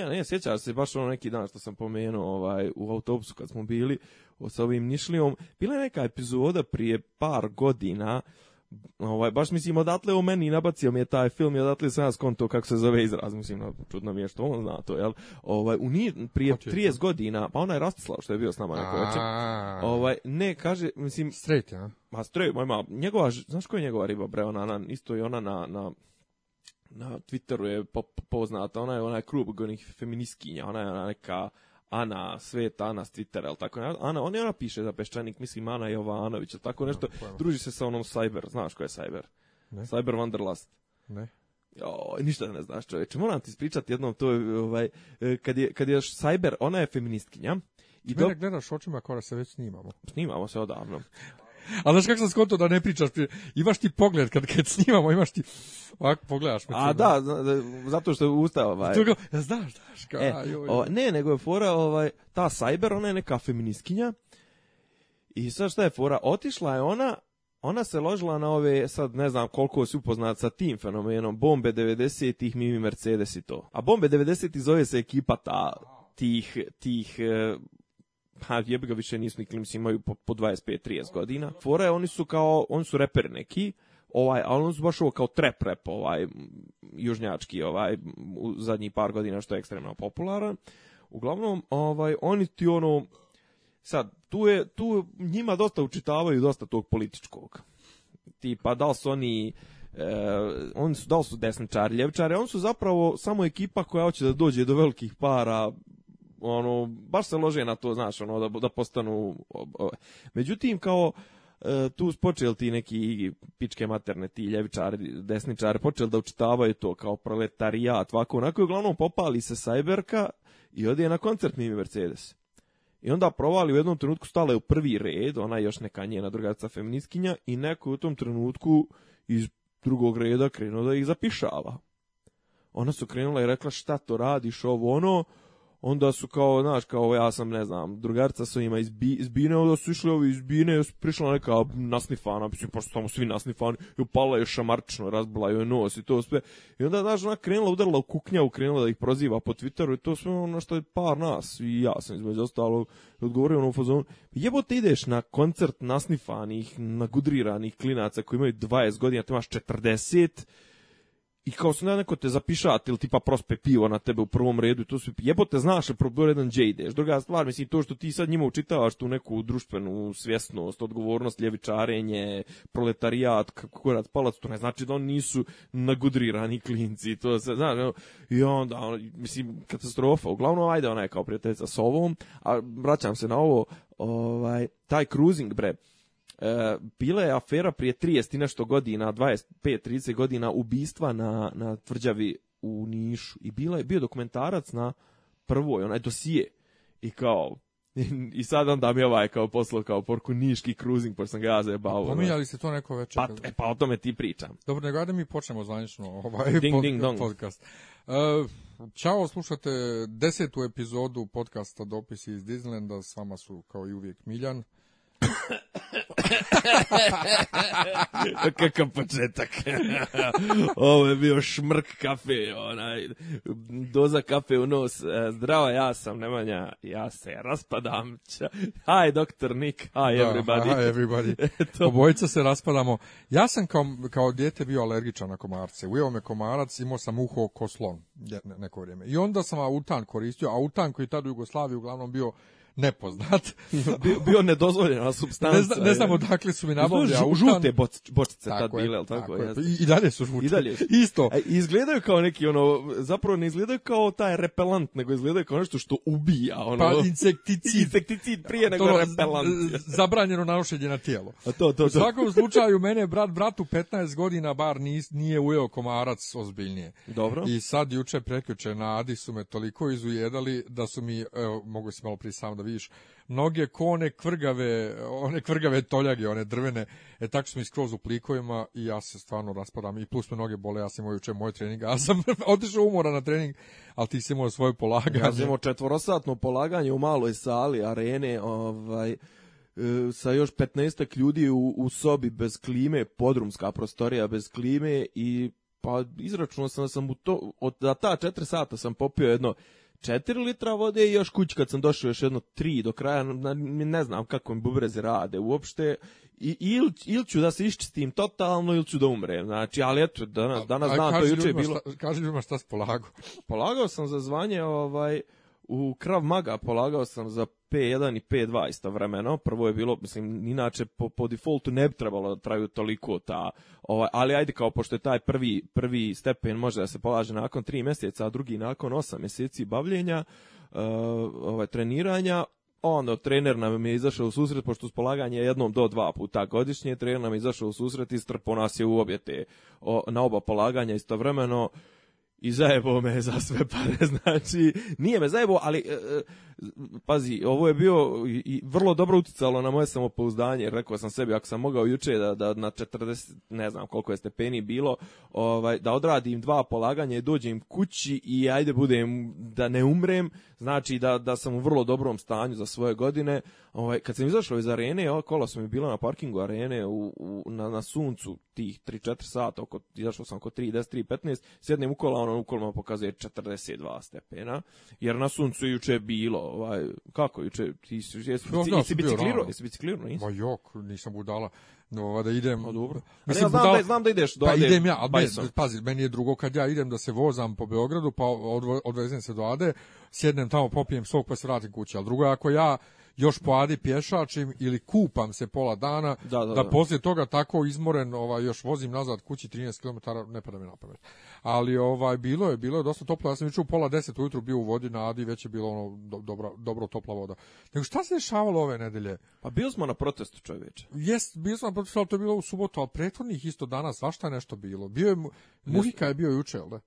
ja ne, sjećam se baš ono neki dan što sam pomenuo ovaj, u autobusu kad smo bili sa ovim Nišlijom. Bila je neka epizoda prije par godina ovaj, baš mislim, odatle u meni nabacio mi je taj film i odatle sam ja skonto kako se zove izraz, mislim, čudno mi je što on zna to, jel? Ovaj, u nije, prije Oči, 30 da. godina, pa onaj Rastislav što je bio s nama neko večer, ovaj, ne, kaže, mislim... Straight, ja? Ma straight, ma njegova, znaš koja je njegova riba, bre, ona, na, isto i ona na, na na Twitteru je poznata, ona je onaj klub onih feministkinja, ona je ona neka Ana, Sveta Ana s Twittera, ili tako ne? Ana, on je ona piše za peščanik, mislim Ana Jovanović, ili tako nešto, no, druži se sa onom Cyber, znaš ko je Cyber? Ne. Cyber Wanderlust. Ne. Jo, ništa ne znaš čoveče, moram ti ispričati jednom, to je, ovaj, e, kad je, kad je Cyber, ona je feministkinja, i Mene do... gledaš očima koja da se već snimamo. Snimamo se odavno. A znaš kako sam skontao da ne pričaš? Imaš ti pogled kad, kad snimamo, imaš ti... Ovako pogledaš me. Pa A da, da-, da, zato što je usta ovaj. Drugo, znaš, znaš. Ka, e, o, ovaj, ne, nego je fora ovaj, ta Cyber, ona je neka feminiskinja. I sad šta je fora? Otišla je ona, ona se ložila na ove, sad ne znam koliko si upoznat sa tim fenomenom, bombe 90-ih, Mimi Mercedes i to. A bombe 90-ih zove se ekipa ta, tih, tih e, pa jebi ga više nisu nikli, mislim imaju po, po 25-30 godina. Fora je, oni su kao, oni su reper neki, ovaj, ali oni su baš ovo kao trap rap, ovaj, južnjački, ovaj, u zadnjih par godina što je ekstremno popularan. Uglavnom, ovaj, oni ti ono, sad, tu je, tu njima dosta učitavaju dosta tog političkog. Tipa, da li su oni, E, oni su, da li su desničari, ljevičari, oni su zapravo samo ekipa koja hoće da dođe do velikih para ono, baš se lože na to, znaš, ono, da, da postanu... Međutim, kao, e, tu počeli ti neki pičke materne, ti ljevičari, desničari, počeli da učitavaju to kao proletarijat, ovako, onako, uglavnom popali se sajberka i ode na koncert mimi Mercedes. I onda provali u jednom trenutku stala je u prvi red, ona je još neka njena drugaca feministkinja i neko je u tom trenutku iz drugog reda krenuo da ih zapišava. Ona su krenula i rekla šta to radiš ovo ono, onda su kao, znaš, kao ja sam, ne znam, drugarca su ima iz, Bi, iz Bine, onda su išli ovi iz Bine, prišla neka nasnifana, mislim, pošto pa tamo svi nasnifani, i upala je šamarčno, razbila je nos i to sve. I onda, znaš, ona krenula, udarila u kuknjavu, krenula da ih proziva po Twitteru i to sve ono što je par nas, i ja sam između ostalog, odgovorio ono u fazonu, jebote ideš na koncert nasnifanih, nagudriranih klinaca koji imaju 20 godina, te imaš 40, i kao se neko te zapišate ili tipa prospe pivo na tebe u prvom redu i to sve jebote znaš, probio jedan džejdeš. Druga stvar, mislim, to što ti sad njima učitavaš tu neku društvenu svjesnost, odgovornost, ljevičarenje, proletarijat, kurac, palac, to ne znači da oni nisu nagudrirani klinci, to se, znaš, no, i onda, on, mislim, katastrofa. Uglavnom, ajde, ona je kao prijateljica s ovom, a vraćam se na ovo, ovaj, taj cruising, bre, bila je afera prije 30 i nešto godina, 25-30 godina ubistva na, na tvrđavi u Nišu i bila je bio dokumentarac na prvoj, onaj dosije i kao i sad onda mi ovaj kao poslao kao porku niški cruising, pošto sam ga ja zajebao. Pominjali ste to neko večer. Pa, e, pa o tome ti pričam. Dobro, nego da mi počnemo zvanično ovaj ding, pod, ding, dong. podcast. Uh, e, čao, slušate desetu epizodu podcasta Dopisi iz Disneylanda, s vama su kao i uvijek Miljan Kakav početak. Ovo je bio šmrk kafe, onaj, doza kafe u nos. E, Zdrava ja sam, Nemanja, ja se raspadam. Hi, doktor Nick, da, hi everybody. Da, hi everybody. Obojica se raspadamo. Ja sam kao, kao dijete bio alergičan na komarce. Ujeo me komarac, imao sam uho ko neko vrijeme. I onda sam autan koristio, autan koji tad u Jugoslaviji uglavnom bio nepoznat. bio, bio nedozvoljena substanca. Ne, zna, ne znam odakle su mi nabavili U Žute boč, bočice tako tad bile, ali tako, tako je. I, dalje su žute. I dalje. Isto. E, izgledaju kao neki, ono, zapravo ne izgledaju kao taj repelant, nego izgledaju kao nešto što ubija. Ono, pa insekticid. Insekticid prije ja, nego repelant. Zabranjeno nanošenje na tijelo. A to, to, to. U svakom slučaju, mene brat bratu 15 godina bar nije ujeo komarac ozbiljnije. Dobro. I sad juče prekjuče na Adi su me toliko izujedali da su mi, evo, mogu si malo prije sam da vidiš mnoge kone kvrgave, one kvrgave toljage, one drvene, e tako smo i skroz u plikovima i ja se stvarno raspadam i plus me noge bole, ja sam imao juče moj trening, a ja sam otišao umora na trening, ali ti si imao svoje polaganje. Ja sam imao četvorosatno polaganje u maloj sali arene, ovaj, e, sa još 15 ljudi u, u sobi bez klime, podrumska prostorija bez klime i pa izračunao sam da sam u to, od, da ta 4 sata sam popio jedno 4 litra vode i još kuć kad sam došao još jedno 3 do kraja, ne znam kako mi bubreze rade uopšte. I, ili, ili ću da se iščistim totalno ili ću da umrem. Znači, ali eto, danas, danas a, a, znam, to juče je bilo... Šta, kaži ljudima šta si polagao. polagao sam za zvanje, ovaj... U Krav Maga polagao sam za P1 i P2 istovremeno. Prvo je bilo, mislim, inače po, po defaultu ne bi trebalo da traju toliko ta, ovaj, ali ajde kao pošto je taj prvi, prvi stepen može da se polaže nakon 3 meseca, a drugi nakon 8 meseci bavljenja, uh, ovaj, treniranja, onda trener nam je izašao u susret, pošto s polaganje jednom do dva puta godišnje, trener nam je izašao u susret i strpo nas je u objete o, na oba polaganja istovremeno, i zajebao me za sve pare, znači, nije me zajebao, ali, e, e, pazi, ovo je bio i, vrlo dobro uticalo na moje samopouzdanje, jer rekao sam sebi, ako sam mogao juče da, da na 40, ne znam koliko je stepeni bilo, ovaj, da odradim dva polaganja i dođem kući i ajde budem, da ne umrem, znači da, da sam u vrlo dobrom stanju za svoje godine, ovaj, kad sam izašao iz arene, ova kola su mi bila na parkingu arene, u, u na, na suncu, tih 3-4 sata, oko, izašao sam oko 3, 10, 3, 15, sjednem u kola, ono, ono u kolima pokazuje 42 stepena, jer na suncu juče je bilo, ovaj, kako juče, ti jesi, da, jesi, jesi biciklirao, jesi biciklirao, nisi? Ma jok, nisam budala. No, da idem. Pa dobro. Mislim, pa ja znam, budala, da, znam da ideš do Pa Ade, idem ja, ali me, pazi, meni je drugo kad ja idem da se vozam po Beogradu, pa odvezem se do Ade, sjednem tamo, popijem sok, pa se vratim kući. Ali drugo je ako ja još poade pješačim ili kupam se pola dana, da, da, da, da. poslije toga tako izmoren ovaj, još vozim nazad kući 13 km, ne pada mi na pamet. Ali ovaj, bilo je, bilo je dosta toplo, ja sam u pola deset ujutru bio u vodi na Adi, već je bilo ono do, dobro, dobro topla voda. Nego šta se dešavalo ove nedelje? Pa bili smo na protestu čovječe. Jest, bili smo na protestu, ali to je bilo u subotu, ali prethodnih isto dana svašta je nešto bilo. Bio je, Muhika je bio juče, jel da?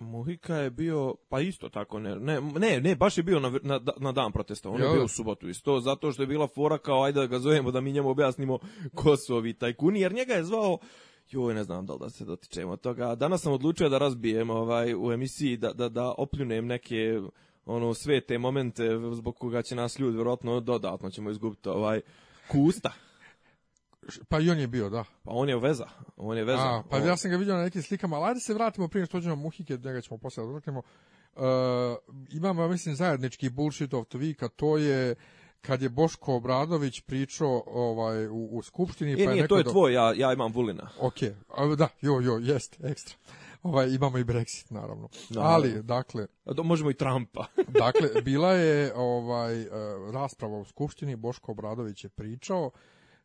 Muhika je bio, pa isto tako, ne, ne, ne, baš je bio na, na, na dan protesta, on je bio u subotu isto, zato što je bila fora kao, ajde da ga zovemo, da mi njemu objasnimo ko su ovi tajkuni, jer njega je zvao, joj, ne znam da li da se dotičemo toga, danas sam odlučio da razbijem ovaj, u emisiji, da, da, da opljunem neke ono sve te momente zbog koga će nas ljudi vjerojatno dodatno ćemo izgubiti ovaj kusta Pa i on je bio, da. Pa on je veza, on je veza. A, pa on... ja sam ga vidio na nekim slikama, ali ajde se vratimo prije što dođemo Muhike, da ga ćemo posle odvrknemo. Da uh, e, imamo, mislim, zajednički bullshit of the week, a to je kad je Boško Obradović pričao ovaj, u, u skupštini... E, pa je nije, neko to je do... Da- tvoj, ja, ja imam Vulina. Ok, a, da, jo, jo, jest, ekstra. Ovaj, imamo i Brexit, naravno. Da, ali, dakle... A možemo i Trumpa. dakle, bila je ovaj, e, rasprava u skupštini, Boško Obradović je pričao,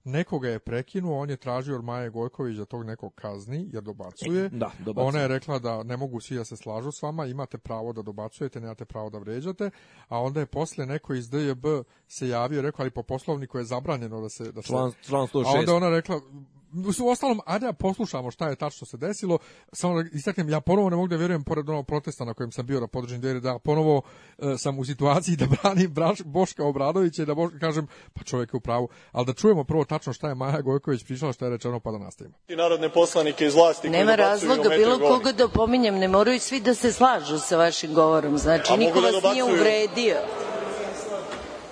Nekoga je prekinuo, on je tražio od Maje Gojković da tog nekog kazni, jer dobacuje. E, da, dobacuje. Ona je rekla da ne mogu svi da se slažu s vama, imate pravo da dobacujete, nemate pravo da vređate, a onda je posle neko iz DJB se javio rekao, ali po poslovniku je zabranjeno da se... Da se... Član, član 106. A onda ona rekla, u ostalom, a da poslušamo šta je tačno se desilo, samo da istaknem, ja ponovo ne mogu da verujem, pored onog protesta na kojem sam bio na podržanju dveri, da ponovo e, sam u situaciji da branim Braš, Boška Obradovića i da Boška kažem, pa čovjek je u pravu, ali da čujemo prvo tačno šta je Maja Gojković pričala, šta je rečeno, pa da nastavimo. I narodne poslanike iz vlasti Nema razloga bilo koga da pominjem, ne moraju svi da se slažu sa vašim govorom, znači a niko da vas nije uvredio.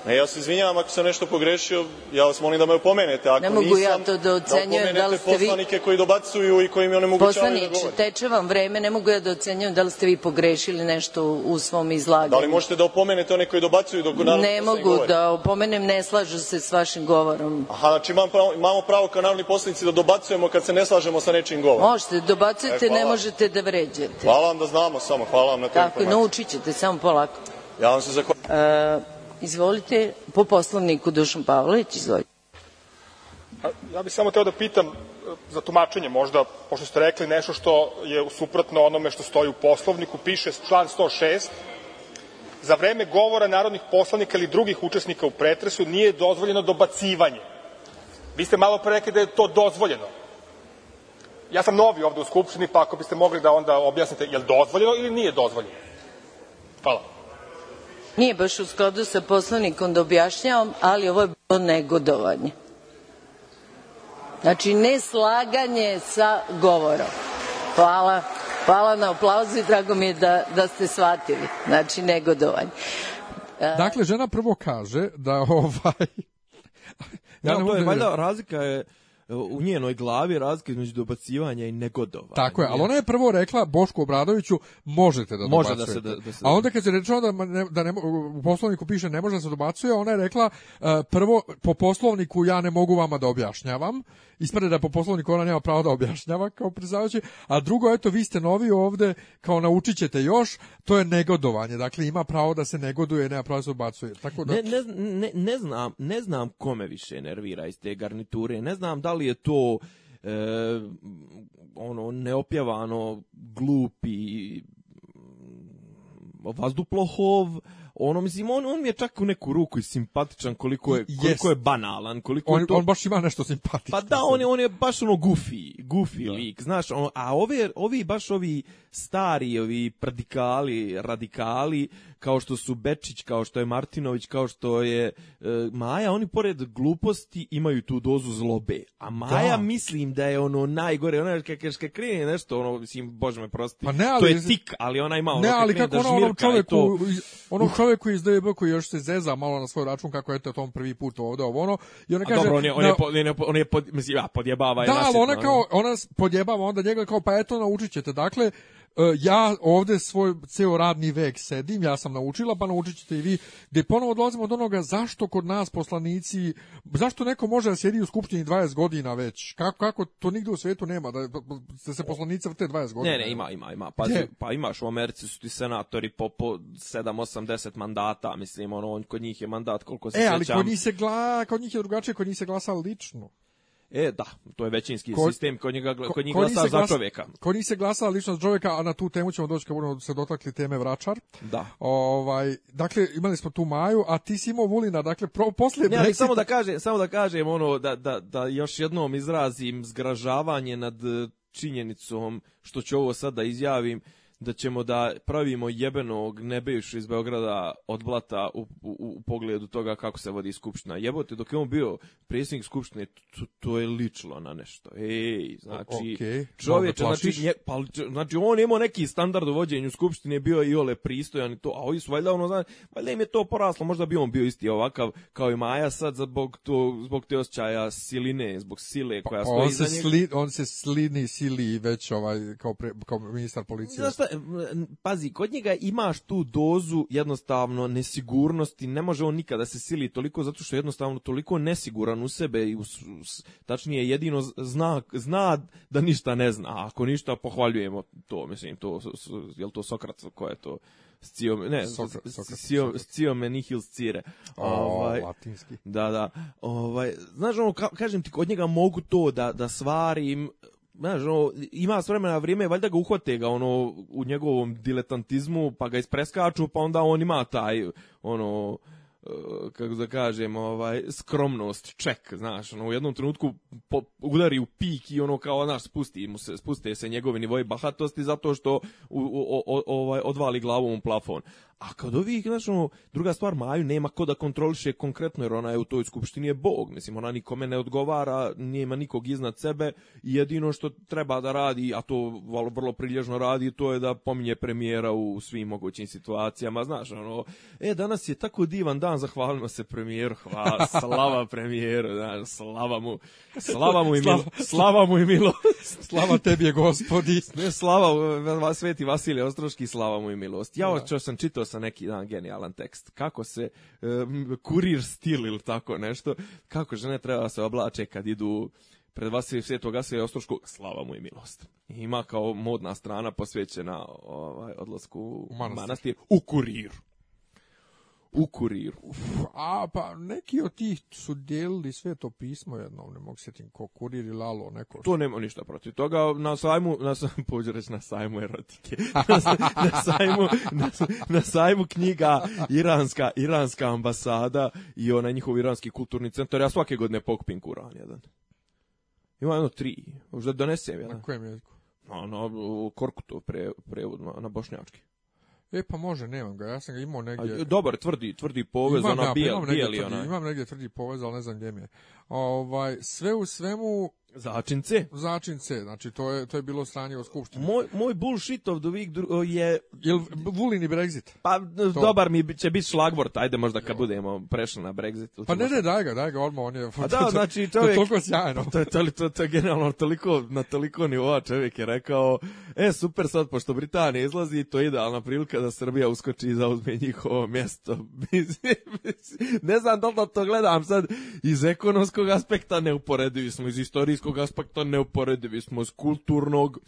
Ne, Ja se izvinjavam ako sam nešto pogrešio, ja vas molim da me opomenete. Ako nisam, ne mogu ja to da, da ocenjujem da li ste vi... poslanike koji dobacuju i koji mi onemogućavaju da govorim. Poslaniče, teče vam vreme, ne mogu ja da ocenjujem da li ste vi pogrešili nešto u svom izlaganju. Da li možete da opomenete one koji dobacuju dok naravno Ne mogu da opomenem, ne slažu se s vašim govorom. Aha, znači imamo pravo, imamo pravo kao narodni poslanici da dobacujemo kad se ne slažemo sa nečim govorom. Možete, dobacujete, e, ne možete da vređate. Hvala vam da znamo samo, hvala vam na informaciji. Tako, naučit ćete, samo polako. Ja vam se zahvaljujem. Uh, Izvolite.Po Poslovniku, Dušan Pavlović. Izvolite. Ja bih Samo teo da pitam e, za tumačenje možda, pošto ste rekli nešto što je suprotno onome što stoji u Poslovniku. Piše član 106. – za vreme govora narodnih poslanika ili drugih učesnika u pretresu nije dozvoljeno dobacivanje. Vi ste malo pre rekli da je to dozvoljeno. Ja sam novi ovde u Skupštini, pa ako biste mogli da onda objasnite da li dozvoljeno ili nije dozvoljeno. Hvala. Nije baš u skladu sa Poslovnikom da objašnjavam, ali ovo je bilo negodovanje. Znači, neslaganje sa govorom. Hvala Hvala na aplauzu i drago mi je da, da ste shvatili. Znači, e, Dakle, žena prvo kaže da ovaj... Da, ja, ja to je, da valjda razlika je u njenoj glavi razlika između dobacivanja i negodovanja. Tako je, ali ona je prvo rekla Boško Obradoviću možete da može da dobacujete. Da se, da, da se... A onda kad se rečeno da, ne, da ne, u poslovniku piše ne može da se dobacuje, ona je rekla e, prvo po poslovniku ja ne mogu vama da objašnjavam ispade da po poslovniku ona nema pravo da objašnjava kao predsjedavajući, a drugo, eto, vi ste novi ovde, kao naučit ćete još, to je negodovanje, dakle ima pravo da se negoduje, nema pravo da se obacuje. Tako da... ne, ne, ne, ne, znam, ne znam kome više nervira iz te garniture, ne znam da li je to e, ono neopjavano glupi vazduplahov, ono, mislim, on, on mi je čak u neku ruku i simpatičan koliko je, koliko je banalan. Koliko on, to... on baš ima nešto simpatično. Pa da, on je, on je baš ono goofy, goofy da. lik, znaš, ono, a ovi ovi baš ovi stari, ovi radikali, radikali, kao što su Bečić, kao što je Martinović, kao što je e, Maja, oni pored gluposti imaju tu dozu zlobe. A Maja da. mislim da je ono najgore, ona je kad krene nešto, ono, mislim, bože me prosti, pa ne, ali, to je tik, ali ona ima ono, ne, ali kako da ono, onom čoveku, to... onom čoveku iz DB koji još se zeza malo na svoj račun kako je to tom prvi put ovde, ovo ono, i ona kaže... dobro, on je, on je, po, on je, on je pod, mislim, ja, podjebava. Da, ali ona kao, ona podjebava onda njega kao, pa eto, naučit ćete, dakle, E, ja ovde svoj ceo radni vek sedim, ja sam naučila, pa naučit ćete i vi, gde ponovo dolazimo od onoga zašto kod nas poslanici, zašto neko može da sedi u skupštini 20 godina već, kako, kako to nigde u svetu nema, da, da, da se poslanice vrte 20 godina. Ne, ne, ima, ima, ima, pa, pa imaš u Americi su ti senatori po, po 7, 8, 10 mandata, mislim, ono, kod njih je mandat koliko se e, E, ali kod njih, se gla, kod njih je drugačije, kod njih se glasa lično. E, da, to je većinski ko, sistem, kod njega, ko, kod njih glasa za čovjeka. Kod njih se glasa ličnost čovjeka, a na tu temu ćemo doći kad budemo se dotakli teme vračar. Da. Ovaj, dakle, imali smo tu Maju, a ti si imao Vulina, dakle, pro, poslije ne, ali samo da kažem, samo da kažem ono, da, da, da još jednom izrazim zgražavanje nad e, činjenicom što ću ovo sada da izjavim da ćemo da pravimo jebenog nebejušu iz Beograda od blata u, u, u pogledu toga kako se vodi skupština. Jebote, dok je on bio predsjednik skupštine, to, to je ličilo na nešto. Ej, znači, okay. Da čovječ, znači, nje, pa, znači, on je imao neki standard u vođenju skupštine, bio i ole pristojan i to, a ovi su valjda ono, znači, valjda im je to poraslo, možda bi on bio isti ovakav kao i Maja sad zbog, to, zbog te osjećaja siline, zbog sile pa, koja pa, stoji on se, sli, on se slini sili već ovaj, kao, pre, kao ministar policije. Znači, pazi, kod njega imaš tu dozu jednostavno nesigurnosti, ne može on nikada da se sili toliko zato što je jednostavno toliko nesiguran u sebe i u, tačnije jedino zna, zna da ništa ne zna, ako ništa pohvaljujemo to, mislim, to, je li to Sokrat, ko je to? Sciome, ne, Sciome nihil scire. Ovaj, latinski. Da, da. Ovaj, znaš, ono, ka, kažem ti, kod njega mogu to da, da svarim Znaš, ono, ima s vremena vrijeme, valjda ga uhvate ga ono, u njegovom diletantizmu, pa ga ispreskaču, pa onda on ima taj, ono, eh, kako da kažem, ovaj, skromnost, ček, znaš, ono, u jednom trenutku po, udari u pik i ono kao, znaš, spusti mu se, spuste se njegovi nivoje bahatosti zato što u, u, o, ovaj, odvali glavom u plafon. A kad ovih, znaš, ono, druga stvar, Maju nema ko da kontroliše konkretno, jer ona je u toj skupštini je bog, mislim, ona nikome ne odgovara, nema nikog iznad sebe, i jedino što treba da radi, a to vrlo prilježno radi, to je da pominje premijera u svim mogućim situacijama, znaš, ono, e, danas je tako divan dan, zahvalimo se premijer, hvala, slava premijer, znaš, slava mu, slava mu i milo, slava mu i milo. slava tebi je gospodi. Ne, slava, e, sveti Vasilije Ostroški, slava mu i milost. Ja, ja. Da. sam čitao sam neki dan genijalan tekst. Kako se um, kurir stil ili tako nešto, kako žene treba da se oblače kad idu pred vas sve toga se je Ostroškog, slava mu i milost. Ima kao modna strana posvećena ovaj, odlasku u manastir. manastir u kuriru u kuriru. A pa neki od tih su delili sve to pismo jednom, ne mogu sjetim ko kurir i lalo neko. To nema ništa protiv toga, na sajmu, na sajmu, pođu reći na sajmu erotike, na, na, sajmu, na, na sajmu knjiga iranska, iranska ambasada i onaj njihov iranski kulturni centar, ja svake godine pokupim kuran jedan. Ima jedno tri, možda donesem jedan. Na kojem jeziku? Na, na Korkutov pre, prevod, na, na bošnjački. E pa može, nemam ga. Ja sam ga imao negdje. A, dobar, tvrdi, tvrdi povez, imam, ona da, ja, bijel, bijeli ona. Imam negdje tvrdi povez, al ne znam gdje mi je. Ovaj sve u svemu začince. Začince, znači to je to je bilo stanje u skupštini. Moj moj bullshit of the week je jel Vulini Brexit. Pa to. dobar mi će biti šlagvort, ajde možda kad jo. budemo prešli na Brexit. Pa ne, ne, daj ga, daj ga, odmah on je. Pa da, znači čovjek to je toliko sjajno. To je to to, to je generalno toliko na toliko nivoa čovjek je rekao, e super sad pošto Britanija izlazi, to je idealna prilika da Srbija uskoči i zauzme njihovo mjesto. ne znam da to gledam sad iz ekonomskog istorijskog aspekta neuporedivi smo, iz istorijskog aspekta neuporedivi smo, iz kulturnog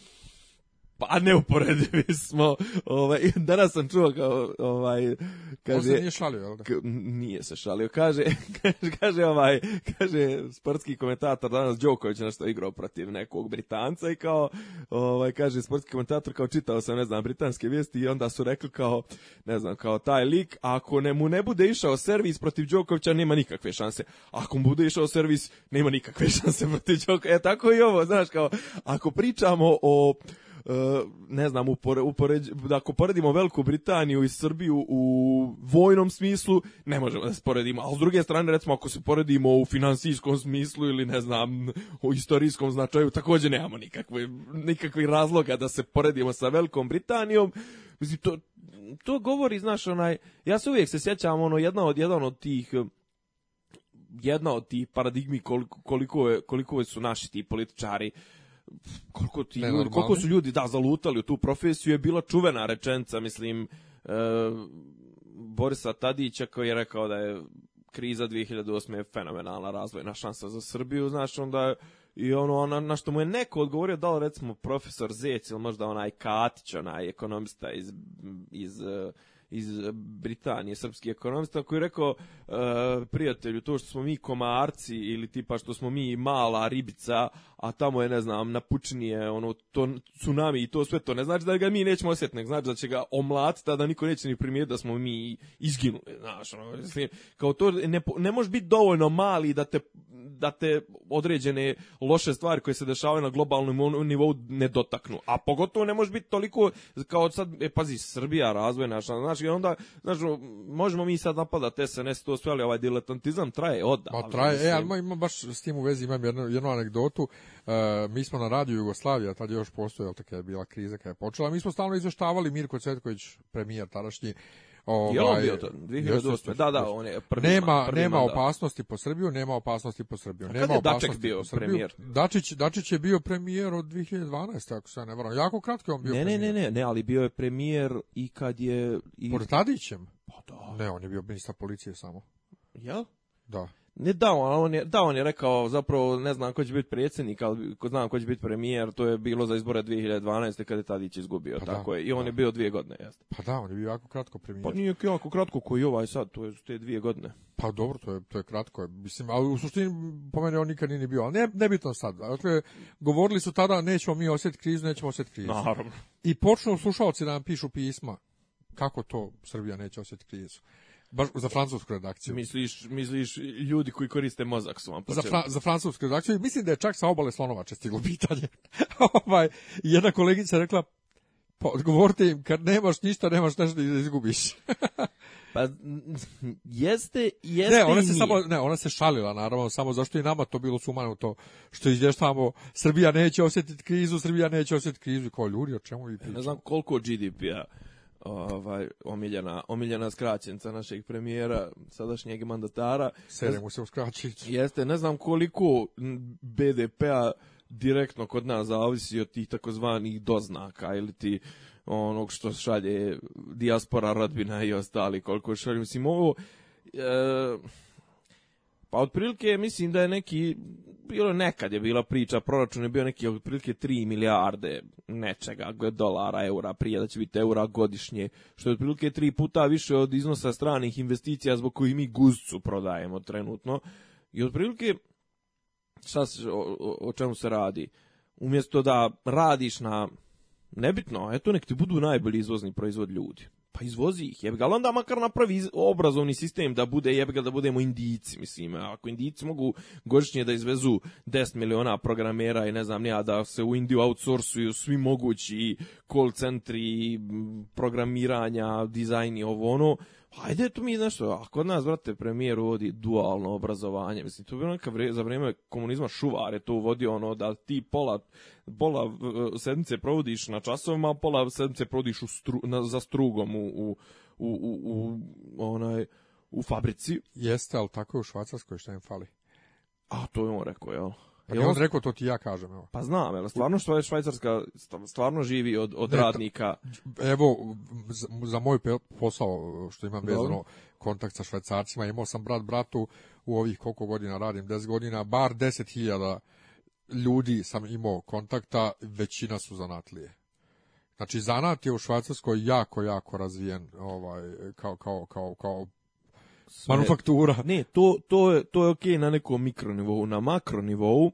pa neuporedivi smo. Ovaj, danas sam čuo kao, ovaj, kaže... On se nije šalio, jel da? Nije se šalio. Kaže, kaže, kaže, ovaj, kaže sportski komentator danas Đoković nešto igrao protiv nekog Britanca i kao, ovaj, kaže sportski komentator kao čitao sam, ne znam, britanske vijesti i onda su rekli kao, ne znam, kao taj lik, ako ne, mu ne bude išao servis protiv Đokovića, nema nikakve šanse. Ako mu bude išao servis, nema nikakve šanse protiv Đokovića. E, tako i ovo, znaš, kao, ako pričamo o Eh, ne znam, upore, upoređ, da ako poredimo Veliku Britaniju i Srbiju u vojnom smislu, ne možemo da se poredimo. Ali s druge strane, recimo, ako se poredimo u finansijskom smislu ili, ne znam, u istorijskom značaju, takođe nemamo nikakve, nikakvi razloga da se poredimo sa Velikom Britanijom. Mislim, to, to govori, znaš, onaj, ja se uvijek se sjećam, ono, jedna od, jedan od tih jedna od tih paradigmi koliko, koliko, je, koliko su naši ti političari uh, koliko, ti ljudi, koliko su ljudi da zalutali u tu profesiju je bila čuvena rečenca, mislim, e, Borisa Tadića koji je rekao da je kriza 2008. je fenomenalna razvojna šansa za Srbiju, znaš, onda i ono, ono na što mu je neko odgovorio, da li recimo profesor Zec ili možda onaj Katić, onaj ekonomista iz, iz iz eh, Britanije, srpski ekonomista, koji je rekao, e, prijatelju, to što smo mi komarci ili tipa što smo mi mala ribica, a tamo je, ne znam, napučnije, ono, to, tsunami i to sve to, ne znači da ga mi nećemo osjetiti, nek znači da će ga omlatiti, da niko neće ni primijeti da smo mi izginuli, znaš, ono, kao to ne, ne može biti dovoljno mali da te, da te određene loše stvari koje se dešavaju na globalnom nivou ne dotaknu, a pogotovo ne može biti toliko kao sad, e, pazi, Srbija razvojna, znači, i onda, znaš, možemo mi sad napadati SNS to sve, ali ovaj diletantizam traje odda. Pa traje, e, ali ima baš s tim u vezi imam jednu, jednu anegdotu, e, mi smo na radiju Jugoslavija, tad je još postojala, kada je bila kriza, kada je počela, mi smo stalno izveštavali Mirko Cvetković, premijer tadašnji, Ovaj, je on bio to? 2008. Da, da, on je prvi Nema, prvi nema opasnosti po Srbiju, nema opasnosti po Srbiju. A nema je opasnosti Daček bio premijer? Dačić, Dačić je bio premijer od 2012. ako se ne varam. Jako kratko je on bio ne, premijer. Ne, ne, ne, ne, ali bio je premijer i kad je... I... Pod Tadićem? Pa da. Ne, on je bio ministar policije samo. Jel? Da. Ne, da, on je, da, on je rekao, zapravo ne znam ko će biti predsjednik, ali znam ko će biti premijer, to je bilo za izbore 2012. kada je Tadić izgubio, pa da, tako da, je. I pa on da. je bio dvije godine, jeste. Pa da, on je bio jako kratko premijer. Pa nije jako kratko koji ovaj sad, to je te dvije godine. Pa dobro, to je, to je kratko, mislim, ali u suštini po mene on nikad nije bio, ali ne, nebitno sad. Dakle, govorili su tada, nećemo mi osjetiti krizu, nećemo osjetiti krizu. Naravno. I počnu slušalci da nam pišu pisma kako to Srbija neće osjetiti krizu. Baš za francusku redakciju. Misliš, misliš ljudi koji koriste mozak su vam počeli. Za, fra, za francusku redakciju. Mislim da je čak sa obale slonovače stiglo pitanje. ovaj, jedna kolegica rekla, pa odgovorite im, kad nemaš ništa, nemaš nešto da izgubiš. pa, jeste, jeste ne, ona se samo, ne, ona se šalila, naravno, samo zašto i nama to bilo to što izvještavamo, Srbija neće osjetiti krizu, Srbija neće osjetiti krizu, kao ljudi, o čemu vi pričamo? Ne znam koliko GDP-a ovaj, omiljena, omiljena skraćenca našeg premijera, sadašnjeg mandatara. Sere mu se u skraćić. Jeste, ne znam koliko BDP-a direktno kod nas zavisi od tih takozvanih doznaka ili ti onog što šalje dijaspora, rodbina i ostali koliko šalju. Mislim, ovo, e, Pa otprilike mislim da je neki, bilo nekad je bila priča, proračun je bio neki otprilike 3 milijarde nečega, dolara, eura, prije da će biti eura godišnje, što je otprilike 3 puta više od iznosa stranih investicija zbog kojih mi guzcu prodajemo trenutno. I otprilike, šta se, o, o, o čemu se radi? Umjesto da radiš na, nebitno, eto nek ti budu najbolji izvozni proizvod ljudi pa izvozi ih, jebga, ali onda makar napravi obrazovni sistem da bude jebga, da budemo indijici, mislim, ako indijici mogu godišnje da izvezu 10 miliona programera i ne znam ja, da se u Indiju outsourcuju svi mogući call centri, programiranja, dizajni, ovo ono, Ajde, to mi, nešto, ako kod nas, brate, premijer uvodi dualno obrazovanje. Mislim, to je bilo neka vre, za vrijeme komunizma šuvare to uvodio, ono, da ti pola, pola sedmice provodiš na časovima, a pola sedmice provodiš u stru, na, za strugom u, u, u, u, u, onaj, u fabrici. Jeste, ali tako je u Švacarskoj, što im fali? A, to je on rekao, jel? Pa on rekao, to ti ja kažem. Evo. Pa znam, evo, stvarno što je Švajcarska stvarno živi od, od ne, radnika. Evo, za, za moj posao e, što imam vezano kontakt sa švajcarcima, imao sam brat bratu u ovih koliko godina radim, 10 godina, bar 10.000 ljudi sam imao kontakta, većina su zanatlije. Znači zanat je u Švajcarskoj jako jako razvijen ovaj kao kao kao kao sve. Manufaktura. Ne, to, to, je, to je okej okay na nekom mikronivou, na makronivou,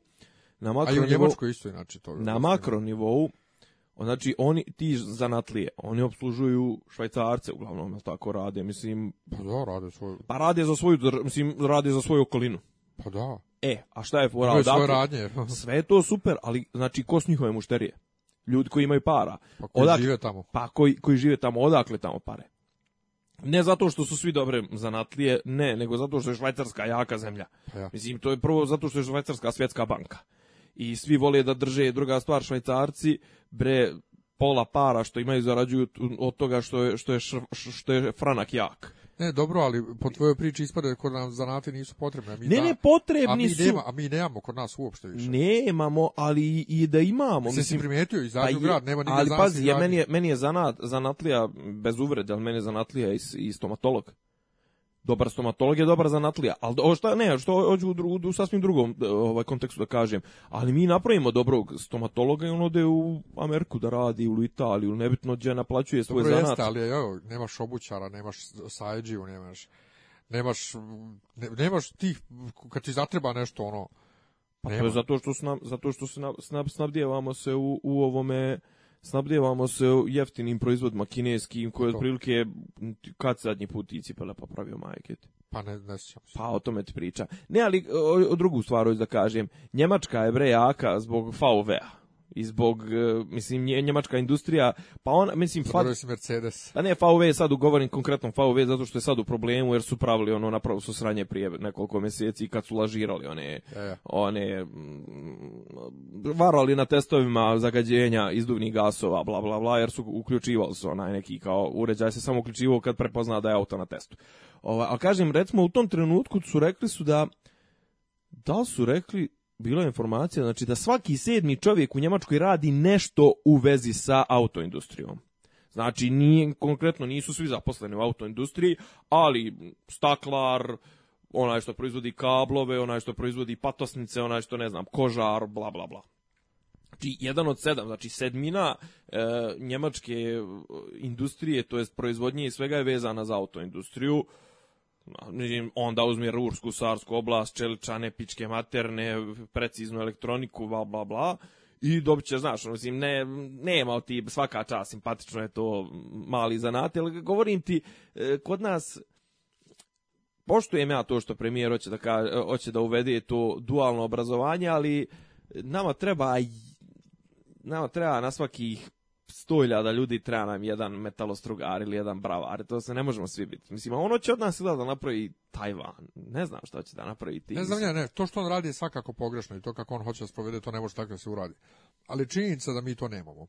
na makro Ali u Njemačkoj isto znači to. Na makronivou, Znači, oni, ti zanatlije, oni obslužuju švajcarce, uglavnom, tako rade, mislim... Pa da, rade svoju... Pa rade za svoju, mislim, rade za svoju okolinu. Pa da. E, a šta je fora? svoje radnje. sve je to super, ali, znači, ko s njihove mušterije? Ljudi koji imaju para. Pa koji odakle, žive tamo. Pa koji, koji žive tamo, odakle tamo pare? Ne zato što su svi dobre zanatlije, ne, nego zato što je Švajcarska jaka zemlja. Pa ja. Mislim, to je prvo zato što je Švajcarska svjetska banka. I svi vole da drže, druga stvar, Švajcarci, bre, pola para što imaju zarađuju od toga što je, što je, što je franak jak. Ne, dobro, ali po tvojoj priči ispada da kod nam zanati nisu potrebne. Mi ne, da, ne, potrebni a mi su. a mi nemamo kod nas uopšte više. Nemamo, ali i da imamo. Se mislim, si primetio, izađu pa grad, nema Ali pazi, ja, meni, je, meni je zanat, zanatlija, bez uvrede, ali meni je zanatlija i, i stomatolog dobar stomatolog je dobar zanatlija, ali o šta ne, što hoću u, u, u, sasvim drugom ovaj kontekstu da kažem, ali mi napravimo dobrog stomatologa i on ode u Ameriku da radi ili u Italiju, nebitno gdje naplaćuje svoj Dobro, zanat. Jeste, ali evo, nemaš obućara, nemaš sajđiju, nemaš nemaš ne, nemaš tih kad ti zatreba nešto ono. Pa to je zato što snab, zato što snab, snab, snabdjevamo se u, u ovome snabdevamo se jeftinim proizvodima kineskim koje otprilike kad zadnji put ti cipele popravio majket. Pa ne, ne se. Pa o tome ti priča. Ne, ali o, o drugu stvar da kažem. Njemačka je bre jaka zbog VV-a i zbog, e, mislim, njemačka industrija, pa on, mislim... Zbog fa... Mercedes. Pa ne, VW sad ugovorim konkretno VW zato što je sad u problemu jer su pravili ono, napravo su sranje prije nekoliko mjeseci kad su lažirali one, e. one mm, varali na testovima zagađenja izduvnih gasova, bla, bla, bla, jer su uključivali su onaj neki kao uređaj se samo uključivao kad prepozna da je auto na testu. Ova, a kažem, recimo u tom trenutku su rekli su da da su rekli bila je informacija znači da svaki sedmi čovjek u Njemačkoj radi nešto u vezi sa autoindustrijom. Znači, nije, konkretno nisu svi zaposleni u autoindustriji, ali staklar, onaj što proizvodi kablove, onaj što proizvodi patosnice, onaj što, ne znam, kožar, bla, bla, bla. Znači, jedan od sedam, znači sedmina e, njemačke e, industrije, to jest proizvodnje i svega je vezana za autoindustriju onda uzme Rursku, Sarsku oblast, Čeličane, pičke materne, preciznu elektroniku, bla, bla, bla, i dobit ćeš, znaš, mislim, ne, nema ti svaka čast, simpatično je to mali zanat, ali govorim ti, e, kod nas, poštujem ja to što premijer hoće da, ka, hoće da uvede to dualno obrazovanje, ali nama treba nama treba na svakih 100.000 ljudi treba nam jedan metalostrugar ili jedan bravar, to se ne možemo svi biti. Mislim, ono će od nas da napravi Tajvan, ne znam što će da napravi ti. Ne znam ja, ne, to što on radi je svakako pogrešno i to kako on hoće da spovede, to ne može tako da se uradi. Ali činjenica da mi to nemamo.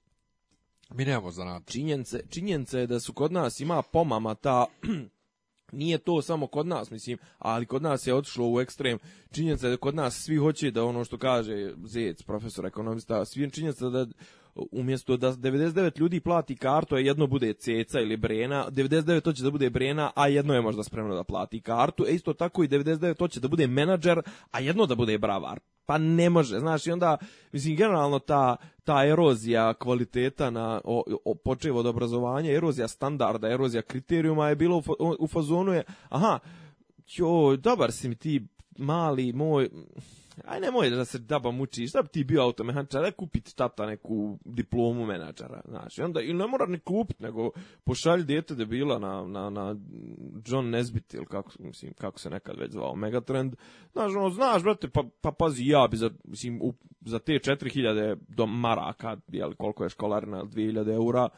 Mi nemamo zanata. Činjenice, činjenice je da su kod nas ima pomama ta nije to samo kod nas, mislim, ali kod nas je otišlo u ekstrem. Činjenica je da kod nas svi hoće da ono što kaže Zec, profesor ekonomista, svi činjenica da umjesto da 99 ljudi plati kartu, a jedno bude ceca ili brena, 99 to će da bude brena, a jedno je možda spremno da plati kartu, e isto tako i 99 to će da bude menadžer, a jedno da bude bravar. Pa ne može, znaš, i onda, mislim, generalno ta, ta erozija kvaliteta na o, o, počeva od obrazovanja, erozija standarda, erozija kriterijuma je bilo u, u fazonu je, aha, jo, dobar si mi ti mali moj, Aj nemoj da se daba muči, šta bi ti bio automehaničar, aj kupiti tata neku diplomu menadžera, znaš. I onda i ne mora ni kupit, nego pošalj da bila na, na, na John Nesbitt ili kako, mislim, kako se nekad već zvao, Megatrend. Znaš, ono, znaš, brate, pa, pa pazi, ja bi za, mislim, u, za te 4000 do maraka, jel, koliko je školarina, 2000 eura,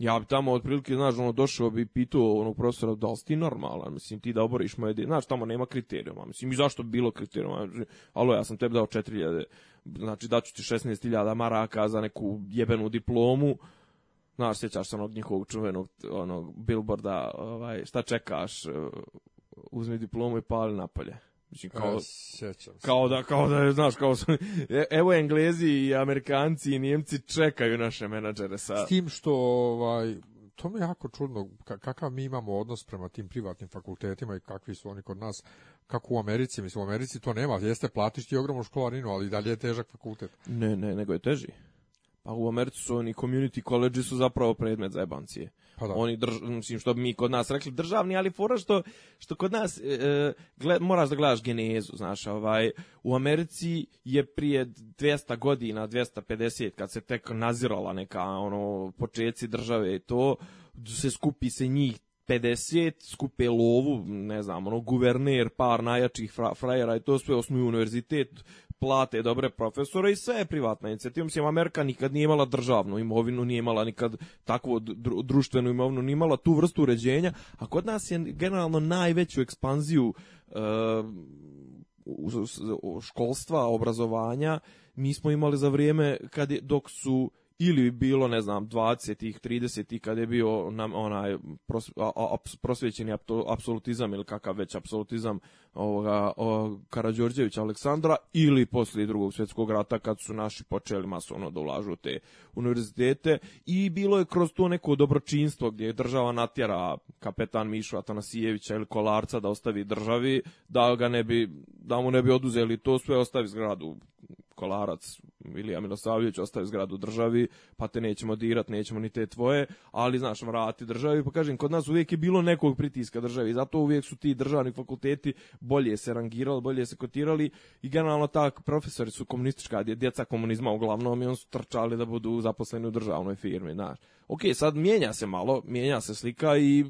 Ja bi tamo otprilike, znaš, ono, došao bi pitao onog profesora, da li si ti normalan, mislim, ti da oboriš moje dete, znaš, tamo nema kriterijuma, mislim, i zašto bi bilo kriterijuma, znači, alo, ja sam tebi dao 4000, znači, daću ti 16.000 maraka za neku jebenu diplomu, znaš, sjećaš se onog njihovog čuvenog, onog, billboarda, ovaj, šta čekaš, uzmi diplomu i pali napolje. Mislim, e, kao, kao, da, kao da, znaš, kao su, e, evo Englezi i Amerikanci i Njemci čekaju naše menadžere sa... S tim što, ovaj, to mi je jako čudno, kakav mi imamo odnos prema tim privatnim fakultetima i kakvi su oni kod nas, kako u Americi, mislim u Americi to nema, jeste platiš ti ogromnu školarinu, ali dalje je težak fakultet. Ne, ne, nego je teži a u Americi su oni community college su zapravo predmet za jebancije. Pa da. Oni drž, mislim što bi mi kod nas rekli državni, ali fora što što kod nas e, e gled, moraš da gledaš genezu, znaš, ovaj u Americi je prije 200 godina, 250 kad se tek nazirala neka ono počeci države i to se skupi se njih 50 skupe lovu, ne znam, ono guverner, par najjačih fra, frajera i to sve osnuju univerzitet, plate dobre profesore i sve je privatna inicijativa. Mislim, Amerika nikad nije imala državnu imovinu, nije imala nikad takvu dru, društvenu imovinu, nije imala tu vrstu uređenja, a kod nas je generalno najveću ekspanziju uh, školstva, obrazovanja mi smo imali za vrijeme kad je, dok su ili bilo, ne znam, 20-ih, 30-ih, kad je bio nam, onaj pros, a, prosvećeni apsolutizam ili kakav već apsolutizam ovoga, Karađorđevića Aleksandra ili posle drugog svjetskog rata kad su naši počeli masovno da ulažu te univerzitete i bilo je kroz to neko dobročinstvo gdje je država natjera kapetan Mišu Atanasijevića ili Kolarca da ostavi državi da ga ne bi, da mu ne bi oduzeli to sve ostavi zgradu Kolarac ili Milosavljević ostaju zgradu državi, pa te nećemo dirat, nećemo ni te tvoje, ali znaš, vrati državi, pa kažem, kod nas uvijek je bilo nekog pritiska državi, zato uvijek su ti državni fakulteti bolje se rangirali, bolje se kotirali i generalno tak profesori su komunistička, djeca komunizma uglavnom i on su trčali da budu zaposleni u državnoj firmi, znaš. Ok, sad mijenja se malo, mijenja se slika i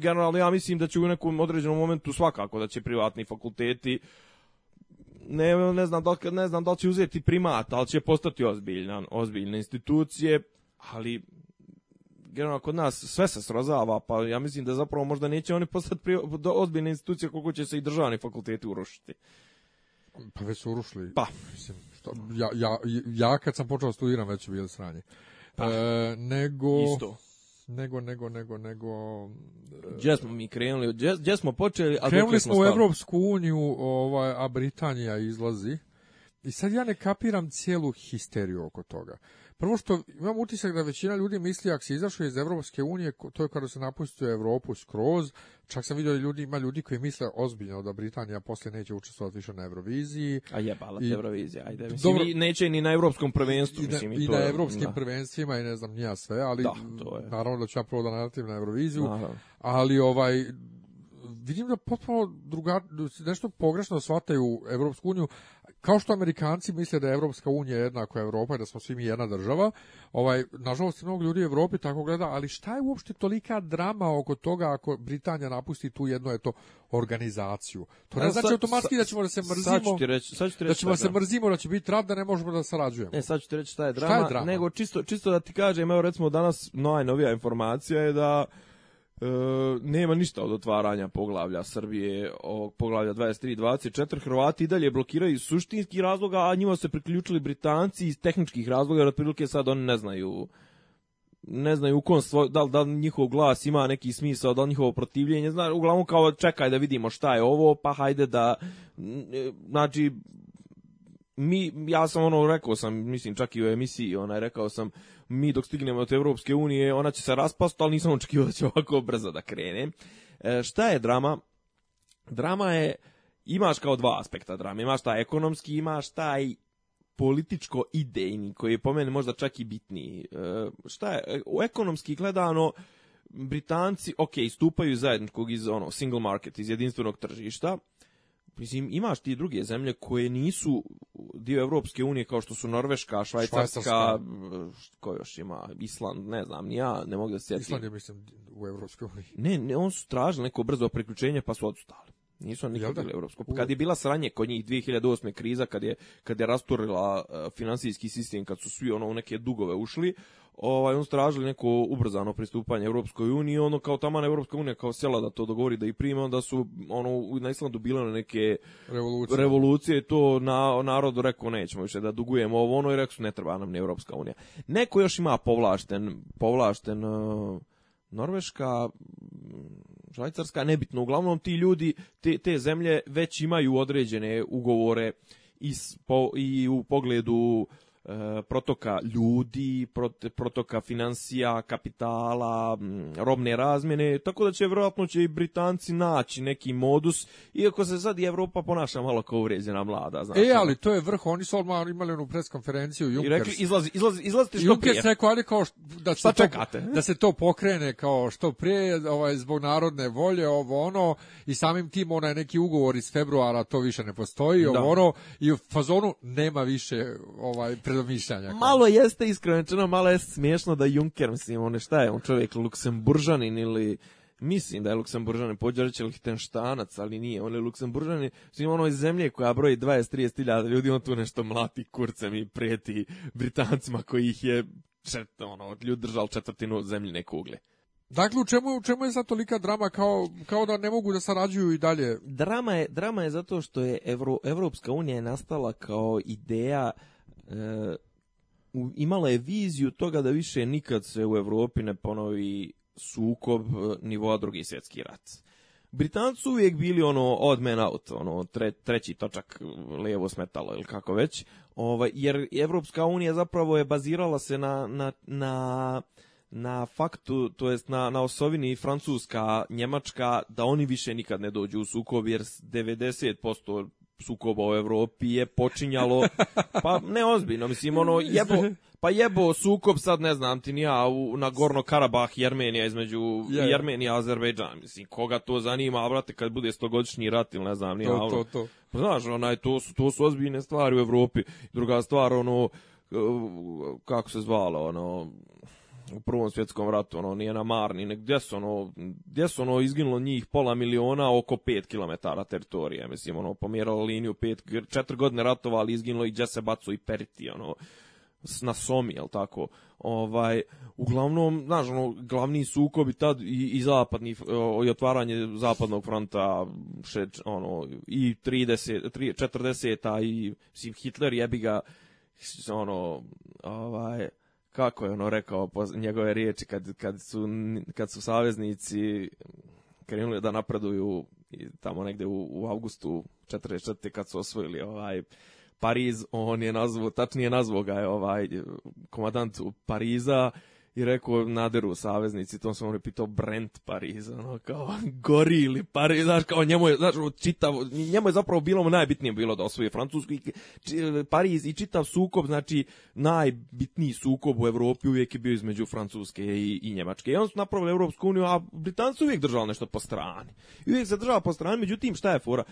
generalno ja mislim da će u nekom određenom momentu svakako da će privatni fakulteti ne, ne, znam da, ne znam da li će uzeti primat, ali će postati ozbiljna, ozbiljne institucije, ali generalno kod nas sve se srozava, pa ja mislim da zapravo možda neće oni postati pri, ozbiljne institucije koliko će se i državni fakulteti urušiti. Pa već su urušili. Pa. Mislim, što, ja, ja, ja kad sam počeo da studiram već su bili sranje. Pa. E, nego... Isto nego, nego, nego, nego... E, gdje smo mi krenuli? Gdje, gdje smo počeli? A krenuli smo u Evropsku uniju, ovaj, a Britanija izlazi. I sad ja ne kapiram cijelu histeriju oko toga. Prvo što imam utisak da većina ljudi misli ako se izašao iz Evropske unije, to je kada se napustio Evropu skroz, čak sam vidio ljudi, ima ljudi koji misle ozbiljno da Britanija posle neće učestvovati više na Euroviziji. A jebala te Eurovizija, ajde. Mislim, dobro, i neće ni na evropskom prvenstvu. I, mislim, i, i to na evropskim da. prvenstvima i ne znam nija sve, ali da, to je. naravno da ću ja prvo da narativ na Euroviziju, Aha. ali ovaj, vidim da potpuno druga, nešto pogrešno shvataju Evropsku uniju, Kao što Amerikanci misle da je Evropska unija jednako je Evropa i da smo svi mi jedna država, ovaj, nažalost mnogo ljudi u Evropi tako gleda, ali šta je uopšte tolika drama oko toga ako Britanija napusti tu jednu eto, organizaciju? To ne A, znači sad, automatski sad, da ćemo da se mrzimo, sad ću ti reći, sad ću ti reći da ćemo da se mrzimo, da će biti rat, da ne možemo da sarađujemo. E, sad ću ti reći šta je drama, šta je drama? nego čisto, čisto da ti kažem, evo recimo danas najnovija informacija je da E, nema ništa od otvaranja poglavlja Srbije, ovog poglavlja 23-24. Hrvati i dalje blokiraju suštinskih razloga, a njima se priključili Britanci iz tehničkih razloga, jer otprilike sad oni ne znaju ne znaju u kom svoj, da li, da njihov glas ima neki smisao, da li njihovo protivljenje, zna, uglavnom kao čekaj da vidimo šta je ovo, pa hajde da, e, znači, mi, ja sam ono, rekao sam, mislim, čak i u emisiji, onaj, rekao sam, mi dok stignemo od Evropske unije, ona će se raspast, ali nisam očekivao da će ovako brzo da krene. E, šta je drama? Drama je, imaš kao dva aspekta drame, imaš taj ekonomski, imaš taj političko-idejni, koji je po meni možda čak i bitniji. E, šta je, e, u ekonomski gledano, Britanci, ok, istupaju zajedničkog iz ono, single market, iz jedinstvenog tržišta, Mislim, imaš ti druge zemlje koje nisu dio Evropske unije kao što su Norveška, Švajcarska, ko još ima, Island, ne znam, ja ne mogu da se sjetim. Island je, mislim, u Evropskoj uniji. Ne, ne, on su tražili neko brzo priključenje pa su odustali. Nisu oni nikad da? bili evropsko. Kad je bila sranje kod njih 2008. kriza, kad je, kad je rasturila e, finansijski sistem, kad su svi ono u neke dugove ušli, ovaj, on stražili tražili neko ubrzano pristupanje Europskoj uniji, ono kao taman Europska unija kao sjela da to dogovori da i prime, onda su ono, na Islandu bile neke revolucije, revolucije to na, narodu rekao nećemo više da dugujemo ovo ono i rekao su ne treba nam ni Europska unija. Neko još ima povlašten, povlašten e, Norveška, Švajcarska, nebitno, uglavnom ti ljudi, te, te zemlje već imaju određene ugovore i, po, i u pogledu E, protoka ljudi, protoka financija, kapitala, robne razmjene, tako da će vjerojatno će i Britanci naći neki modus, iako se sad i Evropa ponaša malo kao uređena mlada. Znači. E, ali to je vrh, oni su odmah imali onu preskonferenciju Junkers. I rekli, izlazi, izlazi, izlazite što Junkers prije. rekao, kao da, se to, eh? da se to pokrene kao što prije, ovaj, zbog narodne volje, ovo ono, i samim tim onaj neki ugovor iz februara, to više ne postoji, da. ovo ono, i u fazonu nema više ovaj, razmišljanja. Malo jeste iskreno, malo jeste smiješno da Juncker, mislim, on šta je, on čovjek luksemburžanin ili mislim da je Luksemburžanin, pođarić je Lihtenštanac, ali nije, on je Luksemburžanin, znači onoj zemlje koja broji 20-30 hiljada ljudi, on tu nešto mlati kurcem i prijeti Britancima koji ih je čet, ono, ljudi držali četvrtinu zemljine kugle. Dakle, u čemu, u čemu je sad tolika drama kao, kao da ne mogu da sarađuju i dalje? Drama je, drama je zato što je Evro, Evropska unija je nastala kao ideja e, imala je viziju toga da više nikad se u Evropi ne ponovi sukob e, nivoa drugi svjetski rat. Britanci uvijek bili ono odd man out, ono tre, treći točak levo smetalo ili kako već, ovaj, jer Evropska unija zapravo je bazirala se na, na, na, na faktu, to jest na, na osovini Francuska, Njemačka, da oni više nikad ne dođu u sukob, jer 90% sukoba u Evropi je počinjalo, pa ne ozbiljno, mislim, ono, jebo, pa jebo sukob, sad ne znam ti nija, u, na Gorno Karabah i Jermenija između yeah. Jermenija i Azerbejdžan, mislim, koga to zanima, brate, kad bude stogodišnji rat ili ne znam, nija, to, to, to. Pa znaš, onaj, to su, to su ozbiljne stvari u Evropi, druga stvar, ono, e, kako se zvala, ono, u prvom svjetskom ratu, ono, nije na Marni, nek, gdje su ono, gdje su ono izginulo njih pola miliona oko 5 km teritorije, mislim, ono, pomjeralo liniju pet, četiri godine ratova, ali izginulo i Džesebacu i Periti, ono, na Somi, jel tako? Ovaj, uglavnom, znaš, ono, glavni sukobi tad i, i zapadni, i otvaranje zapadnog fronta, še, ono, i 30, 30 40 a i, mislim, Hitler jebi ga, ono, ovaj, kako je ono rekao po njegove riječi kad, kad, su, kad su saveznici krenuli da napreduju i tamo negde u, u avgustu 44. kad su osvojili ovaj Pariz, on je nazvao, tačnije nazvao ga je ovaj komadant Pariza, i rekao naderu saveznici, to sam ono pitao Brent Pariz, ono kao gori ili Pariz, znaš, kao njemu je, znaš, čitavo, njemu je zapravo bilo najbitnije bilo da osvoji Francusku i či, Pariz i čitav sukob, znači najbitniji sukob u Evropi uvijek je bio između Francuske i, i Njemačke. I on su napravili Evropsku uniju, a Britanci su uvijek držali nešto po strani. I uvijek se država po strani, međutim šta je fora?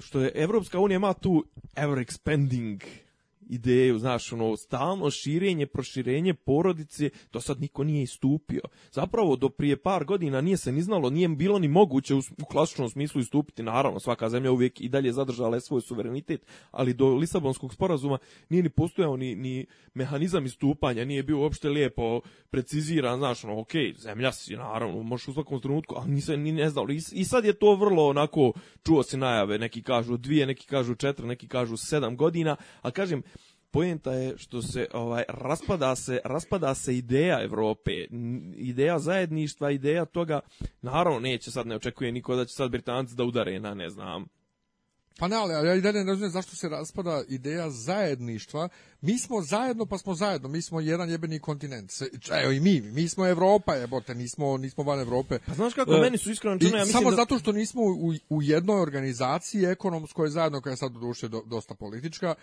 Što je Evropska unija ima tu ever expanding ideju, znaš, ono, stalno širenje, proširenje porodice, do sad niko nije istupio. Zapravo, do prije par godina nije se ni znalo, nije bilo ni moguće u, u klasičnom smislu istupiti, naravno, svaka zemlja uvijek i dalje zadržala svoj suverenitet, ali do Lisabonskog sporazuma nije ni postojao ni, ni mehanizam istupanja, nije bio uopšte lijepo preciziran, znaš, ono, ok, zemlja si, naravno, možeš u svakom trenutku, ali nise, ni ne znalo. I, I sad je to vrlo, onako, čuo si najave, neki kažu dvije, neki kažu četiri, neki kažu sedam godina, a kažem, poenta je što se ovaj raspada se raspada se ideja Evrope, ideja zajedništva, ideja toga. Naravno neće sad ne očekuje niko da će sad Britanci da udare na ne znam Pa ne, ali ja i dalje ne razumijem zašto se raspada ideja zajedništva. Mi smo zajedno, pa smo zajedno. Mi smo jedan jebeni kontinent. Evo i mi, mi smo Evropa, jebote, nismo, nismo van Evrope. Pa znaš kako, uh, meni su iskreno čuno, ja mislim Samo da... zato što nismo u, u jednoj organizaciji ekonomskoj zajedno, koja je sad do duše dosta politička,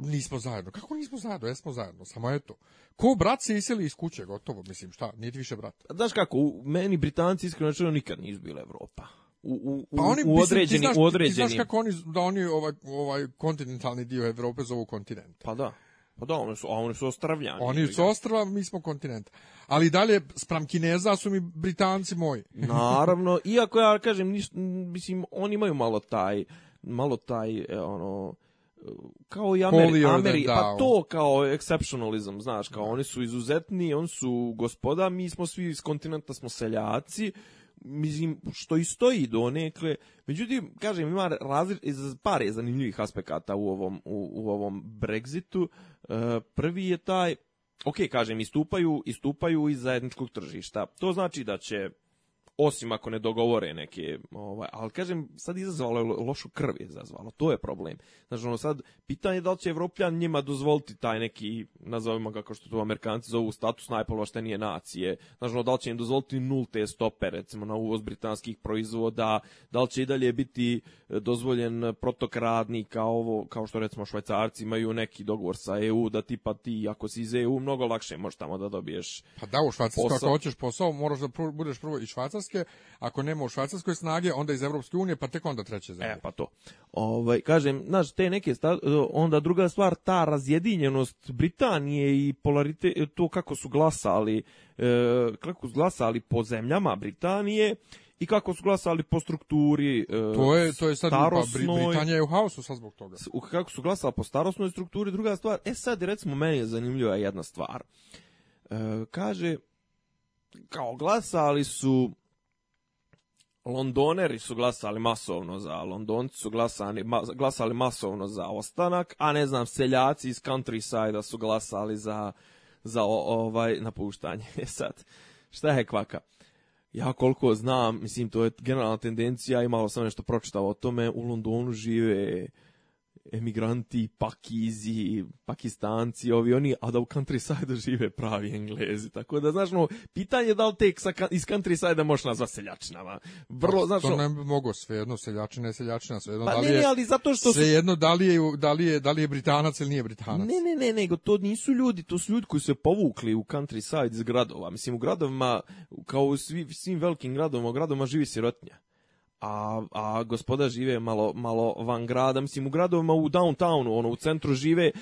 nismo zajedno. Kako nismo zajedno? Jesmo zajedno. Samo eto. Ko brat se iseli iz kuće, gotovo, mislim, šta? Nije više brat. znaš kako, u meni Britanci iskreno rečeno nikad nisu bila Evropa. U, u, pa oni, u određeni, ti znaš, u određeni. Ti, ti znaš kako oni, da oni ovaj, ovaj kontinentalni dio Evrope zovu kontinent. Pa da. Pa da, oni su, a oni su ostravljani. Oni su ostrava, mi smo kontinent. Ali dalje, spram Kineza su mi Britanci moji. Naravno, iako ja kažem, niš, mislim, oni imaju malo taj, malo taj, e, ono, kao i Ameri, Ameri da, pa to kao exceptionalism, znaš, kao oni su izuzetni, oni su gospoda, mi smo svi iz kontinenta smo seljaci, mislim, što i stoji donekle. Međutim, kažem, ima razli... par je zanimljivih aspekata u ovom, u, u ovom Brexitu. E, prvi je taj, ok, kažem, istupaju, istupaju iz zajedničkog tržišta. To znači da će osim ako ne dogovore neke, ovaj, ali kažem, sad izazvalo je lošu krv je izazvalo, to je problem. Znači, ono sad, pitanje je da li će Evropljan njima dozvoliti taj neki, nazovimo kako što to Amerikanci zovu, status najpološtenije nacije, znači, ono, da li će im dozvoliti nulte stope, recimo, na uvoz britanskih proizvoda, da li će i dalje biti e, dozvoljen protok radnika, ovo, kao što recimo švajcarci imaju neki dogovor sa EU, da tipa ti, ako si iz EU, mnogo lakše možeš tamo da dobiješ Pa da, u Švajcarsku, ako hoćeš posao, moraš da budeš prvo i švajcarski, Švajcarske, ako nema u Švajcarskoj snage, onda iz Evropske unije, pa tek onda treće zemlje. E, pa to. Ovaj, kažem, znaš, te neke, sta, onda druga stvar, ta razjedinjenost Britanije i polarite, to kako su glasali, e, kako su glasali po zemljama Britanije, i kako su glasali po strukturi e, to je to je sad starosnoj, pa Britanija je u haosu sad zbog toga kako su glasali po starosnoj strukturi druga stvar e sad recimo meni je zanimljiva jedna stvar e, kaže kao glasali su Londoneri su glasali masovno za Londonci su glasani, ma, glasali masovno za ostanak, a ne znam seljaci iz countryside su glasali za za ovaj napuštanje. E sad šta je kvaka? Ja koliko znam, mislim to je generalna tendencija, imao sam nešto pročitao o tome, u Londonu žive emigranti, pakizi, pakistanci, ovi oni, a da u countryside žive pravi englezi. Tako da, znaš, no, pitanje da li tek sa, iz countryside možeš nazvati seljačinama. Vrlo, pa, znaš, to ne bi mogo, svejedno, seljačina je seljačina, svejedno, pa da li ne, je, ali zato što svejedno, da li, je, da, li je, da li je britanac ili nije britanac. Ne, ne, ne, nego to nisu ljudi, to su ljudi koji se povukli u countryside iz gradova. Mislim, u gradovima, kao u svi, svim velikim gradovima, u gradovima živi sirotnja a, a gospoda žive malo, malo van grada, mislim u gradovima u downtownu, ono u centru žive. E,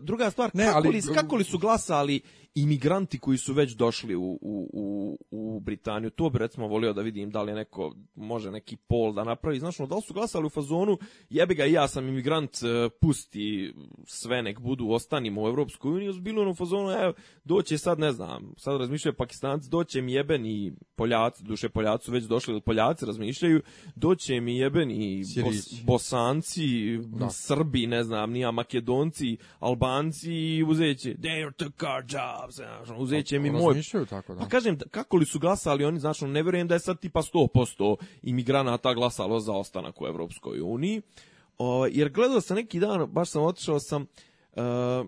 druga stvar, ne, kako, ali, li, kako li su glasali imigranti koji su već došli u, u, u, Britaniju, to bi recimo volio da vidim da li je neko, može neki pol da napravi, znaš, no, da li su glasali u fazonu, jebi ga ja sam imigrant, e, pusti sve nek budu, ostanimo u Evropskoj uniji, bilo ono u fazonu, evo, doće sad, ne znam, sad razmišljaju pakistanci, doće mi jebeni Poljaci, duše Poljaci su već došli, Poljaci razmišljaju, doće mi jebeni bos, bosanci, da. srbi, ne znam, nija makedonci, albanci i uzeće, they are took our jobs, znaš, uzeće mi moj... Tako, da. Pa kažem, kako li su glasali oni, znaš, ne verujem da je sad tipa 100% imigranata glasalo za ostanak u Evropskoj uniji, o, jer gledao sam neki dan, baš sam otišao sam... Uh,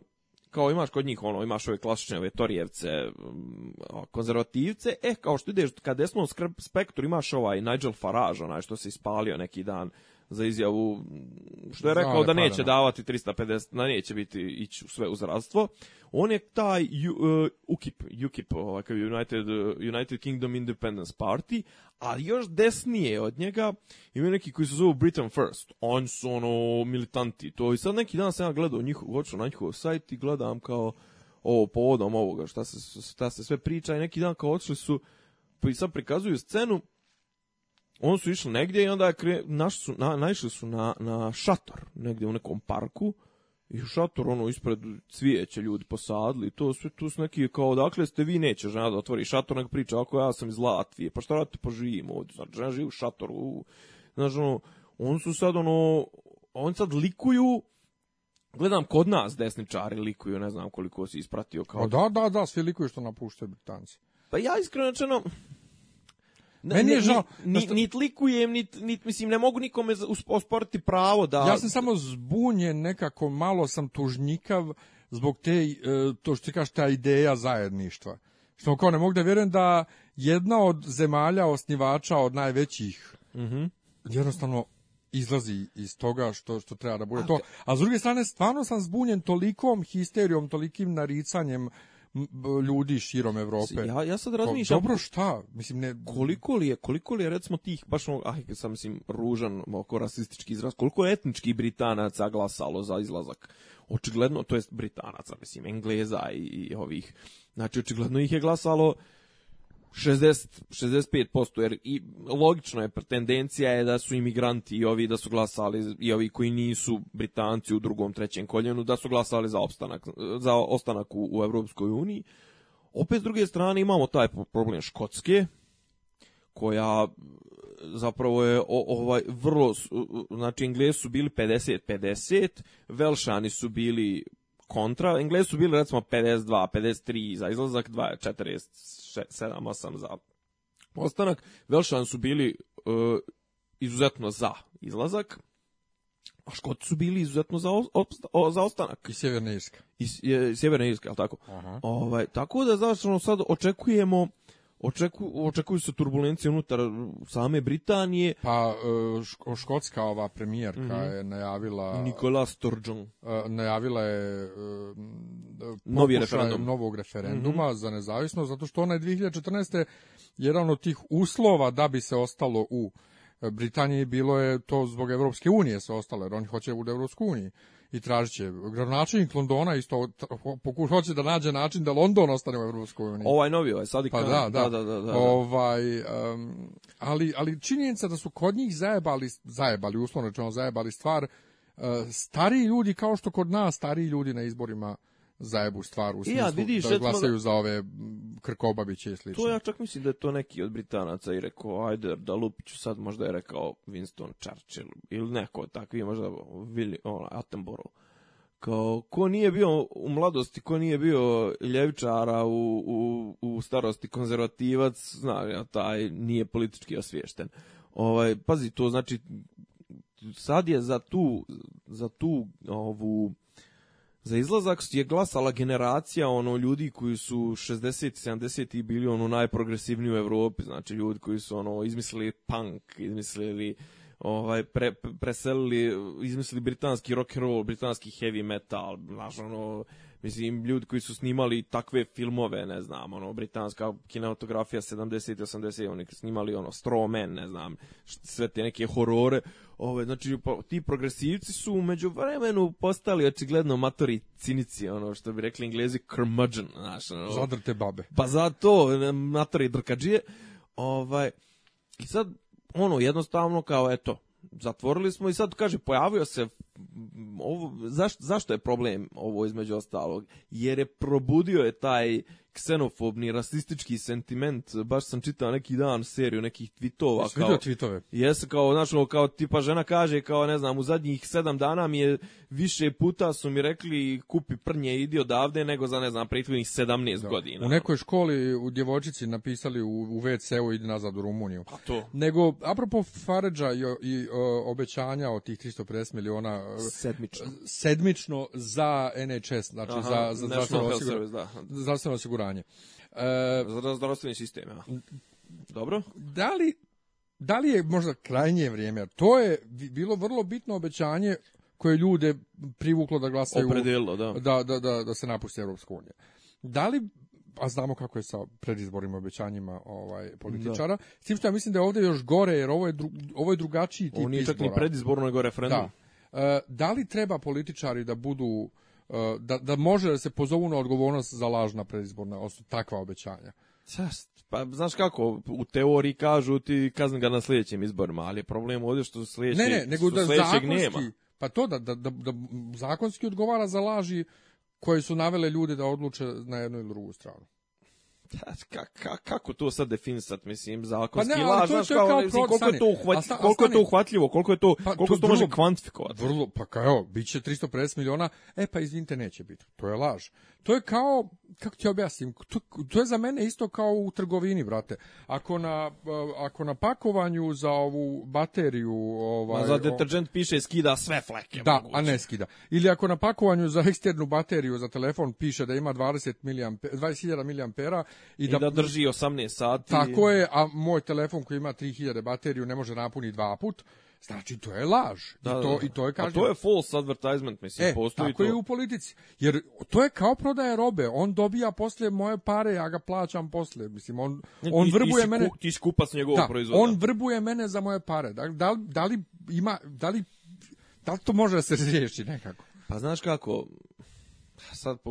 kao imaš kod njih, ono, imaš ove klasične ove torijevce, mm, konzervativce, e, kao što ideš ka desnom spektru imaš ovaj Nigel Farage, onaj što se ispalio neki dan za izjavu, mm, što je rekao Znale, da neće padano. davati 350, da neće biti ići sve u zdravstvo on je taj uh, UKIP, UKIP, ovakav United, United Kingdom Independence Party, ali još desnije od njega imaju neki koji se zovu Britain First. Oni su ono militanti. To i sad neki dan sam ja gledao njihov, očeo na njihov sajt i gledam kao ovo povodom ovoga, šta se, šta se sve priča i neki dan kao otišli su i sad prikazuju scenu oni su išli negdje i onda je kre, su, na, naišli su na, na šator negdje u nekom parku I u šator, ono, ispred cvijeće ljudi posadili, to sve tu su neki, kao, dakle ste vi, neće žena da otvori šator, nego priča, ako ja sam iz Latvije, pa šta radite, pa živim ovdje, znači, žena živi u šatoru, znači, ono, oni su sad, ono, oni sad likuju, gledam kod nas desničari likuju, ne znam koliko si ispratio kao... No, da, da, da, svi likuju što napuštaju Britanci. Pa ja iskreno, znači, Meni je žao... Ni, da što... nit likujem, nit, nit, mislim, ne mogu nikome osporiti pravo da... Ja sam samo zbunjen nekako, malo sam tužnjikav zbog te, e, to što ti kažeš, ta ideja zajedništva. Što kao ne mogu da vjerujem da jedna od zemalja osnivača od najvećih mm -hmm. jednostavno izlazi iz toga što što treba da bude a, to. Da- a s druge strane stvarno sam zbunjen tolikom histerijom, tolikim naricanjem ljudi širom Evrope. Ja, ja sad razmišljam... Dobro šta? Mislim, ne... Koliko li je, koliko li je recimo tih, baš ono, ah, sam mislim, ružan oko rasistički izraz, koliko je etničkih Britanaca glasalo za izlazak? Očigledno, to jest Britanaca, mislim, Engleza i, i ovih. Znači, očigledno ih je glasalo 60 65% jer i logično je pretendencija je da su imigranti i ovi da su glasali i ovi koji nisu Britanci u drugom trećem koljenu da su glasali za opstanak za ostanak u, u Evropskoj uniji. Opet s druge strane imamo taj problem Škotske koja zapravo je ovaj vrlo znači Englezi su bili 50 50, Velšani su bili kontra. Englezi su bili recimo 52, 53 za izlazak, 2, 47, 8 za ostanak. Velšan su bili e, izuzetno za izlazak, a Škoti su bili izuzetno za, opsta, o, za ostanak. I Sjeverna Irska. I, je, Sjeverna Irska, ali tako. Aha. Ovaj, tako da, znaš, ono, sad očekujemo Očeku, očekuju se turbulencije unutar same Britanije. Pa e, škotska ova premijerka mm -hmm. je najavila Nikola Sturgeon. E, najavila je e, novi referendum novog referenduma mm -hmm. za nezavisnost zato što ona je 2014 jedan od tih uslova da bi se ostalo u Britaniji bilo je to zbog Evropske unije se ostalo jer oni hoće u Evropsku uniju i tražit će. Gradonačelnik Londona isto hoće da nađe način da London ostane u Evropskoj uniji. Ovaj novi, ovaj Sadik pa da da. Da, da, da, da, da, Ovaj, ali, ali činjenica da su kod njih zajebali, zajebali, uslovno rečeno zajebali stvar, e, stari ljudi kao što kod nas stari ljudi na izborima zajebu stvar u smislu ja, vidiš, da glasaju za ove Krkobabiće i slično. To ja čak mislim da je to neki od Britanaca i rekao, ajde da lupiću sad možda je rekao Winston Churchill ili neko takvi, možda Willi, on, Attenborough. Kao, ko nije bio u mladosti, ko nije bio ljevičara u, u, u starosti konzervativac, zna, taj nije politički osviješten. Ovaj, pazi, to znači, sad je za tu, za tu ovu Za izlazak je glasala generacija ono ljudi koji su 60, 70 i bili ono najprogresivniji u Evropi znači ljudi koji su ono izmislili punk, izmislili ovaj pre, preselili, izmislili britanski rock and roll, britanski heavy metal, znaš ono mislim, ljudi koji su snimali takve filmove, ne znam, ono, britanska kinematografija 70. i 80. oni snimali, ono, Strawman, ne znam, sve te neke horore, ove, znači, pa, ti progresivci su umeđu vremenu postali očigledno matori cinici, ono, što bi rekli englezi, curmudgeon, znaš, ono, Zadrte babe. Pa zato, matori drkađije, ovaj, i sad, ono, jednostavno, kao, eto, zatvorili smo i sad, kaže, pojavio se ovo, zaš, zašto je problem ovo između ostalog? Jer je probudio je taj ksenofobni, rasistički sentiment, baš sam čitao neki dan seriju nekih tvitova. Jesi vidio tvitove? Jes, kao, znaš, kao tipa žena kaže, kao, ne znam, u zadnjih sedam dana mi je više puta su mi rekli kupi prnje, idi odavde, nego za, ne znam, prethodnih sedamnaest da. godina. U nekoj školi u djevojčici napisali u, u WC-u idi nazad u Rumuniju. A to? Nego, apropo Faređa i, i o, obećanja od tih 350 miliona... E, sedmično. Sedmično za NHS, znači Aha, za, za zdravstveno osiguranje. Da. Zdravstveno osiguranje osiguranje. E, da- Za zdravstveni sistem, ja. Dobro. Da li, da li je možda krajnje vrijeme? To je bilo vrlo bitno obećanje koje ljude privuklo da glasaju Opredilo, da. Da, da, da, da se napusti Europska unija. Da li a znamo kako je sa predizbornim obećanjima ovaj političara. Da. S što ja mislim da je ovdje još gore jer ovo je dru, ovo je drugačiji tip Ovo nije čak ni predizborno nego referendum. Da. E, da li treba političari da budu Uh, da, da može da se pozovu na odgovornost za lažna predizborna takva obećanja. Pa, znaš kako, u teoriji kažu ti kazni ga na sljedećim izborima, ali je problem ovdje što sljedećeg, ne, ne, nego da zakonski, nema. Pa to da, da, da, da zakonski odgovara za laži koje su navele ljude da odluče na jednu ili drugu stranu. Da, kako to sad definisat, mislim, zakonski pa ne, laž, znaš, kao, kao mislim, koliko, je to, uhvat, sta, koliko je to uhvatljivo, koliko je to, pa, koliko to, to može kvantifikovati? Vrlo, pa kao, bit će 350 miliona, e pa izvinite, neće biti, to je laž to je kao, kako ti objasnim, to, to je za mene isto kao u trgovini, brate. Ako na, ako na pakovanju za ovu bateriju... Ovaj, a za deterđent piše skida sve fleke. Da, moguće. a ne skida. Ili ako na pakovanju za eksternu bateriju za telefon piše da ima 20 miliampe, 20.000 mAh i, I da, da drži 18 sati. Tako je, a moj telefon koji ima 3000 bateriju ne može napuniti dva put. Znači, to je laž. Da, I, da, to, da, I to je kažnjeno. A to je false advertisement, mislim, e, postoji tako to. je u politici. Jer to je kao prodaje robe. On dobija posle moje pare, ja ga plaćam posle. Mislim, on, on ti, vrbuje ti mene... ti si kupac njegovog da, proizvoda. on vrbuje mene za moje pare. Da, da, da li ima... Da li, da li to može da se riješi nekako? Pa znaš kako, sad po,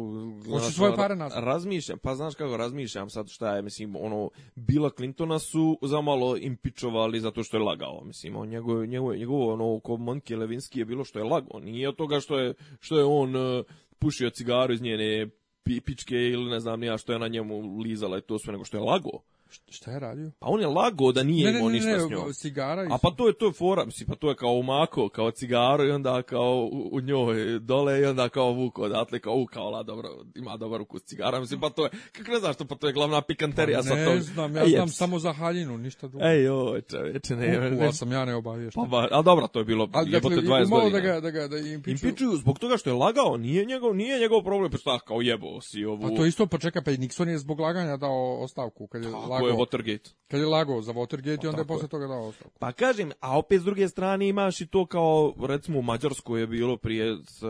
Hoće svoje pare nazad. Razmišljam, pa znaš kako razmišljam sad šta je, mislim, ono, Bila Clintona su zamalo impičovali zato što je lagao, mislim, on njegov, njegov, njegov ono, ko Monke Levinski je bilo što je lagao, nije od toga što je, što je on uh, pušio cigaru iz njene pipičke ili ne znam nija što je na njemu lizala i to sve, nego što je lagao. Šta je radio? Pa on je lago da nije ne, imao ništa ne, ne, s njom. Cigara A pa to je to je fora, mislim, pa to je kao umako, kao cigaro i onda kao u, u njoj dole i onda kao vuko odatle, kao u, kao la, dobro, ima dobar ukus cigara, mislim, pa to je, kako ne znaš to, pa to je glavna pikanterija pa, sa tom. Ne znam, ja Ej, znam samo za haljinu, ništa drugo. Ej, oj, čoveče, ne. Vuku, sam ja ne obaviješten. Pa, ba, a dobro, to je bilo, ali, jebote, dakle, 20 godina. Da ga, da ga, da impiču. impičuju. zbog toga što je lagao, nije njegov, nije njegov problem, pa kao jebo si ovu. Pa to isto, pa čeka, pa Nixon je zbog laganja dao ostavku, kad je pa, ko je Watergate. Kad je lago za Watergate pa, i onda je posle toga dao ostavku. Pa kažem, a opet s druge strane imaš i to kao, recimo, u Mađarskoj je bilo prije, s,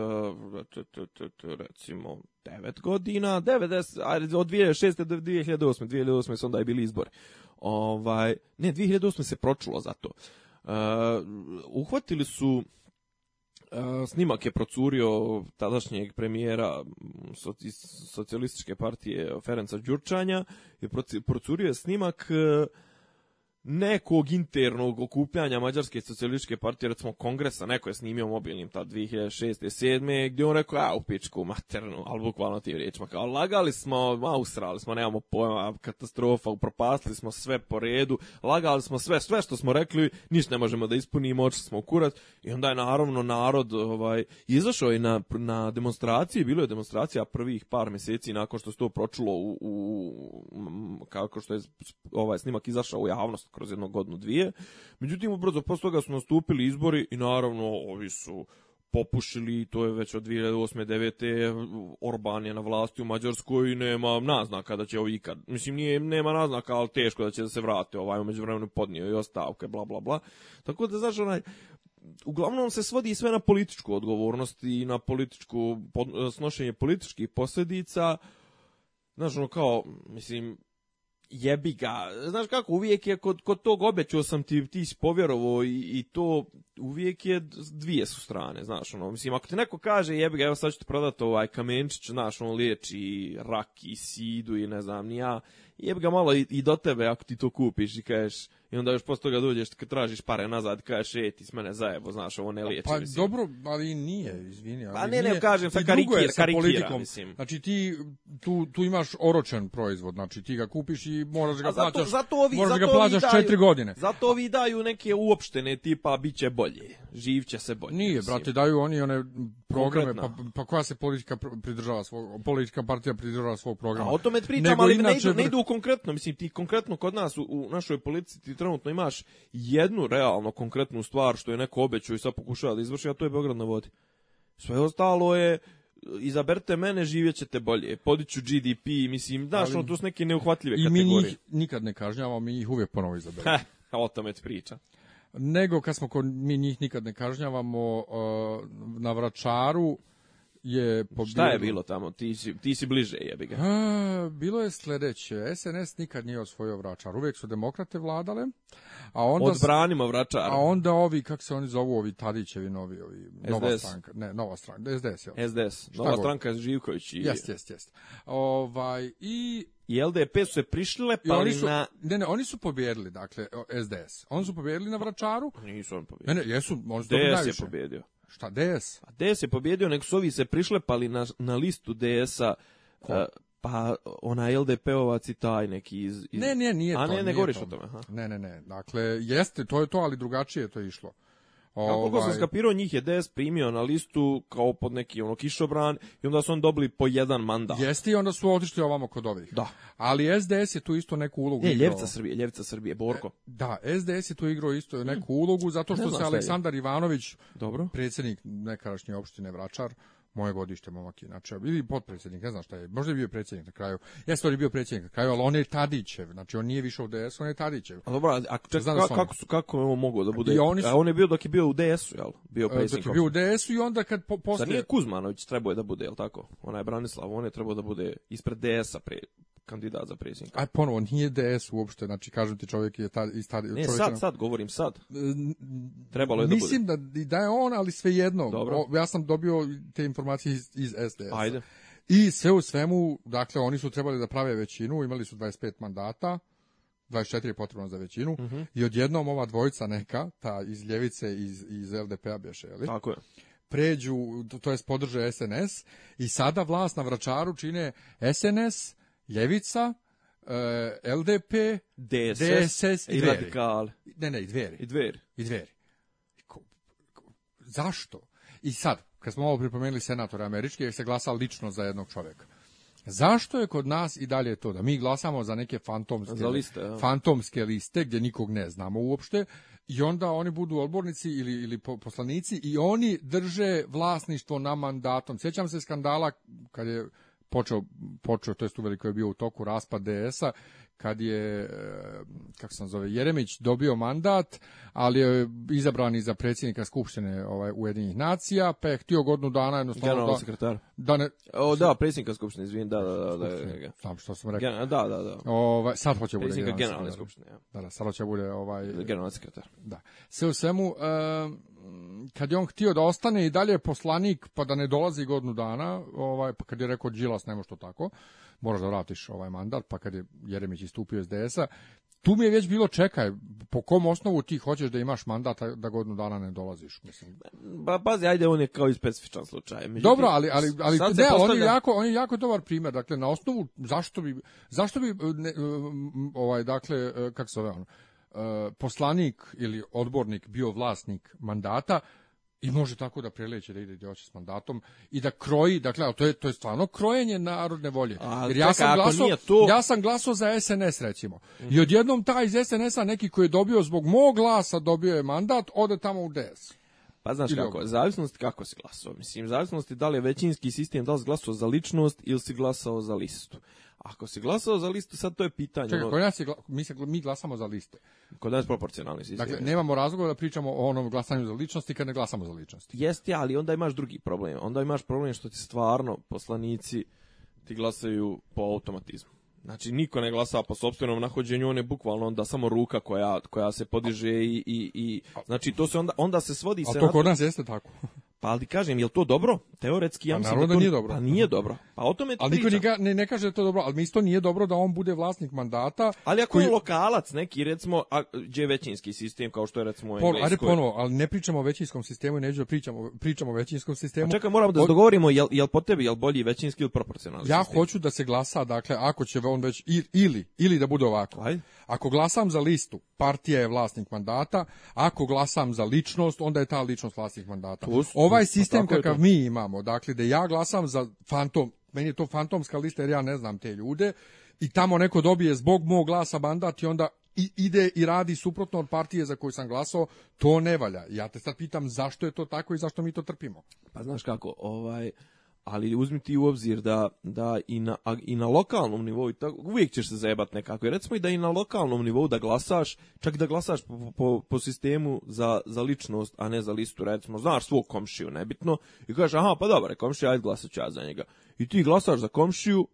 recimo, 9 godina, 90, od 2006. do 2008. 2008. se onda je bili izbori. Ovaj, ne, 2008. se pročulo za to. Uh, uhvatili su Snimak je procurio tadašnjeg premijera mm, socijalističke partije Ferenca Đurčanja i procurio je snimak e, nekog internog okupljanja Mađarske socijalističke partije, recimo kongresa, neko je snimio mobilnim ta 2006. 7. gdje on rekao, a u pičku maternu, ali bukvalno ti riječima, kao lagali smo, ausrali smo, nemamo pojma, katastrofa, upropastili smo sve po redu, lagali smo sve, sve što smo rekli, ništa ne možemo da ispunimo, oči smo u kurac, i onda je naravno narod ovaj, izašao i na, na demonstracije, bilo je demonstracija prvih par mjeseci nakon što se to pročulo u, u kako što je ovaj snimak izašao u javnost, kroz jedno godinu dvije. Međutim, ubrzo posle toga su nastupili izbori i naravno ovi su popušili, to je već od 2008. 9. Orban je na vlasti u Mađarskoj i nema naznaka da će ovo ikad. Mislim, nije, nema naznaka, ali teško da će da se vrate ovaj, umeđu vremenu podnio i ostavke, bla, bla, bla. Tako da, znaš, onaj, uglavnom se svodi sve na političku odgovornost i na političku, snošenje političkih posljedica, Znaš, ono kao, mislim, jebi ga, znaš kako, uvijek je kod, kod tog obećao sam ti, ti si povjerovo i, i, to uvijek je dvije su strane, znaš, ono, mislim, ako ti neko kaže jebi ga, evo sad ću ti prodati ovaj kamenčić, znaš, on liječi rak i sidu i ne znam, ni ja, jeb ga malo i, i, do tebe ako ti to kupiš i kažeš, i onda još posle toga dođeš, tražiš pare nazad, kažeš, e, ti s mene zajebo, znaš, ovo ne liječi. Pa mislim. dobro, ali nije, izvini. Pa ali pa ne, nije, ne, kažem, sa karikir, karikira, politikom. mislim. Znači ti, tu, tu imaš oročen proizvod, znači ti ga kupiš i moraš ga A zato, zato ovi, moraš zato ga plaćaš 4 godine. Zato vi daju neke uopštene tipa, bit će bolje, živće se bolje. Nije, mislim. brate, daju oni one programe, pa, pa koja se politika pridržava svog, politička partija pridržava svog programa. A o tome pričam, ali inače, ne idu, ne idu konkretno, mislim, ti konkretno kod nas u, u našoj politici ti trenutno imaš jednu realno konkretnu stvar što je neko obećao i sad pokušava da izvrši, a to je Beograd na vodi. Sve ostalo je, izaberte mene, živjet ćete bolje, podiću GDP, mislim, znaš, da, ono, tu su neke neuhvatljive i kategorije. I mi njih nikad ne kažnjavamo, mi ih uh, uvijek ponovo izaberemo. Ha, o tome priča. Nego, kad smo, mi njih nikad ne kažnjavamo, na vračaru, je pobjelo. Šta je bilo tamo? Ti si, ti si bliže, jebi ga. A, bilo je sledeće. SNS nikad nije osvojio vračar. Uvijek su demokrate vladale. A onda, Odbranimo vračar. A onda ovi, kako se oni zovu, ovi Tadićevi novi, ovi, SDS. nova stranka. Ne, nova stranka, SDS. Jel? SDS, Šta nova govori? stranka Živković. I... Jest, jest, jest. Ovaj, I i LDP su se prišle pa oni su, na... Ne, ne, oni su pobjedili, dakle, SDS. Oni su pobjedili na Vračaru. Nisu oni pobjedili. Ne, ne, jesu, oni najviše. SDS je pobjedio. Šta DS? A DS je pobjedio, nego su ovi se prišlepali na, na listu DS-a. Uh, e, pa ona LDP-ovac i taj neki iz... iz... Ne, ne, nije A to. A ne, ne govoriš o tome. Aha. Ne, ne, ne. Dakle, jeste, to je to, ali drugačije je to išlo. Ovaj... Kako sam skapirao, njih je DS primio na listu kao pod neki ono kišobran i onda su on dobili po jedan mandat. Jeste i onda su otišli ovamo kod ovih. Da. Ali SDS je tu isto neku ulogu. Ne, Ljevica Srbije, Ljevica Srbije, Borko. E, da, SDS je tu igrao isto neku ulogu zato što se Aleksandar Ivanović, Dobro. predsednik nekadašnje opštine Vračar, moje godište momak je, znači, ili potpredsjednik, ne znam šta je, možda je bio predsjednik na kraju, jeste on je bio predsjednik na kraju, ali on je Tadićev, znači on nije više u DS, on je Tadićev. A dobro, a če, znam da ka, kako, su, kako je on mogao da bude, oni su, a on je bio dok je bio u DS-u, jel? Bio predsjednik. Dok je bio u DS-u i onda kad po, posle... Da nije Kuzmanović trebao je da bude, jel tako? onaj Branislav, on je trebao da bude ispred DS-a pre, kandidat za predsjednika. Aj ponovo, nije DS uopšte, znači kažem ti čovjek je ta, iz ta, Ne, sad, sad govorim, sad. E, Trebalo je Mislim da Mislim da, da, je on, ali svejedno. Dobro. O, ja sam dobio te informacije iz, iz SDS. Ajde. I sve u svemu, dakle, oni su trebali da prave većinu, imali su 25 mandata, 24 je potrebno za većinu, uh mhm. -huh. i odjednom ova dvojica neka, ta iz Ljevice iz, iz LDP-a bješe, jeli? Tako je pređu, to jest podrže SNS i sada vlast na Vračaru čine SNS, ljevica, uh, eh, LDP, DSS, DSS i, i radikal. Ne, ne, i dveri. I dveri. I dveri. Ko, ko, zašto? I sad, kad smo ovo pripomenuli senatora američke, jer se glasa lično za jednog čoveka. Zašto je kod nas i dalje to da mi glasamo za neke fantomske, za liste, ja. fantomske liste gdje nikog ne znamo uopšte i onda oni budu odbornici ili, ili poslanici i oni drže vlasništvo na mandatom. Sjećam se skandala kad je počeo, počeo to jest uveliko je bio u toku raspad DS-a, kad je, eh, kako se zove, Jeremić dobio mandat, ali je izabran i za predsjednika Skupštine ovaj, Ujedinjih nacija, pa je htio godinu dana jednostavno... da, sekretar. Da, ne, o, da, predsjednika Skupštine, izvijem, da, da, da. da, Sam da, da. što sam rekao. Gen, da, da, da. Ovaj, sad hoće bude generalne Skupštine. Ja. Da, da, sad hoće bude... Ovaj, generalni sekretar. Da. Sve u svemu... Um, kad je on htio da ostane i dalje poslanik, pa da ne dolazi godinu dana, ovaj, pa kad je rekao Đilas, nema što tako, moraš da vratiš ovaj mandat, pa kad je Jeremić istupio iz DS-a, tu mi je već bilo čekaj, po kom osnovu ti hoćeš da imaš mandata da godinu dana ne dolaziš, mislim. Ba, pazi, ajde, on je kao i specifičan slučaj. Međutim, Dobro, ali, ali, ali ne, postavlja... on, je jako, on je jako dobar primjer, dakle, na osnovu, zašto bi, zašto bi ne, ovaj, dakle, e, kako se zove ono, E, poslanik ili odbornik bio vlasnik mandata i može tako da preleće da ide gdje hoće s mandatom i da kroji, dakle, to je, to je stvarno krojenje narodne volje. A, Jer ja, sam glasao, to... ja sam glasao za SNS, recimo. Mm -hmm. I odjednom taj iz SNS-a neki koji je dobio zbog mog glasa dobio je mandat, ode tamo u DS. Pa znaš ili kako, zavisnost kako si glasao. Mislim, zavisnost je da li je većinski sistem, da li si glasao za ličnost ili si glasao za listu. Ako si glasao za listu, sad to je pitanje. Čekaj, kod nas je, mi, se, mi glasamo za liste. Kod nas proporcionalni sistem. Dakle, nemamo razloga da pričamo o onom glasanju za ličnosti kad ne glasamo za ličnosti. Jeste, ali onda imaš drugi problem. Onda imaš problem što ti stvarno poslanici ti glasaju po automatizmu. Znači, niko ne glasa po sopstvenom nahođenju, on je bukvalno onda samo ruka koja, koja se podiže i, i, i... Znači, to se onda, onda se svodi... A to kod nas jeste tako. Pa ali kažem, je to dobro? Teoretski ja pa, mislim da, da, to, da nije dobro. Pa nije dobro. Pa o tome Ali niko ne, ne kaže da to dobro, ali isto nije dobro da on bude vlasnik mandata. Ali ako koji... je lokalac neki, recimo, a, gdje je većinski sistem, kao što je recimo Pol, Ajde ponovo, ali ne pričamo o većinskom sistemu, neću da pričamo, pričamo o većinskom sistemu. A čekaj, moramo da se dogovorimo, jel, jel po tebi, jel bolji većinski ili proporcionalni Ja sistem? hoću da se glasa, dakle, ako će on već, ili, ili da bude ovako. Ajde. Ako glasam za listu, partija je vlasnik mandata, ako glasam za ličnost, onda je ta ličnost vlasnik mandata. Plus ovaj sistem kakav mi imamo, dakle da ja glasam za fantom, meni je to fantomska lista jer ja ne znam te ljude i tamo neko dobije zbog mog glasa mandat i onda i ide i radi suprotno od partije za koju sam glasao, to ne valja. Ja te sad pitam zašto je to tako i zašto mi to trpimo. Pa znaš kako, ovaj ali uzmiti u obzir da, da i, na, i na lokalnom nivou, tako, uvijek ćeš se zajebat nekako, I recimo i da i na lokalnom nivou da glasaš, čak da glasaš po, po, po sistemu za, za, ličnost, a ne za listu, recimo, znaš svog komšiju, nebitno, i kažeš, aha, pa dobar, komšija, ajde glasat ću ja za njega. I ti glasaš za komšiju,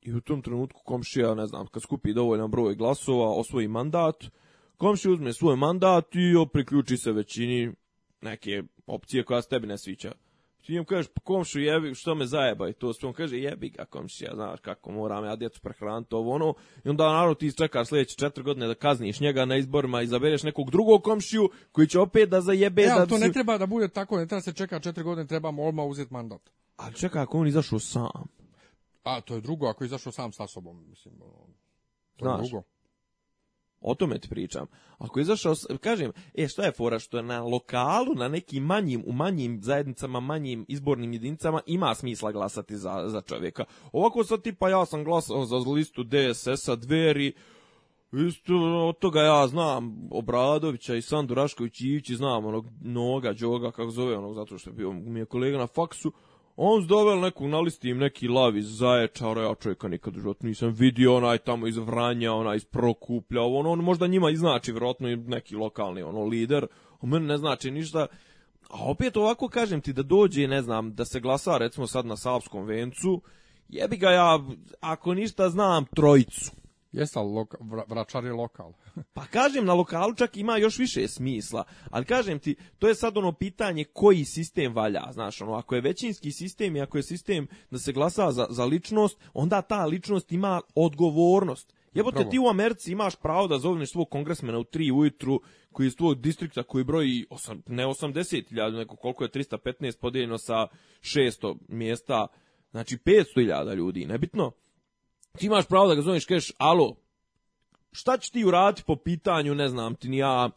i u tom trenutku komšija, ne znam, kad skupi dovoljan broj glasova, osvoji mandat, komšija uzme svoj mandat i priključi se većini neke opcije koja se tebi ne sviđa. Ti njemu kažeš, pa komšu jebi, što me zajebaj, to sve. On kaže, jebi ga komšija, znaš kako moram ja djecu prehraniti, ovo ono. I onda naravno ti čekaš sljedeće četiri godine da kazniš njega na izborima i zabereš nekog drugog komšiju koji će opet da zajebe. Ja, e, da to si... ne treba da bude tako, ne treba se čeka četiri godine, trebamo odmah uzeti mandat. Ali čeka ako on izašao sam. A, to je drugo, ako je izašao sam sa sobom, mislim, to je znaš, drugo. O tome ti pričam. Ako izašao, kažem, e šta je fora što je na lokalu, na nekim manjim, u manjim zajednicama, manjim izbornim jedinicama ima smisla glasati za, za čovjeka. Ovako sad tipa ja sam glasao za listu DSS-a, dveri, Isto, od toga ja znam Obradovića i Sandu Rašković Ivići, znam onog Noga, Đoga, kako zove onog, zato što je bio mi je kolega na faksu, On zdovel neku na listi im neki lav iz Zaječara, ja čovjeka nikad u životu nisam vidio, onaj tamo iz Vranja, onaj iz Prokuplja, on, on možda njima i znači, vjerojatno neki lokalni ono lider, on meni ne znači ništa, a opet ovako kažem ti da dođe, ne znam, da se glasa recimo sad na Savskom vencu, jebi ga ja, ako ništa znam, trojicu. Jeste, ali loka, vračar je lokal. pa kažem, na lokalu čak ima još više smisla, ali kažem ti, to je sad ono pitanje koji sistem valja, znaš, ono, ako je većinski sistem i ako je sistem da se glasa za, za ličnost, onda ta ličnost ima odgovornost. Jebote, Pravo. ti u Americi imaš pravo da zoveš svog kongresmena u 3 ujutru koji je iz tvojeg distrikta koji broji osam, ne 80.000, neko koliko je 315 podijeljeno sa 600 mjesta, znači 500.000 ljudi, nebitno ti imaš pravo da ga zoveš, kažeš, alo, šta ćeš ti uraditi po pitanju, ne znam ti ni ja,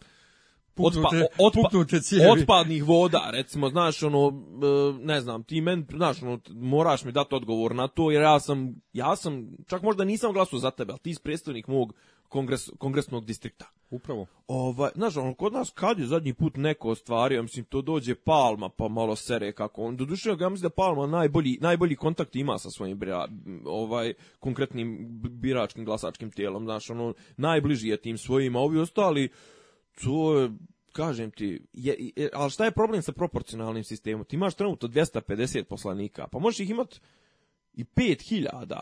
Otpa, otpa, otpadnih voda, recimo, znaš, ono, e, ne znam, ti men, znaš, ono, moraš mi dati odgovor na to, jer ja sam, ja sam, čak možda nisam glasao za tebe, ali ti si predstavnik mog kongres, kongresnog distrikta. Upravo. Ovaj, znaš, ono, kod nas kad je zadnji put neko ostvario, mislim, to dođe Palma, pa malo sere kako. On, doduše, ja mislim da Palma najbolji, najbolji kontakt ima sa svojim bira, ovaj, konkretnim biračkim glasačkim tijelom, znaš, ono, najbliži je tim svojima, ovi ostali, to je, kažem ti, je, je, ali šta je problem sa proporcionalnim sistemom? Ti imaš trenutno 250 poslanika, pa možeš ih imati i 5000,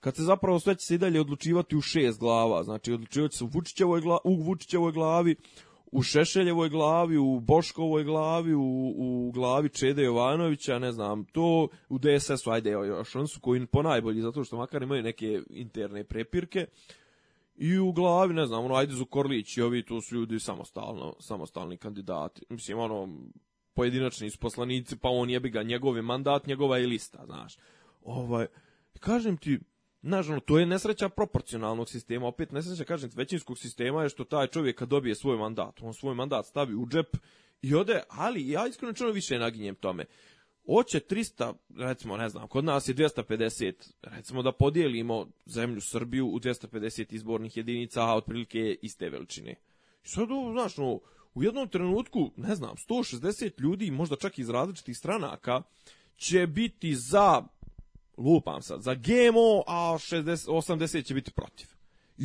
kad se zapravo sve će se i dalje odlučivati u šest glava, znači odlučivati se u Vučićevoj, glavi, u Vučićevoj glavi, u Šešeljevoj glavi, u Boškovoj glavi, u, u glavi Čede Jovanovića, ne znam, to u DSS-u, ajde još, on su koji ponajbolji, zato što makar imaju neke interne prepirke, i u glavi, ne znam, ono, ajde Zukorlić i ovi, to su ljudi samostalno, samostalni kandidati, mislim, ono, pojedinačni su poslanici, pa on jebi ga, njegov je mandat, njegova je lista, znaš, ovaj, kažem ti, Znaš, ono, to je nesreća proporcionalnog sistema, opet nesreća, kažem, većinskog sistema je što taj čovjek kad dobije svoj mandat, on svoj mandat stavi u džep i ode, ali ja iskreno čuno više naginjem tome. Oće 300, recimo, ne znam, kod nas je 250, recimo da podijelimo zemlju Srbiju u 250 izbornih jedinica, a otprilike iste veličine. I sad, znaš, no, u jednom trenutku, ne znam, 160 ljudi, možda čak iz različitih stranaka, će biti za lupam sad, za GMO, a 60, 80 će biti protiv.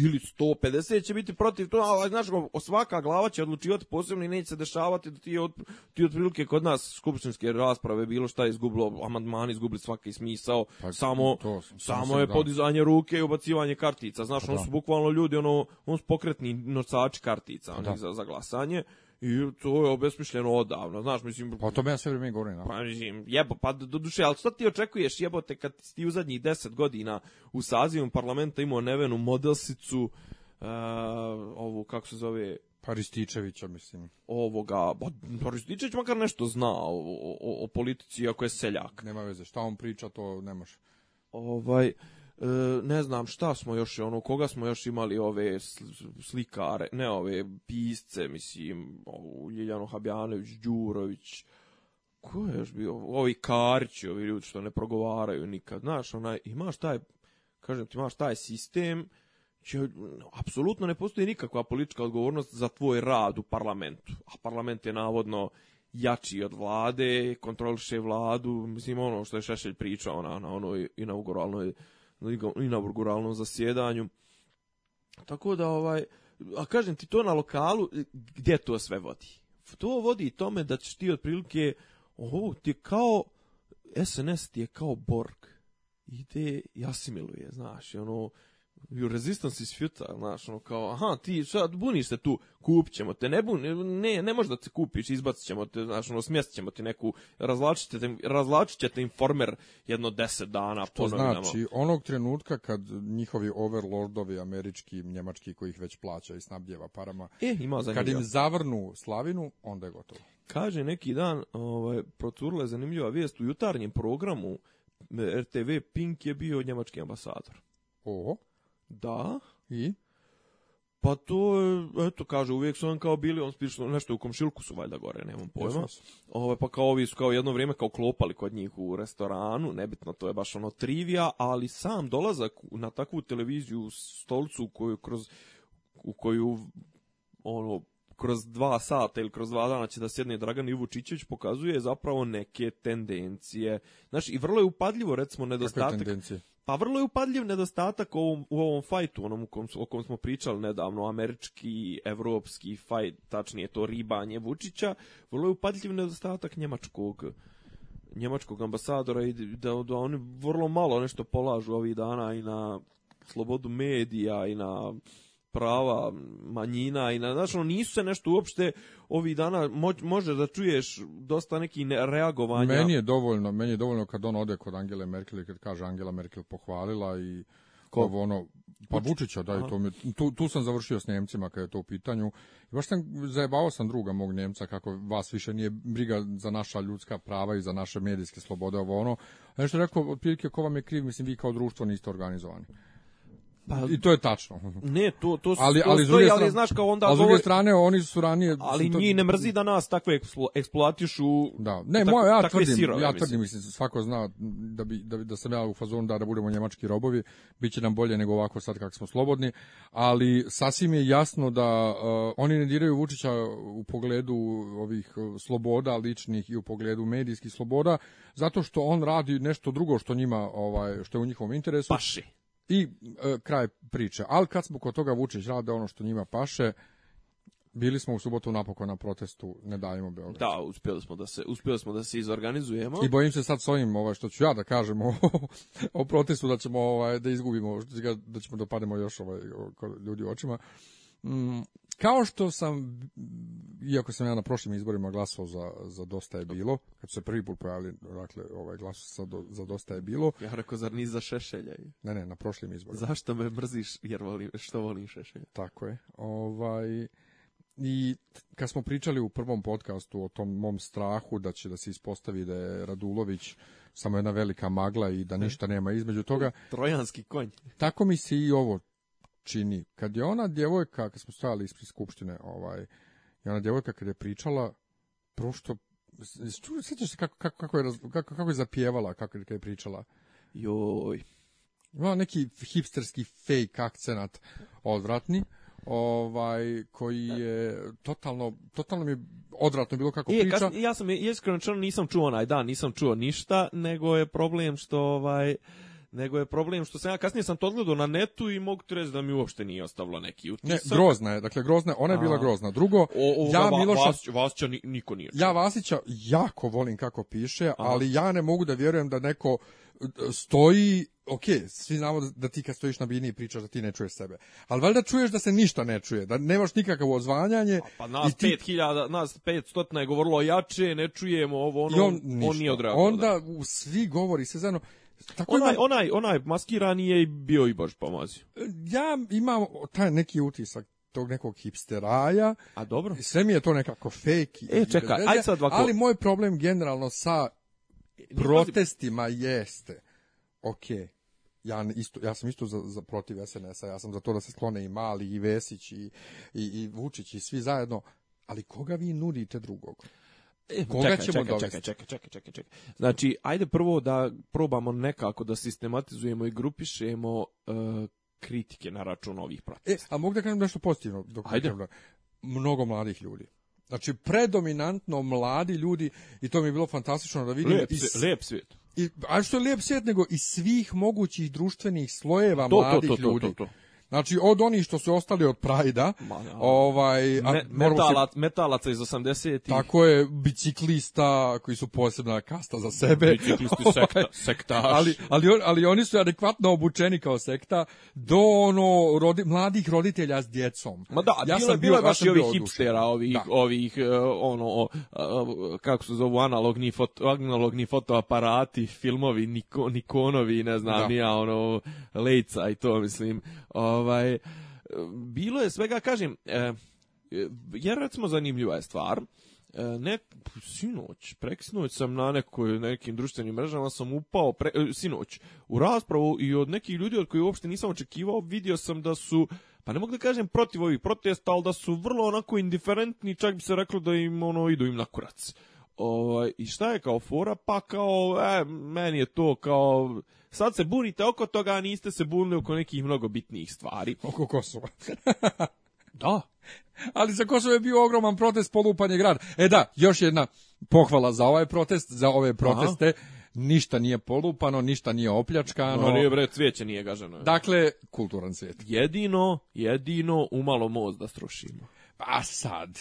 Ili 150 će biti protiv, to, ali znaš, svaka glava će odlučivati posebno i neće se dešavati da ti, od, ti otprilike kod nas skupštinske rasprave bilo šta izgubilo, amandmani izgubili svaki smisao, pa, samo, to, to samo je da. podizanje ruke i ubacivanje kartica. Znaš, pa, ono da. su bukvalno ljudi, ono, on su pokretni nosači kartica, pa, da. za, za glasanje. I to je obesmišljeno odavno, znaš, mislim... Pa to tome ja sve vreme govorim. Da. Pa, mislim, jebo, pa do duše, ali šta ti očekuješ, jebote, kad ti u zadnjih deset godina u sazivom parlamenta imao nevenu modelsicu, uh, eh, ovu, kako se zove, pa Rističevića, mislim. Ovoga, pa Rističević makar nešto zna o, o, o politici, iako je seljak. Nema veze, šta on priča, to ne može. Ovaj, E, ne znam šta smo još ono koga smo još imali ove slikare ne ove pisce mislim ovu Ljiljanu Habjanović Đurović ko je još bio ovi Karići ovi ljudi što ne progovaraju nikad znaš onaj imaš taj kažem ti imaš taj sistem će, apsolutno ne postoji nikakva politička odgovornost za tvoj rad u parlamentu a parlament je navodno jači od vlade kontroliše vladu mislim ono što je Šešelj pričao na, na onoj inauguralnoj i na burguralnom zasjedanju. Tako da, ovaj, a kažem ti to na lokalu, gdje to sve vodi? To vodi tome da ćeš ti otprilike, ovo ti je kao, SNS ti je kao Borg, ide i asimiluje, znaš, ono, ju resistance is fjuta, znaš, ono kao, aha, ti sad buniš se tu, kupit ćemo te, ne, buni, ne, ne možeš da se kupiš, izbacit ćemo te, znaš, ono, smjestit ćemo ti neku, razlačit ćete, razlačit ćete informer jedno deset dana. Što znači, onog trenutka kad njihovi overlordovi američki, njemački, koji ih već plaća i snabdjeva parama, e, ima kad im zavrnu slavinu, onda je gotovo. Kaže neki dan, ovaj, proturla je zanimljiva vijest, u jutarnjem programu e, RTV Pink je bio njemački ambasador. Oho. Da. I? Pa to, eto, kaže, uvijek su on kao bili, on spično nešto u komšilku su valjda gore, nemam pojma. Ove, ovaj, pa kao ovi su kao jedno vrijeme kao klopali kod njih u restoranu, nebitno, to je baš ono trivija, ali sam dolazak na takvu televiziju stolcu koju kroz, u koju ono, kroz dva sata ili kroz dva dana će da sjedne Dragan Ivu Čičević pokazuje zapravo neke tendencije. Znaš, i vrlo je upadljivo, recimo, nedostatak... Kakve tendencije? Pa vrlo je upadljiv nedostatak u ovom, u ovom fajtu, onom kom, o kom smo pričali nedavno, američki, evropski fajt, tačnije to ribanje Vučića, vrlo je upadljiv nedostatak njemačkog njemačkog ambasadora i da, da oni vrlo malo nešto polažu ovih dana i na slobodu medija i na prava manjina i na znaš, ono, nisu se nešto uopšte ovi dana moć, možeš da čuješ dosta neki ne, reagovanja. Meni je dovoljno, meni je dovoljno kad on ode kod Angele Merkel i kad kaže Angela Merkel pohvalila i Ko? Ovo ono, pa Vučića, da, to mi, tu, tu sam završio s Njemcima kada je to u pitanju. I baš sam, zajebao sam druga mog Nemca kako vas više nije briga za naša ljudska prava i za naše medijske slobode, ovo ono. A Nešto rekao, otprilike, ko vam je kriv, mislim, vi kao društvo niste organizovani. Pa, I to je tačno. Ne, to, to, su, ali, to ali, stoji, strane, ali znaš kao onda... Ali s druge strane, oni su ranije... Ali to... njih ne mrzi da nas takve eksploatišu... Da, ne, tak, moja, ja tvrdim, sirove, ja tvrdim, mislim, svako zna da, bi, da, da sam ja u fazonu da, da budemo njemački robovi, bit će nam bolje nego ovako sad kako smo slobodni, ali sasvim je jasno da uh, oni ne diraju Vučića u pogledu ovih e, sloboda ličnih i u pogledu medijskih sloboda, zato što on radi nešto drugo što njima, ovaj, što je u njihovom interesu. Paši. I e, kraj priče. Ali kad smo kod toga Vučić rade ono što njima paše, bili smo u subotu napokon na protestu Ne dajemo Beograd. Da, uspjeli smo da se uspjeli smo da se izorganizujemo. I bojim se sad s ovim ovaj što ću ja da kažem o, o protestu da ćemo ovaj da izgubimo, da ćemo da dopademo još ovaj ljudi u očima. Mm, Kao što sam, iako sam ja na prošlim izborima glasao za, za Dosta je bilo, kad se prvi put pojavili, dakle, ovaj glas za, za Dosta je bilo. Ja rekao, zar ni za Šešelja? Ne, ne, na prošlim izborima. Zašto me mrziš, jer volim, što volim Šešelja? Tako je. Ovaj, i kad smo pričali u prvom podcastu o tom mom strahu da će da se ispostavi da je Radulović samo jedna velika magla i da e. ništa nema između toga. Trojanski konj. Tako mi se i ovo čini. Kad je ona djevojka, kad smo stajali ispred skupštine, ovaj, i ona djevojka kad je pričala, prvo što, sjećaš se kako, kako, kako, je, kako, kako je zapjevala, kako je, kad je pričala? Joj. Ima neki hipsterski fake akcenat odvratni ovaj koji da. je totalno totalno mi je odvratno bilo kako I, e, priča. Kasn, ja sam iskreno nisam čuo onaj dan, nisam čuo ništa, nego je problem što ovaj nego je problem što sam ja kasnije sam to odgledao na netu i mogu ti reći da mi uopšte nije ostavilo neki utisak. Ne, grozna je, dakle grozna je, ona je bila grozna. Drugo, o, o, ja da, va, Miloša... Vas, Vasića niko nije. Ja Vasića jako volim kako piše, Aha. ali ja ne mogu da vjerujem da neko e, stoji, ok, svi znamo da, da ti kad stojiš na bini i pričaš da ti ne čuješ sebe, ali valjda čuješ da se ništa ne čuje, da nemaš nikakav ozvanjanje. A pa nas i ti... 5000, nas 500 je govorilo jače, ne čujemo ovo, ono, on, on nije odradio. Da. Onda da. u svi govori se zajedno, Tako onaj, ima... Da- onaj, onaj maskirani je bio i baš pomazio. Ja imam taj neki utisak tog nekog hipsteraja. A dobro. Sve mi je to nekako fake. E, čekaj, ajde sad ovako. Ali moj problem generalno sa protestima jeste, ok, ja, isto, ja sam isto za, za protiv SNS-a, ja sam za to da se sklone i Mali, i Vesić, i, i, i Vučić, i svi zajedno, ali koga vi nudite drugog? E, Koga čekaj, ćemo čekaj, čekaj, čekaj, čekaj, čekaj, čekaj. Znači, ajde prvo da probamo nekako da sistematizujemo i grupišemo uh, kritike na račun ovih e, protesta. E, a mogu da kažem nešto pozitivno? Dok ajde. Da, mnogo mladih ljudi. Znači, predominantno mladi ljudi, i to mi je bilo fantastično da vidim... Lep, iz... lep svijet. I, a što je lijep svijet, nego iz svih mogućih društvenih slojeva to, mladih to, to, ljudi. To, to, to. Znači, od onih što su ostali od Prajda, ovaj, a, Me, metala, se... metalaca iz 80 -ih. Tako je, biciklista, koji su posebna kasta za sebe. Biciklisti ovaj, sekta, sektaš. Ali, ali, ali oni su adekvatno obučeni kao sekta, do ono, rodi, mladih roditelja s djecom. Ma da, ja bilo, sam bilo baš i ovih hipstera, ovih, da. ovih e, ono, kako se zovu, analogni, foto, analogni fotoaparati, filmovi, Nikonovi, ne znam, da. nija, ono, lejca i to, mislim, ovaj, ovaj, e, bilo je svega, kažem, e, jer recimo zanimljiva je stvar, e, ne, sinoć, preksinoć sam na nekoj, nekim društvenim mrežama sam upao, pre, e, sinoć, u raspravu i od nekih ljudi od kojih uopšte nisam očekivao, vidio sam da su, pa ne mogu da kažem protiv ovih protesta, ali da su vrlo onako indiferentni, čak bi se reklo da im ono, idu im na kurac. ovaj I šta je kao fora? Pa kao, e, meni je to kao, sad se bunite oko toga, a niste se bunili oko nekih mnogo bitnijih stvari. Oko Kosova. da. Ali za Kosovo je bio ogroman protest, polupanje grad. E da, još jedna pohvala za ovaj protest, za ove proteste. Aha ništa nije polupano, ništa nije opljačkano. No, nije bre, cvijeće nije gaženo. Dakle, kulturan svijet. Jedino, jedino umalo moz da strošimo. Pa sad.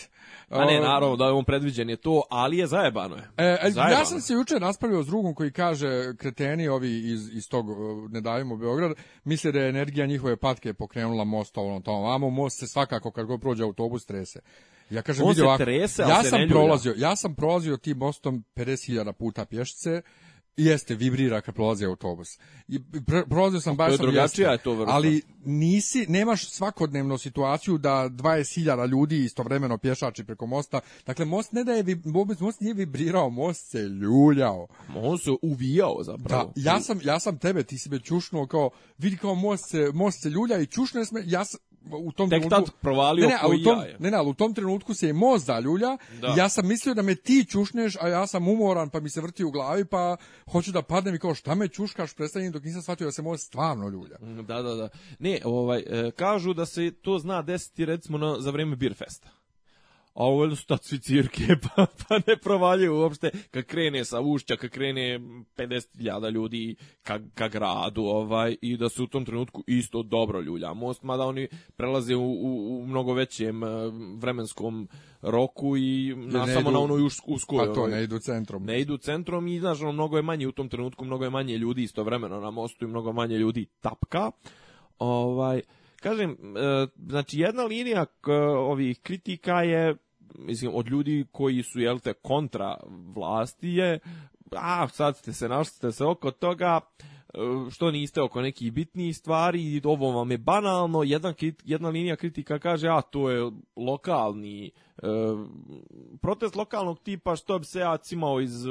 A ne, naravno, da je on predviđen je to, ali je zajebano je. E, e zajebano. Ja sam se juče raspravio s drugom koji kaže, kreteni ovi iz, iz tog Ne davimo Beograd, misle da je energija njihove patke pokrenula most ovom tom. Vamo most se svakako kad god prođe autobus trese. Ja kažem, on se trese, ja sam prolazio, ja sam prolazio tim mostom 50.000 puta pješce, Jeste, vibrira kad prolazi autobus. I prolazio sam baš sam jeste, to vrsta. Ali nisi, nemaš svakodnevnu situaciju da 20.000 ljudi istovremeno pješači preko mosta. Dakle, most ne da je, most nije vibrirao, most se ljuljao. Most se uvijao zapravo. Da, ja sam, ja sam tebe, ti si me čušnuo kao, vidi kao most se, most se ljulja i čušno je ja sam, u tom Tek trenutku... Tad provalio ne, ne, u tom, ne, ne, ali u tom trenutku se je moz zaljulja da. ja sam mislio da me ti čušneš, a ja sam umoran, pa mi se vrti u glavi, pa hoću da padnem i kao šta me čuškaš, prestanim dok nisam shvatio da se moz stvarno ljulja. Da, da, da. Ne, ovaj, e, kažu da se to zna desiti recimo na, za vreme Beer Festa a ovo su ta cvirke, pa, pa ne provaljuju uopšte, kad krene sa ušća, kad krene 50.000 ljudi ka, ka gradu, ovaj, i da se u tom trenutku isto dobro ljulja most, mada oni prelaze u, u, u mnogo većem eh, vremenskom roku i na, samo idu, na onoj uskoj. Pa to, ono, ovaj. ne idu centrom. Ne idu centrom i, znaš, ono, mnogo je manje u tom trenutku, mnogo je manje ljudi istovremeno na mostu i mnogo manje ljudi tapka. Ovaj, kažem, eh, znači jedna linija ovih kritika je mislim, od ljudi koji su, jel te, kontra vlasti je, a sad ste se našli ste se oko toga, e, što niste oko nekih bitnijih stvari i ovo vam je banalno, jedna, jedna linija kritika kaže, a to je lokalni e, protest lokalnog tipa, što bi se ja cimao iz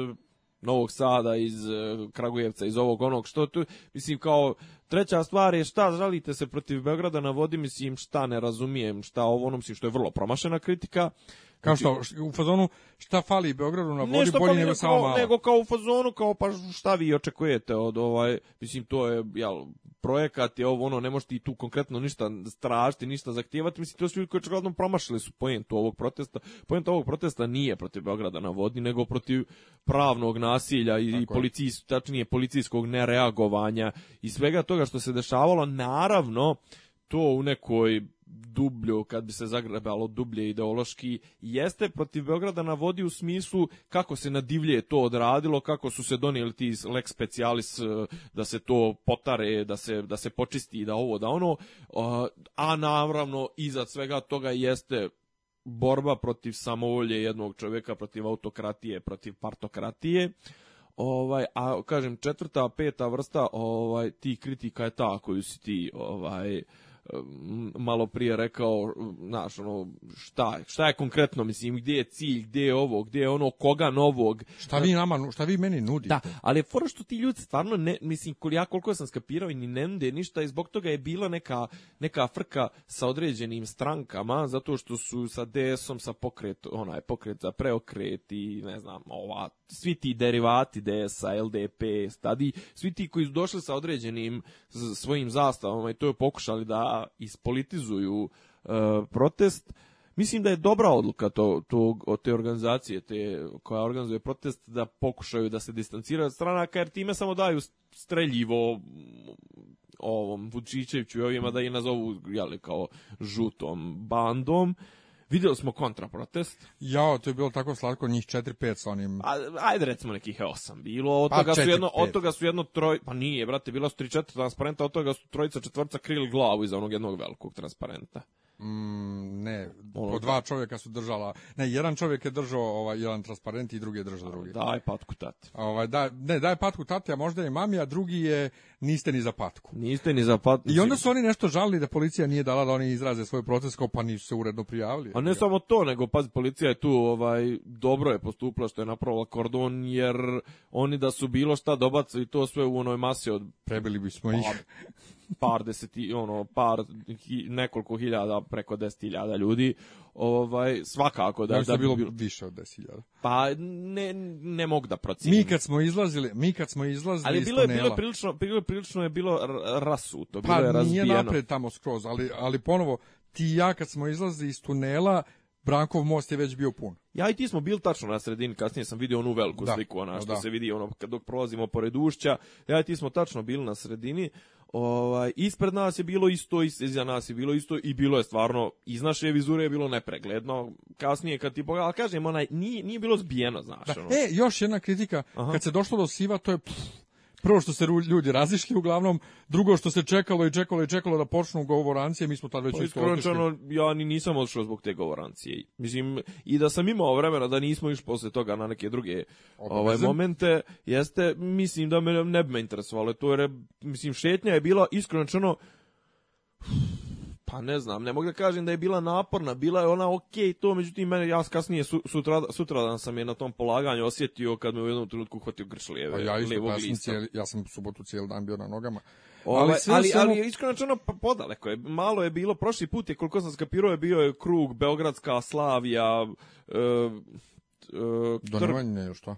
Novog Sada, iz e, Kragujevca, iz ovog onog, što tu, mislim kao treća stvar je šta žalite se protiv Beograda na vodi, mislim šta ne razumijem, šta ovo ono, mislim što je vrlo promašena kritika, Kao znači, što, u fazonu, šta fali Beogradu na vodi Nešto bolje nego samo malo? Nego kao u fazonu, kao pa šta vi očekujete od ovaj, mislim to je, jel, projekat je ovo ono, ne možete i tu konkretno ništa stražiti, ništa zahtijevati, mislim to su ljudi koji očigledno promašili su pojentu ovog protesta. Poenta ovog protesta nije protiv Beograda na vodi, nego protiv pravnog nasilja i, i policijs, tačnije policijskog nereagovanja i svega toga što se dešavalo, naravno, to u nekoj dubljo, kad bi se zagrebalo dublje ideološki, jeste protiv Beograda navodi u smislu kako se na divlje to odradilo, kako su se donijeli ti lex specialis eh, da se to potare, da se, da se počisti, da ovo, da ono, eh, a naravno iza svega toga jeste borba protiv samovolje jednog čovjeka, protiv autokratije, protiv partokratije. Ovaj a kažem četvrta, peta vrsta ovaj ti kritika je ta koju si ti ovaj malo prije rekao, znaš, ono, šta, šta je konkretno, mislim, gdje je cilj, gdje je ovo, gdje je ono, koga novog. Šta vi nama, šta vi meni nudite? Da, ali je fora što ti ljudi stvarno, ne, mislim, koliko ja koliko sam skapirao i ni ne nude ništa i zbog toga je bila neka, neka frka sa određenim strankama, zato što su sa DS-om, sa pokret, onaj pokret za preokret i ne znam, ova, svi ti derivati DS-a, LDP, stadi, svi ti koji su došli sa određenim svojim zastavama i to je pokušali da da ispolitizuju e, protest, mislim da je dobra odluka to, to, od te organizacije te, koja organizuje protest da pokušaju da se distanciraju od stranaka, jer time samo daju streljivo mm, ovom Vučićeviću i ovima da je nazovu jeli, kao žutom bandom Vidjeli smo kontraprotest. Jao, to je bilo tako slatko, njih 4-5 sa onim... A, ajde recimo nekih 8 bilo, od pa toga, pa, su, jedno, od toga su jedno troj... Pa nije, brate, bilo su 3-4 transparenta, od toga su trojica četvrca krili glavu iza onog jednog velikog transparenta. Mm, ne, po dva čovjeka su držala. Ne, jedan čovjek je držao ovaj jedan transparent i drugi je držao drugi. Daj patku tati. Ovaj da, ne, daj patku tati, a možda i mami, a drugi je niste ni za patku. Niste ni za patku. I onda su oni nešto žalili da policija nije dala da oni izraze svoj proces kao pa nisu se uredno prijavili. A ne ja. samo to, nego pazi policija je tu ovaj dobro je postupila što je napravila kordon jer oni da su bilo šta dobacili to sve u onoj masi od prebili bismo ih. Pa, par deseti, ono, par, hi, nekoliko hiljada, preko deset hiljada ljudi, ovaj, svakako da... Ja, da, da bilo, bilo više od deset hiljada. Pa ne, ne mogu da procijenim. Mi kad smo izlazili, mi kad smo izlazili ali iz bilo Ali tunela. Bilo je prilično, bilo prilično je bilo rasuto, pa, bilo je razbijeno. Pa nije napred tamo skroz, ali, ali ponovo, ti i ja kad smo izlazili iz tunela, Brankov most je već bio pun. Ja i ti smo bili tačno na sredini, kasnije sam vidio onu veliku da, sliku, ona da. što da. se vidi ono kad dok prolazimo pored ušća. Ja i ti smo tačno bili na sredini. Ovaj, ispred nas je bilo isto, iza nas je bilo isto i bilo je stvarno, iz naše vizure je bilo nepregledno, kasnije kad ti pogledam, ali kažem, onaj, nije, nije bilo zbijeno, znaš. Da, ono. E, još jedna kritika, Aha. kad se došlo do siva, to je, pff, prvo što se ljudi razišli uglavnom, drugo što se čekalo i čekalo i čekalo da počnu govorancije, mi smo tad već pa, isto otišli. ja ni nisam otišao zbog te govorancije. Mislim, i da sam imao vremena da nismo išli posle toga na neke druge ovaj, momente, jeste, mislim da me ne bi me interesovalo, to je, mislim, šetnja je bila iskreno Pa ne znam, ne mogu da kažem da je bila naporna, bila je ona ok i to, međutim, mene, ja kasnije su, sutra, sutradan sam je na tom polaganju osjetio kad me u jednom trenutku uhvatio grč lijeve, pa ja isto kasnije, ja sam subotu cijeli dan bio na nogama. Ove, ali, sve ali, ali, ali iskreno čeno podaleko je, malo je bilo, prošli put je koliko sam skapirao je bio je krug, Beogradska, Slavija, e, e, Donevanje, šta?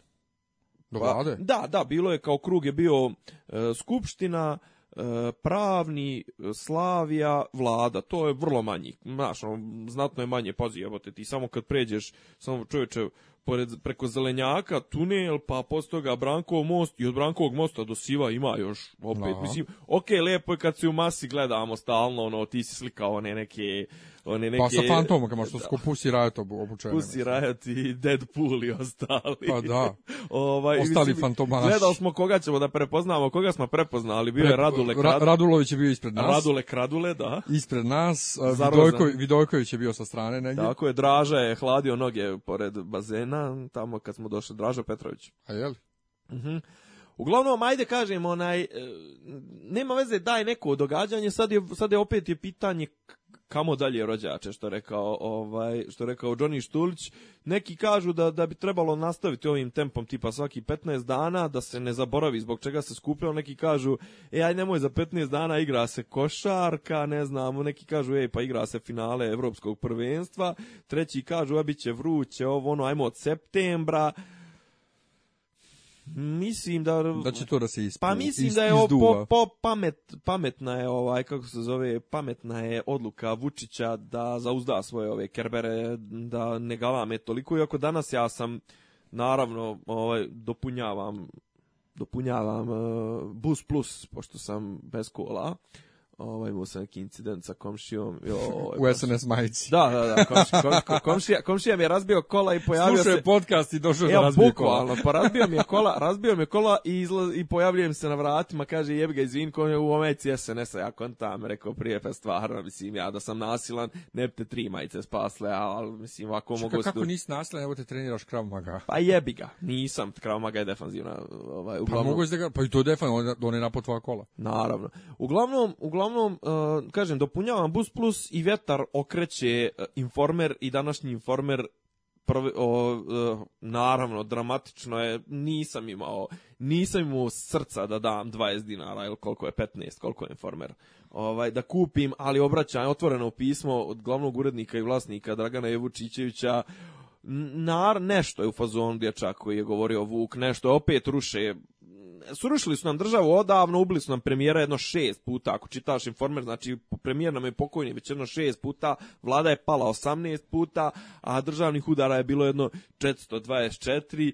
Do pa, Da, da, bilo je kao krug je bio e, Skupština, E, pravni Slavija vlada, to je vrlo manji, znaš, znatno je manje, pazi, evo ti samo kad pređeš, samo čovječe, pored, preko Zelenjaka, tunel, pa posto toga Brankov most i od Brankovog mosta do Siva ima još, opet, Aha. mislim, ok, lepo je kad se u masi gledamo stalno, ono, ti si slikao one neke one neke... Pa sa kao što da. Pussy Riot obučene. Pussy Riot i Deadpool i ostali. Pa da. ovaj, ostali fantomaši. Gledali smo koga ćemo da prepoznamo, koga smo prepoznali. Bio Pre, je Radule Kradule. Ra, Radulović je bio ispred nas. Radule Kradule, da. Ispred nas. Vidojko, Vidojković je bio sa strane negdje. Tako je, Draža je hladio noge pored bazena, tamo kad smo došli. Draža Petrović. A je li? Mhm. Uh -huh. Uglavnom, ajde kažem, onaj, e, nema veze daj neko događanje, sad je, sad je opet je pitanje kamo dalje rođače, što rekao, ovaj, što rekao Johnny Štulić. Neki kažu da, da bi trebalo nastaviti ovim tempom tipa svaki 15 dana, da se ne zaboravi zbog čega se skupljao. Neki kažu, ej aj nemoj za 15 dana igra se košarka, ne znam, neki kažu, ej, pa igra se finale evropskog prvenstva. Treći kažu, a bit vruće, ovo ono, ajmo od septembra. Mislim da da će to da se ispi, Pa mislim iz, da je ovo po, po, pamet, pametna je ovaj kako se zove pametna je odluka Vučića da zauzda svoje ove kerbere da ne galame toliko iako danas ja sam naravno ovaj dopunjavam dopunjavam uh, bus plus pošto sam bez kola ovaj Musanak incident sa komšijom. Jo, ovaj, u SNS majici. Da, da, da, komši, kom, komšija, komšija mi je razbio kola i pojavio Slušao se... Slušao je podcast i došao da razbio kola. pa razbio mi je kola, razbio mi je kola i, izla, i pojavljujem se na vratima, kaže jebi ga izvin, ko je u omeci SNS-a, ja kontam, rekao prije, pa stvarno, mislim, ja da sam nasilan, ne bi te tri majice spasle, ali mislim, ovako Čekaj, mogu... Kako stu... nisi nasilan, evo te treniraš Krav Maga? Pa jebi ga, nisam, Krav Maga je defanzivna. Ovaj, pa uglavnom... Pa mogu da ga, pa i to je defan, on, on je napao tvoja kola. Naravno. Uglavnom, uglavnom uglavnom, e, kažem, dopunjavam Bus Plus i vetar okreće e, Informer i današnji Informer prvi, o, e, naravno, dramatično je, nisam imao, nisam imao srca da dam 20 dinara ili koliko je 15, koliko je informer, ovaj, da kupim, ali obraćam otvoreno pismo od glavnog urednika i vlasnika Dragana Jevučićevića, nar nešto je u fazonu dječak koji je govorio Vuk, nešto opet ruše srušili su nam državu odavno, ubili su nam premijera jedno šest puta, ako čitaš informer, znači premijer nam je pokojni već jedno šest puta, vlada je pala 18 puta, a državnih udara je bilo jedno 424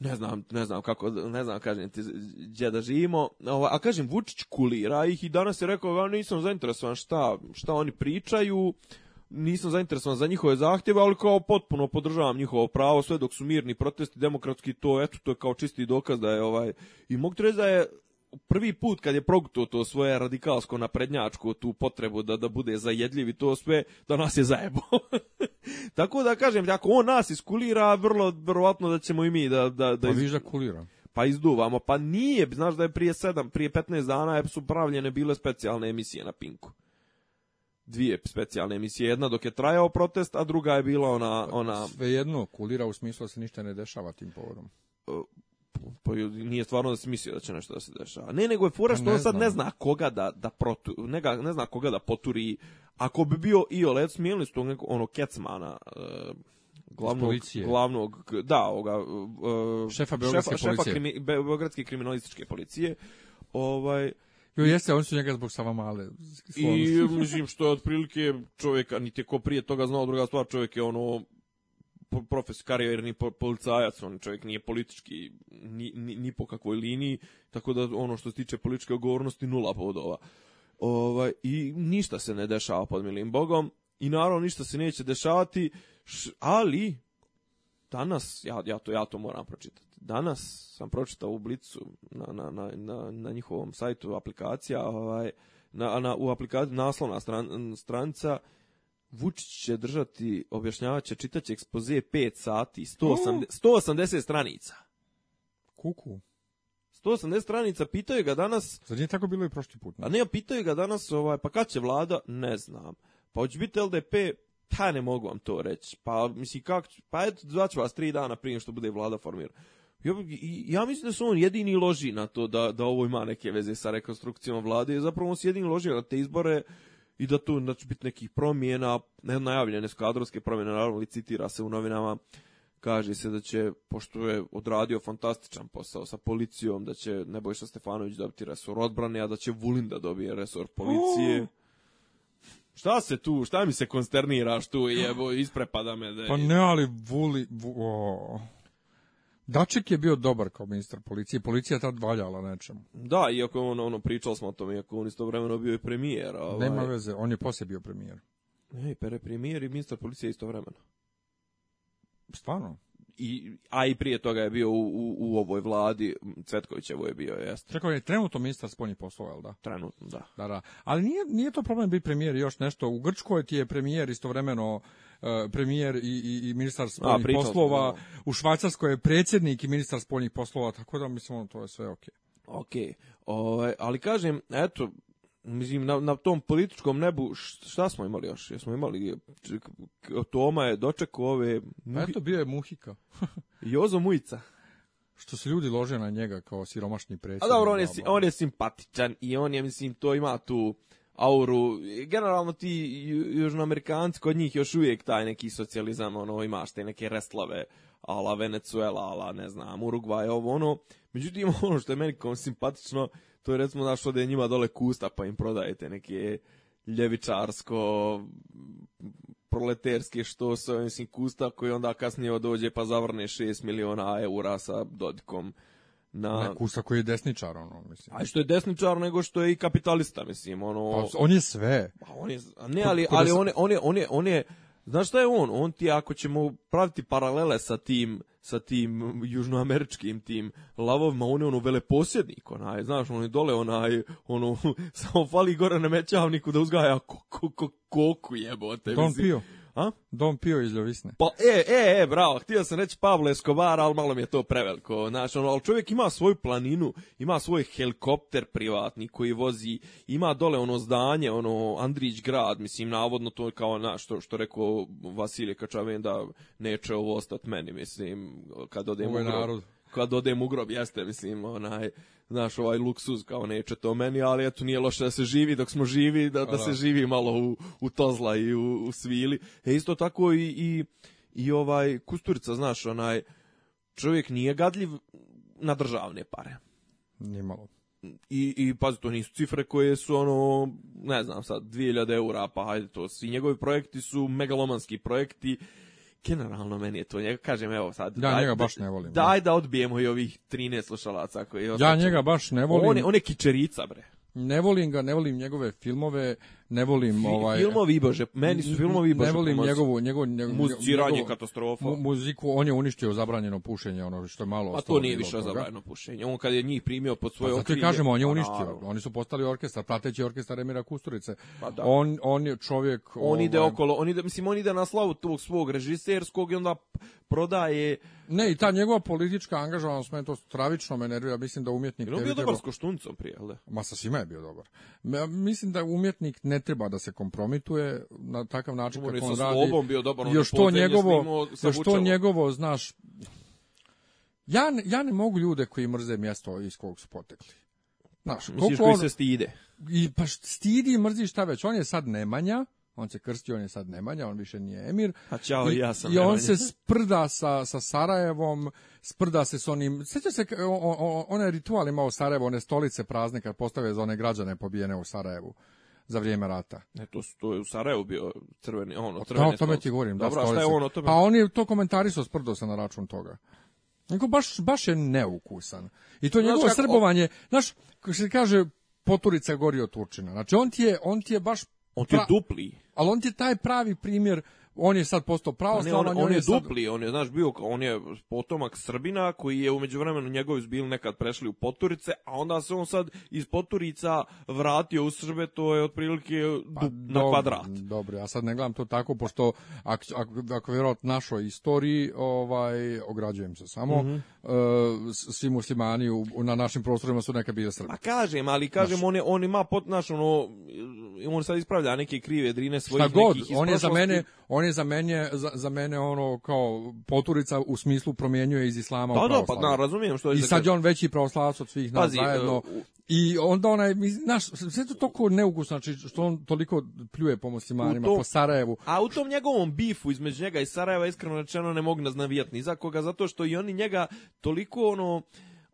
ne znam, ne znam kako, ne znam kažem ti gdje da živimo, Ova, a kažem Vučić kulira ih i danas je rekao, ja nisam zainteresovan šta, šta oni pričaju, nisam zainteresovan za njihove zahtjeve, ali kao potpuno podržavam njihovo pravo, sve dok su mirni protesti demokratski, to eto, to je kao čisti dokaz da je ovaj, i mogu reći je prvi put kad je proguto to svoje radikalsko naprednjačko tu potrebu da da bude zajedljiv i to sve, da nas je zajebo. Tako da kažem, da ako on nas iskulira, vrlo verovatno da ćemo i mi da... da, da pa iz... da kulira. Pa izduvamo, pa nije, znaš da je prije 7, prije 15 dana su pravljene bile specijalne emisije na Pinku dvije specijalne emisije, jedna dok je trajao protest, a druga je bila ona... ona... jedno, kulira u smislu da se ništa ne dešava tim povodom. E, pa nije stvarno da se mislio da će nešto da se dešava. Ne, nego je fora pa što on sad ne zna koga da, da protu, ne, ne zna koga da poturi. Ako bi bio i Olet, smijenili su onog, onog Kecmana, e, glavnog, glavnog, da, ovoga, e, šefa Beogradske šefa, šefa krimi, Beogradske kriminalističke policije, ovaj, Jo, jeste, oni su njega zbog sama male. I mislim što je otprilike čovjeka, niti je ko prije toga znao, druga stvar, čovjek je ono profes karijerni policajac, on čovjek nije politički ni, ni, ni, po kakvoj liniji, tako da ono što se tiče političke odgovornosti nula podova. Ovaj, I ništa se ne dešava pod milim bogom i naravno ništa se neće dešavati, ali danas, ja, ja, to, ja to moram pročitati danas sam pročitao u Blicu na, na, na, na njihovom sajtu aplikacija, ovaj, na, na, u aplikaciji naslovna stran, stranica, Vučić će držati, objašnjavaće, čitaće ekspozije 5 sati, 180, 180 stranica. Kuku. 180 stranica, pitaju ga danas... Zar nije tako bilo i prošli put? A ne, pitaju ga danas, ovaj, pa kad će vlada? Ne znam. Pa hoće biti LDP? Pa ne mogu vam to reći. Pa, mislim, kako... Pa eto, zvaću vas tri dana prije što bude vlada formirana. Ja, ja mislim da su on jedini loži na to da, da ovo ima neke veze sa rekonstrukcijom vlade. Zapravo on se jedini loži na da te izbore i da tu da će biti nekih promjena, ne najavljene su kadrovske promjene, naravno licitira se u novinama, kaže se da će, pošto je odradio fantastičan posao sa policijom, da će Nebojša Stefanović dobiti resor odbrane, a da će Vulin da dobije resor policije. Oh. Šta se tu, šta mi se konsterniraš tu, jebo, isprepada me. Da pa je... Pa ne, ali Vuli... Vu, oh. Daček je bio dobar kao ministar policije, policija tad valjala nečemu. Da, iako on ono pričao smo o tom, iako on istovremeno bio i premijer. Ovaj... Nema veze, on je poslije bio premijer. Ne, pere pa premijer i ministar policije istovremeno. Stvarno? I, a i prije toga je bio u, u, u ovoj vladi, Cvetkovićevo je bio, jeste. Čekaj, je trenutno ministar spoljnih poslova, da? Trenutno, da. Da, da. Ali nije, nije to problem biti premijer još nešto. U Grčkoj ti je premijer istovremeno E, premijer i, i, i ministar spoljnih A, pritom, poslova, da, da, da. u Švajcarskoj je predsjednik i ministar spoljnih poslova, tako da mislim ono, to je sve okej. Okay. Okej, ovaj, ali kažem, eto, mislim, na, na tom političkom nebu, šta smo imali još? Jesmo imali, Toma je dočekao ove... Muhi... Eto, bio je Muhika. Jozo Mujica. Što se ljudi lože na njega kao siromašni predsjednik. A dobro, on je, on je simpatičan i on je, mislim, to ima tu auru. Generalno ti južnoamerikanci, kod njih još uvijek taj neki socijalizam, ono, imaš te neke reslave, ala Venezuela, ala, ne znam, Urugvaj, ovo, ono. Međutim, ono što je meni kao simpatično, to je recimo našo da je njima dole kusta, pa im prodajete neke ljevičarsko proleterske što se, mislim, kusta koji onda kasnije dođe pa zavrne 6 miliona eura sa Dodikom na Kusa koji je desničar ono mislim. A što je desničar nego što je i kapitalista mislim ono. Pa, on je sve. Pa on je a ne ali ali da on je, on je on je on je Znaš šta je on? On ti ako ćemo praviti paralele sa tim sa tim južnoameričkim tim lavovima, on je ono veleposjednik, onaj, znaš, on je dole onaj, ono, samo fali gore na mećavniku da uzgaja koku, koku jebote. To pa da on pio. A? Don Pio iz Ljovisne. Pa, e, e, e, bravo, htio sam reći Pablo Escobar, ali malo mi je to preveliko. Znači, ono, ali čovjek ima svoju planinu, ima svoj helikopter privatni koji vozi, ima dole ono zdanje, ono, Andrić grad, mislim, navodno to je kao, na, što, što rekao Vasilije Kačavenda, da neće ovo ostati meni, mislim, kad odem u narod kad odem u grob, jeste, mislim, onaj, znaš, ovaj luksuz kao neće to meni, ali eto, nije loše da se živi dok smo živi, da, da, da se živi malo u, u tozla i u, u svili. E, isto tako i, i, i ovaj, kusturica, znaš, onaj, čovjek nije gadljiv na državne pare. Nimalo. I, i pazi, to nisu cifre koje su ono, ne znam sad, 2000 eura, pa hajde to, svi njegovi projekti su megalomanski projekti generalno meni je to njega, kažem evo sad. Ja daj, njega da- baš ne volim. Daj da odbijemo i ovih 13 slušalaca koji... Ja njega baš ne volim. On je, on je kičerica bre. Ne volim ga, ne volim njegove filmove, ne volim ovaj filmovi bože meni su filmovi bože Ne volim njegovu njegovu njegovu muziciranje katastrofa. Mu, muziku on je uništio zabranjeno pušenje, ono što je malo A pa to nije više zabranjeno pušenje. On kad je njih primio pod svoje pa okrilje. Pa, kažemo, on je pa uništio. Oni su postali orkestar, prateći orkestar Emira Kusturice. Pa, da. On on je čovjek On ovaj, ide okolo, on ide mislim on ide na slavu tog svog režiserskog i onda prodaje Ne, i ta njegova politička angažovanost me to stravično me nervira. Mislim da umjetnik... Je bio dobar s Koštuncom prije, ali? Da? Ma sa svima je bio dobar. Mislim da umjetnik ne ne treba da se kompromituje na takav način Umori kako on radi. Bio dobar, još to njegovo, još to njegovo, znaš, ja, ja ne mogu ljude koji mrze mjesto iz kog su potekli. Znaš, Misliš koji on, se stide? I, pa stidi i mrzi šta već. On je sad Nemanja, on se krsti, on je sad Nemanja, on više nije Emir. A pa čao, i, ja sam I Nemanja. on se sprda sa, sa Sarajevom, sprda se s onim... Sjeća se, onaj ritual imao Sarajevo, one stolice prazne kad postave za one građane pobijene u Sarajevu za vrijeme rata. Ne, to, to je u Sarajevu bio crveni, ono, crveni o tome ti govorim. Da, Dobro, da, šta je on o tome? Pa on je to komentarisao, sprdo se na račun toga. Neko baš, baš je neukusan. I to njegovo znaš, srbovanje, znaš, kako se kaže, poturica gori od Turčina. Znači, on ti je, on ti je baš... On ti je pra... dupli. Ali on ti je taj pravi primjer on je sad postao pa pravoslavan. On, on, on, je, sad... dupli, on je, znaš, bio, on je potomak Srbina koji je umeđu vremenu njegovi bili nekad prešli u Poturice, a onda se on sad iz Poturica vratio u Srbe, to je otprilike pa, na dobro, kvadrat. Dobro, ja sad ne gledam to tako, pošto ako, ako, ako vjerojatno našoj istoriji, ovaj, ograđujem se samo, mm -hmm svi muslimani u, na našim prostorima su neka bili Srbi. Ma kažem, ali kažem, Naš... on, je, on ima pot, ono, on sad ispravlja neke krive drine svojih Šta god, nekih on je za mene, on je za mene, za, za mene ono kao poturica u smislu promjenjuje iz islama da, u pravoslavu. Da, da, pa na, da, razumijem što je. I sad je on veći pravoslavac od svih nas Pazi, zajedno. E, I onda onaj, znaš, sve to toliko neukusno, znači što on toliko pljuje po muslimanima, to, po Sarajevu. A u tom njegovom bifu između njega i Sarajeva, iskreno rečeno, ne mogu da nas navijat ni za koga, zato što i oni njega toliko, ono,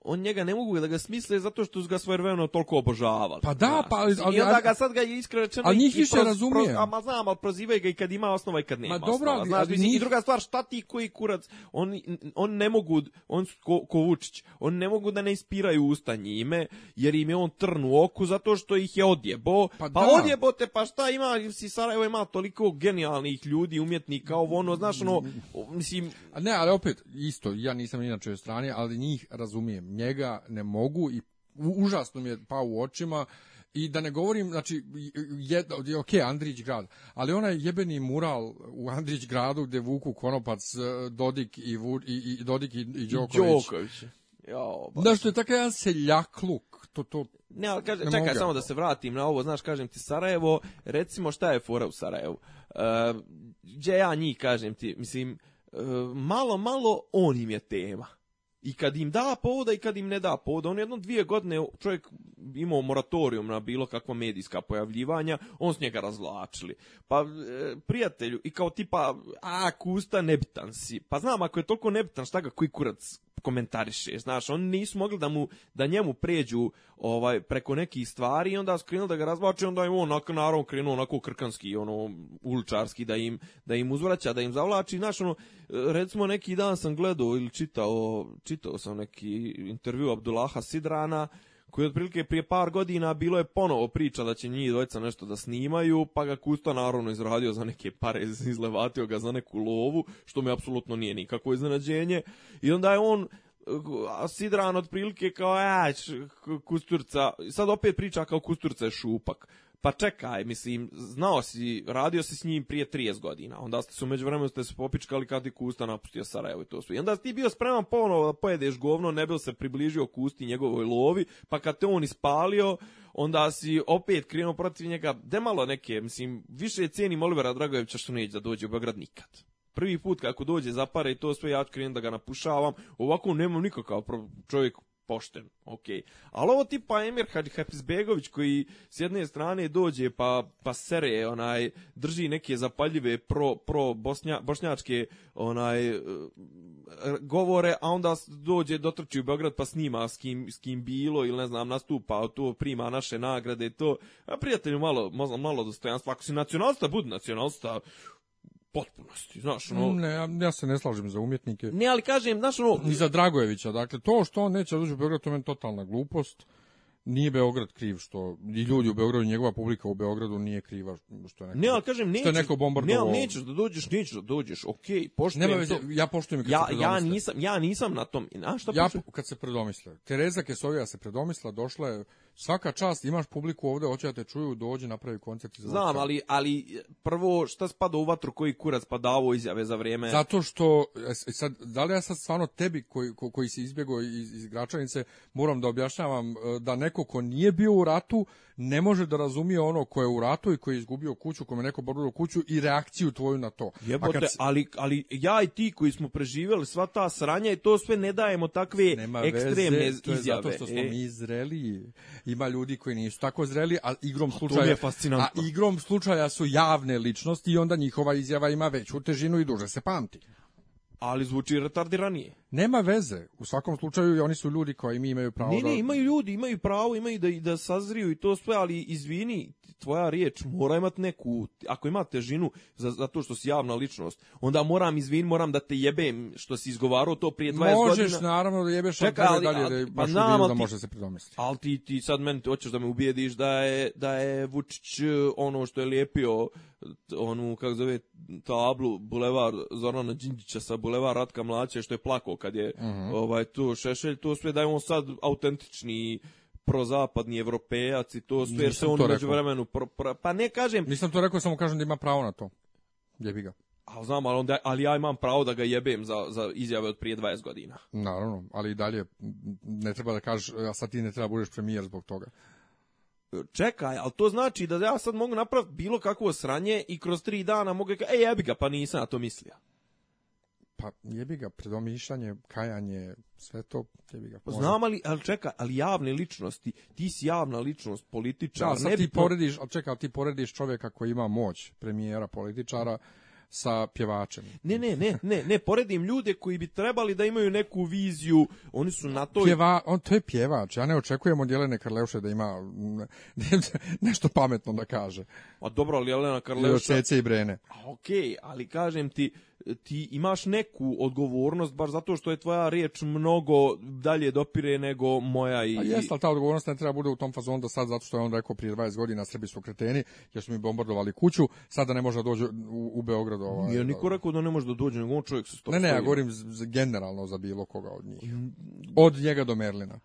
on njega ne mogu da ga smisle zato što su ga svojevremeno toliko obožavali. Pa da, pa ali, I onda ga sad ga je iskreno rečeno ali njih više razumije. a ma znam, ali prozivaju ga i kad ima osnova i kad nema. Ma dobro, ali, znaš, ali, njih... i druga stvar, šta ti koji kurac, on, on ne mogu on ko, ko Vučić, on ne mogu da ne ispiraju usta njime jer im je on trn u oku zato što ih je odjebo. Pa, pa da. odjebo te, pa šta ima, si Sarajevo ima toliko genijalnih ljudi, umjetnika, ovo ono, znaš, ono, mm. mislim... A ne, ali opet isto, ja nisam inače strane, ali njih razumijem njega ne mogu i užasno mi je pao u očima i da ne govorim, znači, jedna, ok, Andrić grad, ali onaj jebeni mural u Andrić gradu gde vuku Konopac, e, Dodik i, Vu, i, i Dodik i, i Đoković. Đoković. Jo, baš. Da što je takav jedan seljakluk, to, to Ne, ali kaže, ne čekaj samo da se vratim na ovo, znaš, kažem ti Sarajevo, recimo šta je fora u Sarajevu. Uh, gdje ja njih, kažem ti, mislim, uh, malo, malo on im je tema i kad im da povoda i kad im ne da povoda. On jedno dvije godine čovjek imao moratorijum na bilo kakva medijska pojavljivanja, on s njega razlačili. Pa e, prijatelju, i kao tipa, a kusta nebitan si. Pa znam, ako je toliko nebitan, šta ga koji kurac komentariše, znaš, oni nisu mogli da mu da njemu pređu ovaj preko nekih stvari i onda skrinuo da ga razvlače, onda im on onako naravno krenuo onako krkanski, ono uličarski da im da im uzvraća, da im zavlači, znaš, ono recimo neki dan sam gledao ili čitao, čitao sam neki intervju Abdulaha Sidrana, koji otprilike prije par godina bilo je ponovo priča da će njih dvojica nešto da snimaju, pa ga Kusto naravno izradio za neke pare, izlevatio ga za neku lovu, što mi apsolutno nije nikako iznenađenje. I onda je on sidran otprilike kao, ja, Kusturca, sad opet priča kao Kusturca je šupak pa čekaj, mislim, znao si, radio si s njim prije 30 godina, onda ste se umeđu vremenu ste se popičkali kad je Kusta napustio Sarajevo i to sve. I onda si ti bio spreman ponovo da pojedeš govno, ne bi se približio Kusti njegovoj lovi, pa kad te on ispalio, onda si opet krenuo protiv njega, malo neke, mislim, više cijenim Olivera Dragojevića što neće da dođe u Beograd nikad prvi put kako dođe zapare i to sve ja krenem da ga napušavam. Ovako nemam nikakav čovjek pošten, ok. Ali ovo tipa Emir Hapsbegović koji s jedne strane dođe pa, pa sere, onaj, drži neke zapaljive pro, pro Bosnja, bošnjačke onaj, e, govore, a onda dođe, dotrči u Beograd pa snima s kim, s kim bilo ili ne znam, nastupa, to prima naše nagrade, to, a prijatelju malo, malo dostojanstva, ako si nacionalista, budi nacionalista, potpunosti, znaš, ono... Ne, ja se ne slažem za umjetnike. Ne, ali kažem, znaš, ono... Ni za Dragojevića, dakle, to što on neće dođu da u Beograd, to meni totalna glupost. Nije Beograd kriv što i ljudi u Beogradu, njegova publika u Beogradu nije kriva što je neko. Ne, ali kažem nećeš, što neko bombardovao. Ne, ali nećeš da dođeš, nećeš da dođeš. Okej, okay, poštujem Nema veze, ja poštujem kad ja, se Ja nisam, ja nisam na tom. A šta Ja poštujem? kad se predomisle. Tereza Kesovija se predomislila, došla je svaka čast, imaš publiku ovde, hoće da te čuju, dođe, napravi koncert. Iz Znam, ali, ali prvo, šta spada u vatru, koji kurac pa davo izjave za vrijeme? Zato što, e, sad, da li ja sad stvarno tebi koji, ko, koji si izbjegao iz, iz Gračanice, moram da objašnjavam e, da neko ko nije bio u ratu, ne može da razumije ono ko je u ratu i ko je izgubio kuću, kome neko borbilo kuću i reakciju tvoju na to. Jebote, kad... ali, ali ja i ti koji smo preživjeli sva ta sranja i to sve ne dajemo takve Nema ekstremne veze, to je izjave. zato što smo e... mi Izraeliji ima ljudi koji nisu tako zreli, a igrom slučaja a igrom slučaja su javne ličnosti i onda njihova izjava ima veću težinu i duže se pamti. Ali zvuči retardiranije. Nema veze. U svakom slučaju oni su ljudi koji mi imaju pravo ne, da... Ne, imaju ljudi, imaju pravo, imaju da, da sazriju i to sve, ali izvini, tvoja riječ mora imati neku... Ako ima težinu za zato što si javna ličnost, onda moram, izvin, moram da te jebem što si izgovarao to prije 20 Možeš, godina. Možeš, naravno, da jebeš, Čekaj, ali, dalje, ali, pa da, pa nam, da može se predomisliti. Al ti, ti sad meni hoćeš da me ubijediš da je, da je Vučić e, ono što je lijepio onu, kako zove, tablu, bulevar Zorana Đinđića sa bulevar Ratka Mlaća, što je plako kad je mm -hmm. ovaj, tu Šešelj, to sve dajemo sad autentični prozapadni evropejac i to sve, jer se on među vremenu, pro, pro, pa ne kažem... Nisam to rekao, samo kažem da ima pravo na to. Jebi ga. A znam, ali, onda, ali ja imam pravo da ga jebem za, za izjave od prije 20 godina. Naravno, ali i dalje ne treba da kažeš, a sad ti ne treba da budeš premijer zbog toga. Čekaj, ali to znači da ja sad mogu napraviti bilo kakvo sranje i kroz tri dana mogu kaži, e jebi ga, pa nisam na to mislio pa jebi ga predomišljanje, kajanje, sve to jebi ga. Pa Može. Znam ali, ali čeka, ali javne ličnosti, ti si javna ličnost, političar, da, sad ne ti to... porediš, ali čeka, ali ti porediš čovjeka koji ima moć, premijera, političara, sa pjevačem. Ne, ne, ne, ne, ne, poredim ljude koji bi trebali da imaju neku viziju, oni su na to... Pjeva, on, to je pjevač, ja ne očekujem od Jelene Karleuše da ima nešto pametno da kaže. Pa dobro, ali Jelena Karleuša... I i Brene. A okej, okay, ali kažem ti, ti imaš neku odgovornost baš zato što je tvoja riječ mnogo dalje dopire nego moja i... A jeste, ali ta odgovornost ne treba bude u tom fazonu do da sad zato što je on rekao prije 20 godina Srbi su kreteni jer su mi bombardovali kuću, sada da ne može da dođe u, u Beograd. Ovaj, Nije niko da- rekao da ne može da dođe, nego on čovjek se Ne, ne, ja govorim generalno za bilo koga od njih. Od njega do Merlina.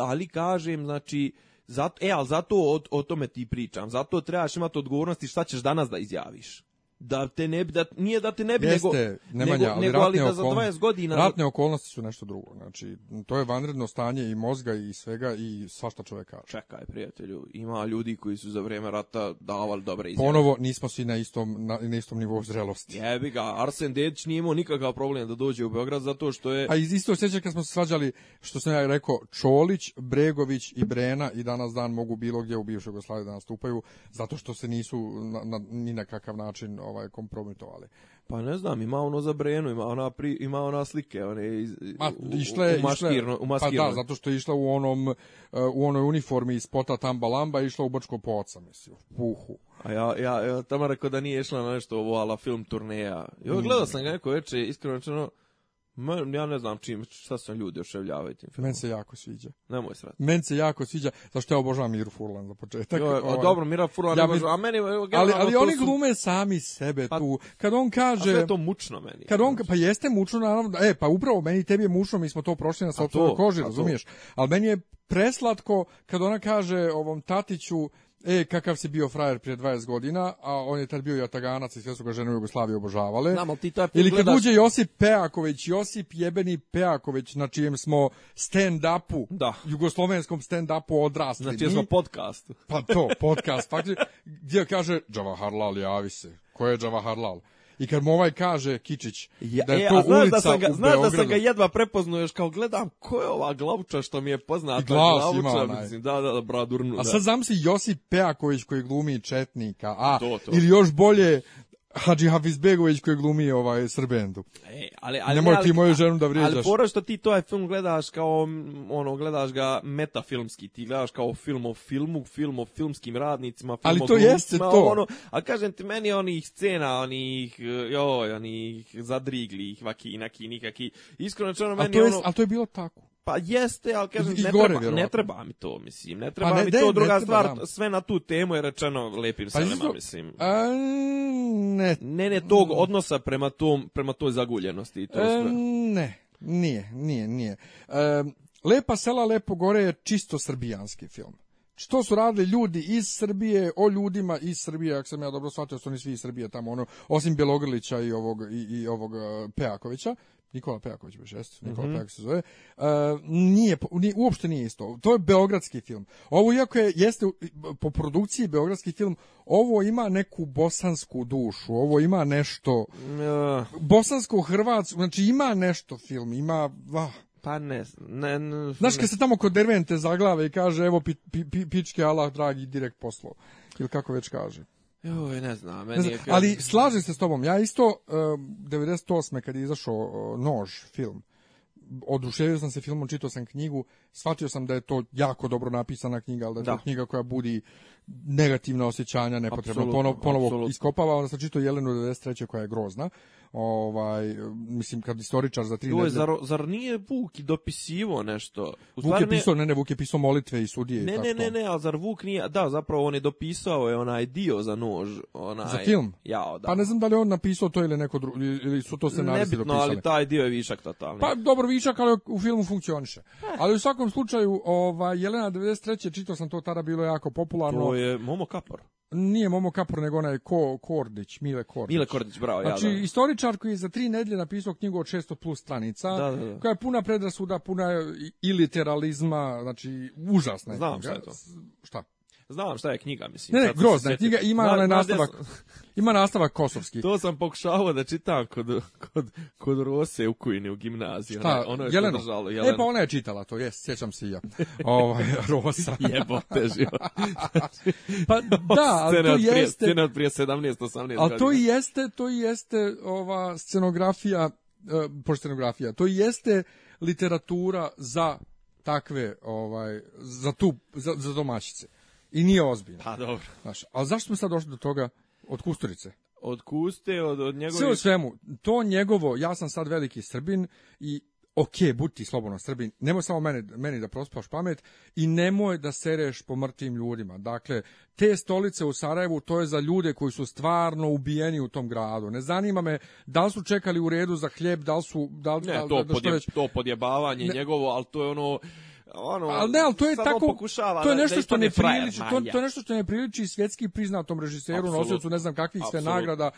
Ali kažem, znači, zato, e, ali zato o, o tome ti pričam. Zato trebaš imati odgovornosti šta ćeš danas da izjaviš da te ne bi, da, nije da te ne bi, Jeste, nego, nemanja, nego, nego, ali da za 20 godina... Ratne okolnosti su nešto drugo, znači, to je vanredno stanje i mozga i svega i svašta čovjek kaže. Čekaj, prijatelju, ima ljudi koji su za vrijeme rata davali dobre izjave. Ponovo, nismo svi na istom, na, na istom nivou zrelosti. Jebi ga, Arsen Dedić nije imao nikakav problem da dođe u Beograd zato što je... A iz isto sjeća kad smo se svađali, što sam ja rekao, Čolić, Bregović i Brena i danas dan mogu bilo gdje u bivšoj Jugoslaviji da nastupaju, zato što se nisu na, na, ni na kakav način ovaj kompromitovali. Pa ne znam, ima ono za Brenu, ima ona pri, ima ona slike, one iz Ma, išle, u, u, maskirno, u maskirno. Pa da, zato što je išla u onom eh, u onoj uniformi iz pota Tambalamba, išla u Brčko poca, mislim, u puhu. A ja, ja, ja tamo rekao da nije išla na nešto ovo ala film turneja. Jo, mm. gledao sam ga neko večer, iskreno rečeno, Ma, ja ne znam čim, šta se ljudi oševljavaju tim filmom. Meni se jako sviđa. Nemoj srati. Meni se jako sviđa, zašto ja obožavam Miru Furlan za početak. Jo, ovaj. dobro, Mira Furlan ja, obožavam, a meni... Ali, ali oni su... glume sami sebe pa, tu. Kad on kaže... A sve to mučno meni. Kad on, pa jeste mučno, naravno. Da. E, pa upravo meni i tebi je mučno, mi smo to prošli na sopstvenoj koži, razumiješ? Ali meni je preslatko kad ona kaže ovom tatiću E, kakav si bio frajer prije 20 godina, a on je tad bio jataganac i sve su ga žene u Jugoslaviji obožavale. Znam, ali ti to Ili kad uđe Josip Peaković, Josip jebeni Peaković, na čijem smo stand-upu, da. jugoslovenskom stand-upu odrasli. Znači, smo podcast. Pa to, podcast. Fakti, gdje kaže, Džavaharlal javi se. Ko je Džavaharlal? I kad mu ovaj kaže Kičić da je e, to e, ulica da sam ga, u Znaš da sam ga jedva prepoznao kao gledam ko je ova glavuča što mi je poznata. I glas glavča, ima mislim, da, da, da, bradurnu. A da. sad znam si Josip Pejaković koji glumi Četnika, a to, to. ili još bolje Hadži Hafiz Begović koji glumi ovaj Srbendu. E, ali, ali, Nemoj ti moju ženu da vrijeđaš. Ali poro što ti toaj film gledaš kao, ono, gledaš ga metafilmski, ti gledaš kao film o filmu, film o filmskim radnicima, film ali o to jeste to. Ono, a kažem ti, meni onih scena, onih, joj, onih zadriglih, vaki, naki, nikaki, iskreno, ono, meni ali to je, ono... Ali to je bilo tako. Pa jeste, ali kažem, I, ne, gore, treba, ne treba mi to, mislim. Ne treba pa ne, mi to, druga stvar, nam. Da. sve na tu temu je rečeno lepim pa selima, mislim. A, ne. Ne, ne, tog odnosa prema, tom, prema toj zaguljenosti i to e, Ne, nije, nije, nije. E, Lepa sela, lepo gore je čisto srbijanski film. Što su radili ljudi iz Srbije, o ljudima iz Srbije, ako sam ja dobro shvatio, su oni svi iz Srbije tamo, ono, osim Bjelogrlića i ovog, i, i ovog e, Pejakovića. Nikola Pejaković baš jeste, Nikola mm -hmm. Pejaković se zove. Uh, nije, nije, uopšte nije isto. To je beogradski film. Ovo iako je, jeste po produkciji beogradski film, ovo ima neku bosansku dušu, ovo ima nešto uh. bosansko hrvatsko, znači ima nešto film, ima ah. Pa ne, ne, ne Znaš kad se tamo kod Dervente zaglave i kaže evo pi, pi, pi, pičke Allah dragi direkt poslo. Ili kako već kaže. Joj, ne znam, meni ne znam, je film... Ali slažem se s tobom, ja isto, uh, 98. kad je izašao uh, Nož film, oduševio sam se filmom, čitao sam knjigu, shvatio sam da je to jako dobro napisana knjiga, ali da je da. to knjiga koja budi negativna osjećanja nepotrebno ponovo, ponovo absolutno. iskopava onda sam čito Jelenu 93. koja je grozna ovaj mislim kad istoričar za tri Joj, zar, zar nije Vuk dopisivo nešto U Vuk je pisao ne ne Vuk je pisao molitve i sudije ne i tako ne ne ne a zar Vuk nije da zapravo on je dopisao je onaj dio za nož onaj za film jao da pa ne znam da li on napisao to ili neko drugi ili su to scenaristi dopisali ali taj dio je višak totalni pa dobro višak ali u filmu funkcioniše ali u svakom slučaju ovaj Jelena 93. čitao sam to tada bilo jako popularno je Momo Kapor. Nije Momo Kapor, nego onaj Ko, Kordić, Mile Kordić. Mile Kordić, bravo, ja Znači, da. istoričar koji je za tri nedlje napisao knjigu od 600 plus stranica, da, da, da, koja je puna predrasuda, puna iliteralizma, znači, užasna je Znam šta je to. Šta? Znam šta je knjiga, mislim. Ne, ne, grozna je knjiga, ima onaj nastavak. Ima nastavak kosovski. To sam pokušavao da čitam kod, kod, kod Rose u Kujini u gimnaziji. Šta, ono je Jeleno? Podržalo, Jeleno. E, pa ona je čitala to, jes, sjećam se i ja. Ovaj, Rosa. Jebote život. pa da, ali to jeste... Scena od prije 17-18 Ali to jeste, to jeste ova scenografija, uh, scenografija, to jeste literatura za takve, ovaj, za tu, za, za domaćice. I nije ozbiljno. Pa dobro. Znaš, ali zašto smo sad došli do toga Od Kusturice. Od Kuste, od, od njegove... Sve u svemu, to njegovo, ja sam sad veliki Srbin i ok, buti slobodno Srbin, nemoj samo mene, meni da prospaš pamet i nemoj da sereš po mrtvim ljudima. Dakle, te stolice u Sarajevu, to je za ljude koji su stvarno ubijeni u tom gradu. Ne zanima me da li su čekali u redu za hljeb, da li su... Da, li, ne, da to, da, da podje, već... to podjebavanje ne, njegovo, ali to je ono ono Al ne, al to je tako to je da- nešto da što ne priliči, to, to je nešto što ne priliči svetski priznatom režiseru, nosiocu ne znam kakvih sve nagrada.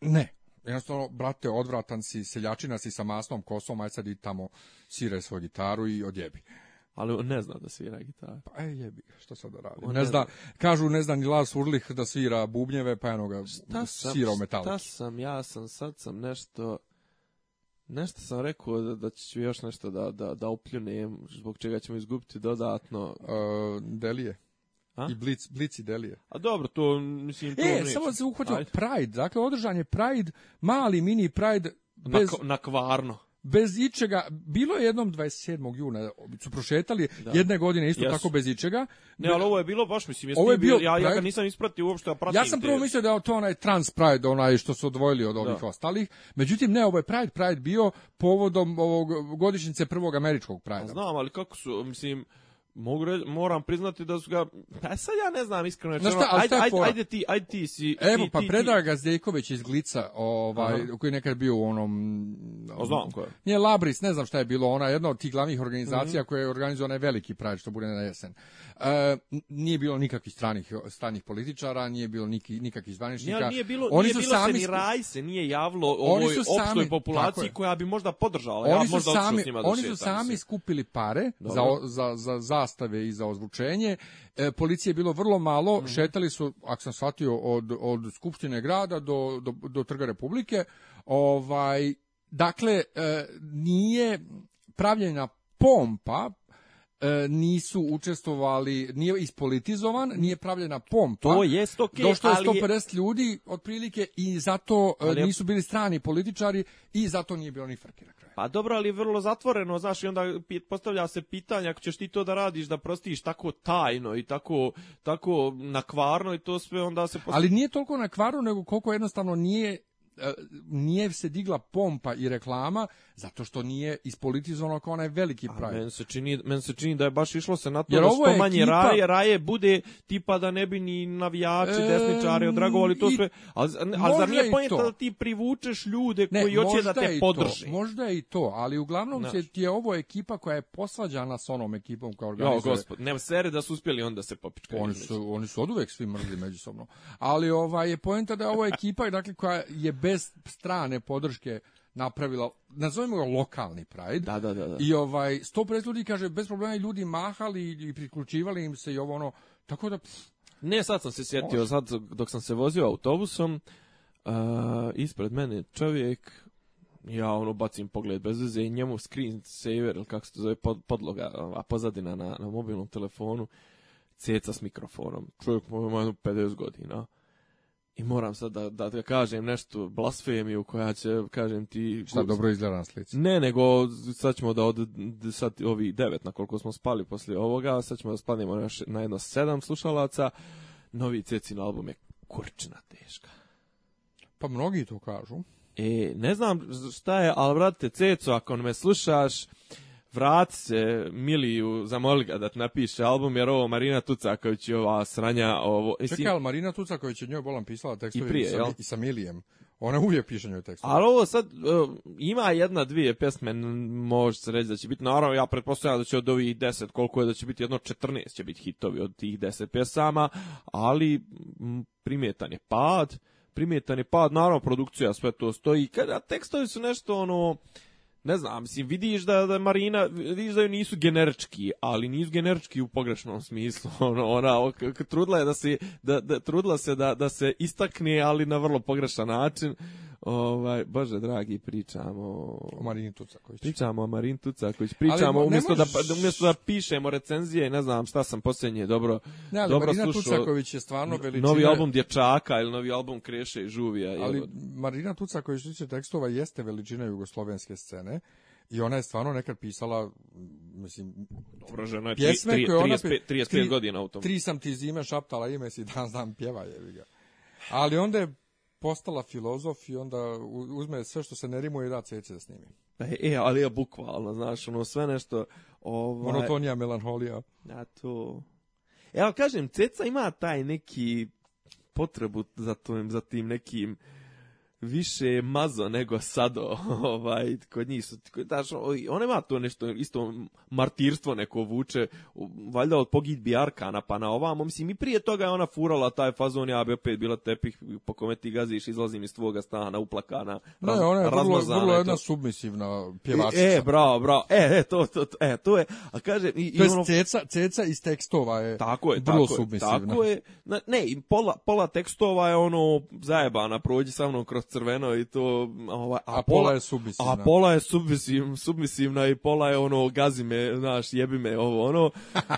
Ne, jednostavno, brate, odvratan si, seljačina si sa masnom kosom, aj sad i tamo sire svoju gitaru i odjebi. Ali on ne zna da svira gitaru. Pa ej jebi, što sad da radi? On ne, ne zna, kažu ne zna ni Lars Urlih da svira bubnjeve, pa eno ga sirao metalički. Šta sam, ja sam, sad sam nešto... Nešto sam rekao da, da ću još nešto da, da, da upljunem, zbog čega ćemo izgubiti dodatno. A, delije. A? I blic, blic i delije. A dobro, to mislim... To e, neći. samo da se uhvatio Pride, dakle održan je Pride, mali mini Pride, bez... Na, na kvarno bez ičega, bilo je jednom 27. juna, su prošetali da. jedne godine isto yes. tako bez ičega. Ne, ali ovo je bilo baš, mislim, ovo je bio, bio ja, ja ga nisam ispratio uopšte, ja pratim Ja sam prvo mislio da je to onaj trans Pride, onaj što su odvojili od ovih da. ostalih, međutim ne, ovo je Pride, Pride bio povodom ovog godišnjice prvog američkog Pride. Pa znam, ali kako su, mislim, Mogu reći, moram priznati da su ga... Pa sad ja ne znam iskreno. Znaš šta, ajde, ajde, ajde, ti, ajde ti si... Evo, ti, pa ti, Predrag Gazdejković iz Glica, ovaj, uh koji je nekad bio u onom... O, znam ko je. Nije Labris, ne znam šta je bilo, ona jedna od tih glavnih organizacija uh mhm. -huh. koja je organizovana je veliki pravi što bude na jesen. E, nije bilo nikakvih stranih, stranih političara, nije bilo niki, nikakvih zvaničnika. Nije, nije bilo, oni nije su bilo sami, se ni raj se nije javlo ovoj opštoj populaciji koja bi možda podržala. Oni ja, možda su sami, oni su sami da skupili pare za, za, za, za zastave i za ozvučenje. E, policije je bilo vrlo malo, mm. šetali su, ako sam shvatio, od, od Skupštine grada do, do, do Trga Republike. Ovaj, dakle, e, nije pravljena pompa E, nisu učestvovali, nije ispolitizovan, nije pravljena pompa. To je okay, Došlo je 150 je... ljudi otprilike i zato e, ali... nisu bili strani političari i zato nije bilo ni frke na kraju. Pa dobro, ali vrlo zatvoreno, znaš, i onda postavlja se pitanje ako ćeš ti to da radiš, da prostiš tako tajno i tako, tako nakvarno i to sve onda se... Postavlja... Ali nije toliko nakvarno, nego koliko jednostavno nije E, nije se digla pompa i reklama zato što nije ispolitizovano kao onaj veliki pravi. Men se čini, men se čini da je baš išlo se na to Jer da što manje ekipa... raje, raje bude tipa da ne bi ni navijači, e, desničari odragovali to i, sve. Ali, ali zar nije pojenta da ti privučeš ljude ne, koji hoće da te podrže? možda je i to, ali uglavnom Znaš. se ti je ovo ekipa koja je posvađana s onom ekipom koja organizuje. Jo, gospod, ne sere da su uspjeli onda se popičkaju. Oni su, oni su oduvek svi mrzli međusobno. Ali ovaj, je pojenta da je ovo ekipa dakle, koja je bez strane podrške napravila, nazovimo ga lokalni Pride. Da, da, da, da. I ovaj, 150 ljudi, kaže, bez problema i ljudi mahali i priključivali im se i ovo ono, tako da... Pff, ne, sad sam se sjetio, može. sad dok sam se vozio autobusom, uh, ispred mene čovjek, ja ono bacim pogled bez veze i njemu screen saver, ili kako se to zove, pod, podloga, a pozadina na, na mobilnom telefonu, ceca s mikrofonom. Čovjek ima jedno 50 godina I moram sad da, da, da kažem nešto, blasfemiju koja će, kažem ti... Šta dobro izgleda na slici? Ne, nego sad ćemo da od sad ovi 9 na koliko smo spali posle ovoga, sad ćemo da spadnemo na, na jedno 7 slušalaca. Novi Cecin album je kurčina teška. Pa mnogi to kažu. E, ne znam šta je, ali vratite Ceco, ako me slušaš, vrat se Miliju, zamoli ga da napiše album, jer ovo Marina Tucaković i ova sranja, ovo... Esi... Čekaj, ali Marina Tucaković je njoj bolan pisala tekstove i, prije, sa, i sa Milijem. Ona uvijek piše njoj tekstove. Ali ovo sad, uh, ima jedna, dvije pesme, može se reći da će biti, naravno ja pretpostavljam da će od ovih deset, koliko je da će biti, jedno četrnaest će biti hitovi od tih 10 pesama, ali primjetan je pad, primjetan je pad, naravno produkcija sve to stoji, kada tekstovi su nešto ono ne znam, mislim, vidiš da, da Marina, vidiš da joj nisu generički, ali nisu generički u pogrešnom smislu. ona, ona trudila je da se, da, da, trudila se da, da se istakne, ali na vrlo pogrešan način. Ovaj bože dragi pričamo o Marini Tucaković. Pričamo o Marin Tucaković, pričamo ali, umjesto da pa- možeš... da umjesto da pišemo recenzije, ne znam šta sam posljednje dobro ne, ali, dobro Marina slušao. Tucaković je stvarno veličina. Novi album Dječaka ili novi album Kreše i Žuvija. Ali jel... Marina Tucaković se tekstova jeste veličina jugoslovenske scene. I ona je stvarno nekad pisala, mislim... Dobro, žena je 35, 35 tri, godina u tom. Tri sam ti zime šaptala ime si dan znam pjeva, je. ga. Ali onda je postala filozof i onda uzme sve što se ne rimuje i da cveće da snimi. Pa e, e, ali ja bukvalno, znaš, ono sve nešto... Ovaj... Monotonija, melanholija. A da, to... Evo, kažem, ceca ima taj neki potrebu za, tom, za tim nekim više je mazo nego sado, ovaj, kod njih su, znaš, ona ima to nešto, isto martirstvo neko vuče, valjda od pogidbi Arkana, pa na ovamo, mislim, i prije toga je ona furala taj fazon, ja bi opet bila tepih, po kome ti gaziš, izlazim iz tvoga stana, uplakana, raz, ne, ona je vrlo, vrlo jedna submisivna pjevačica. E, e, bravo, bravo, e, e, to, to, to, e, to je, a kažem i, to i ono... ceca, ceca iz tekstova je tako je, vrlo tako submisivna. Tako je, ne, pola, pola tekstova je ono zajebana, prođi sa mnom kroz crveno i to... Ova, a, a, pola, je submisivna. A pola je submisiv, submisivna i pola je ono, gazi me, znaš, jebi me, ovo, ono.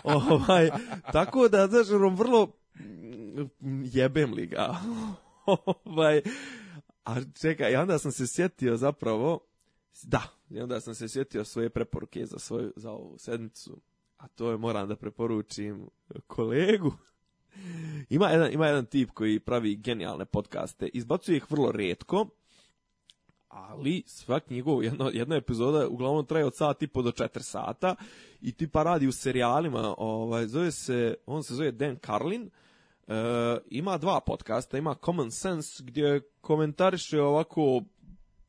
ovaj, tako da, znaš, vrlo jebem li ga. ovaj, a čekaj, onda sam se sjetio zapravo, da, i onda sam se sjetio svoje preporuke za, svoju, za ovu sedmicu, a to je moram da preporučim kolegu. ima, jedan, ima jedan tip koji pravi genijalne podcaste, izbacuje ih vrlo redko, ali svak njegov, jedna, jedna epizoda uglavnom traje od sat i po do četiri sata i tipa radi u serijalima, ovaj, zove se, on se zove Dan Carlin, e, ima dva podcasta, ima Common Sense gdje komentariše ovako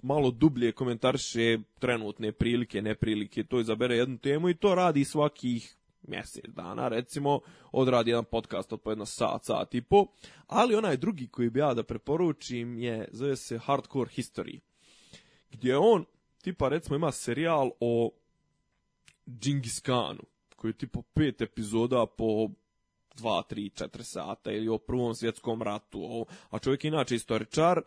malo dublje komentariše trenutne prilike, neprilike, to izabere jednu temu i to radi svakih mjesec dana, recimo, odradi jedan podcast od po jedno sat, sat i po, ali onaj drugi koji bi ja da preporučim je, zove se Hardcore History, gdje on, tipa, recimo, ima serijal o Džingis Khanu, koji je tipa pet epizoda po 2, 3, 4 sata ili o prvom svjetskom ratu. a čovjek je inače istoričar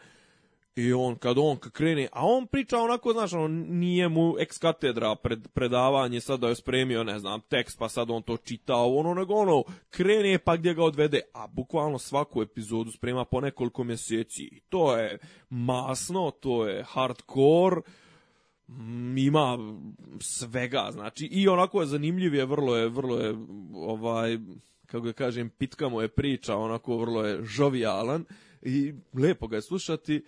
I on, kad on krene, a on priča onako, znaš, ono, nije mu ex katedra pred, predavanje sad da je spremio, ne znam, tekst, pa sad on to čita, ono, nego ono, krene pa gdje ga odvede, a bukvalno svaku epizodu sprema po nekoliko mjeseci. To je masno, to je hardcore, mm, ima svega, znači, i onako je zanimljiv, je, vrlo je, vrlo je, ovaj, kako ga da kažem, pitka mu je priča, onako vrlo je žovijalan i lepo ga je slušati,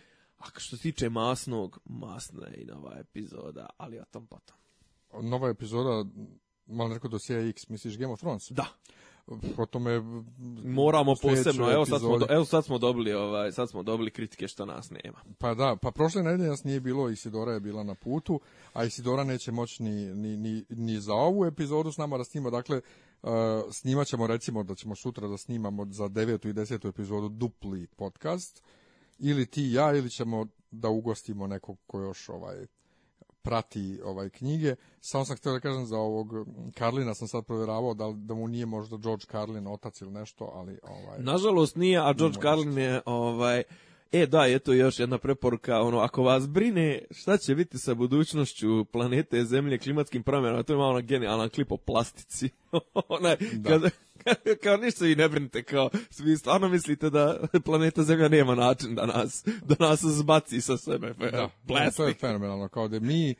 A što se tiče masnog, masna je i nova epizoda, ali o tom potom. Nova epizoda, malo neko do X, misliš Game of Thrones? Da. O tome moramo posebno. Evo sad smo do, evo sad smo dobili ovaj sad smo dobili kritike što nas nema. Pa da, pa prošle nedelje nas nije bilo i Isidora je bila na putu, a Isidora neće moći ni, ni, ni, ni za ovu epizodu s nama da snima. Dakle, eh, snimaćemo recimo da ćemo sutra da snimamo za devetu i desetu epizodu dupli podcast ili ti ja ili ćemo da ugostimo nekog ko još ovaj prati ovaj knjige. Samo sam htio da kažem za ovog Karlina sam sad proveravao da, da mu nije možda George Carlin otac ili nešto, ali ovaj Nažalost nije, a George Carlin je ovaj E da, eto još jedna preporuka, ono, ako vas brine šta će biti sa budućnošću planete, zemlje, klimatskim promjenama, to ima ona genijalan klip o plastici. Onaj, da. kada, kao ništa vi ne brinite, kao vi stvarno mislite da planeta Zemlja nema način da nas, da nas zbaci sa sebe. Da, plastik. to je fenomenalno, kao da mi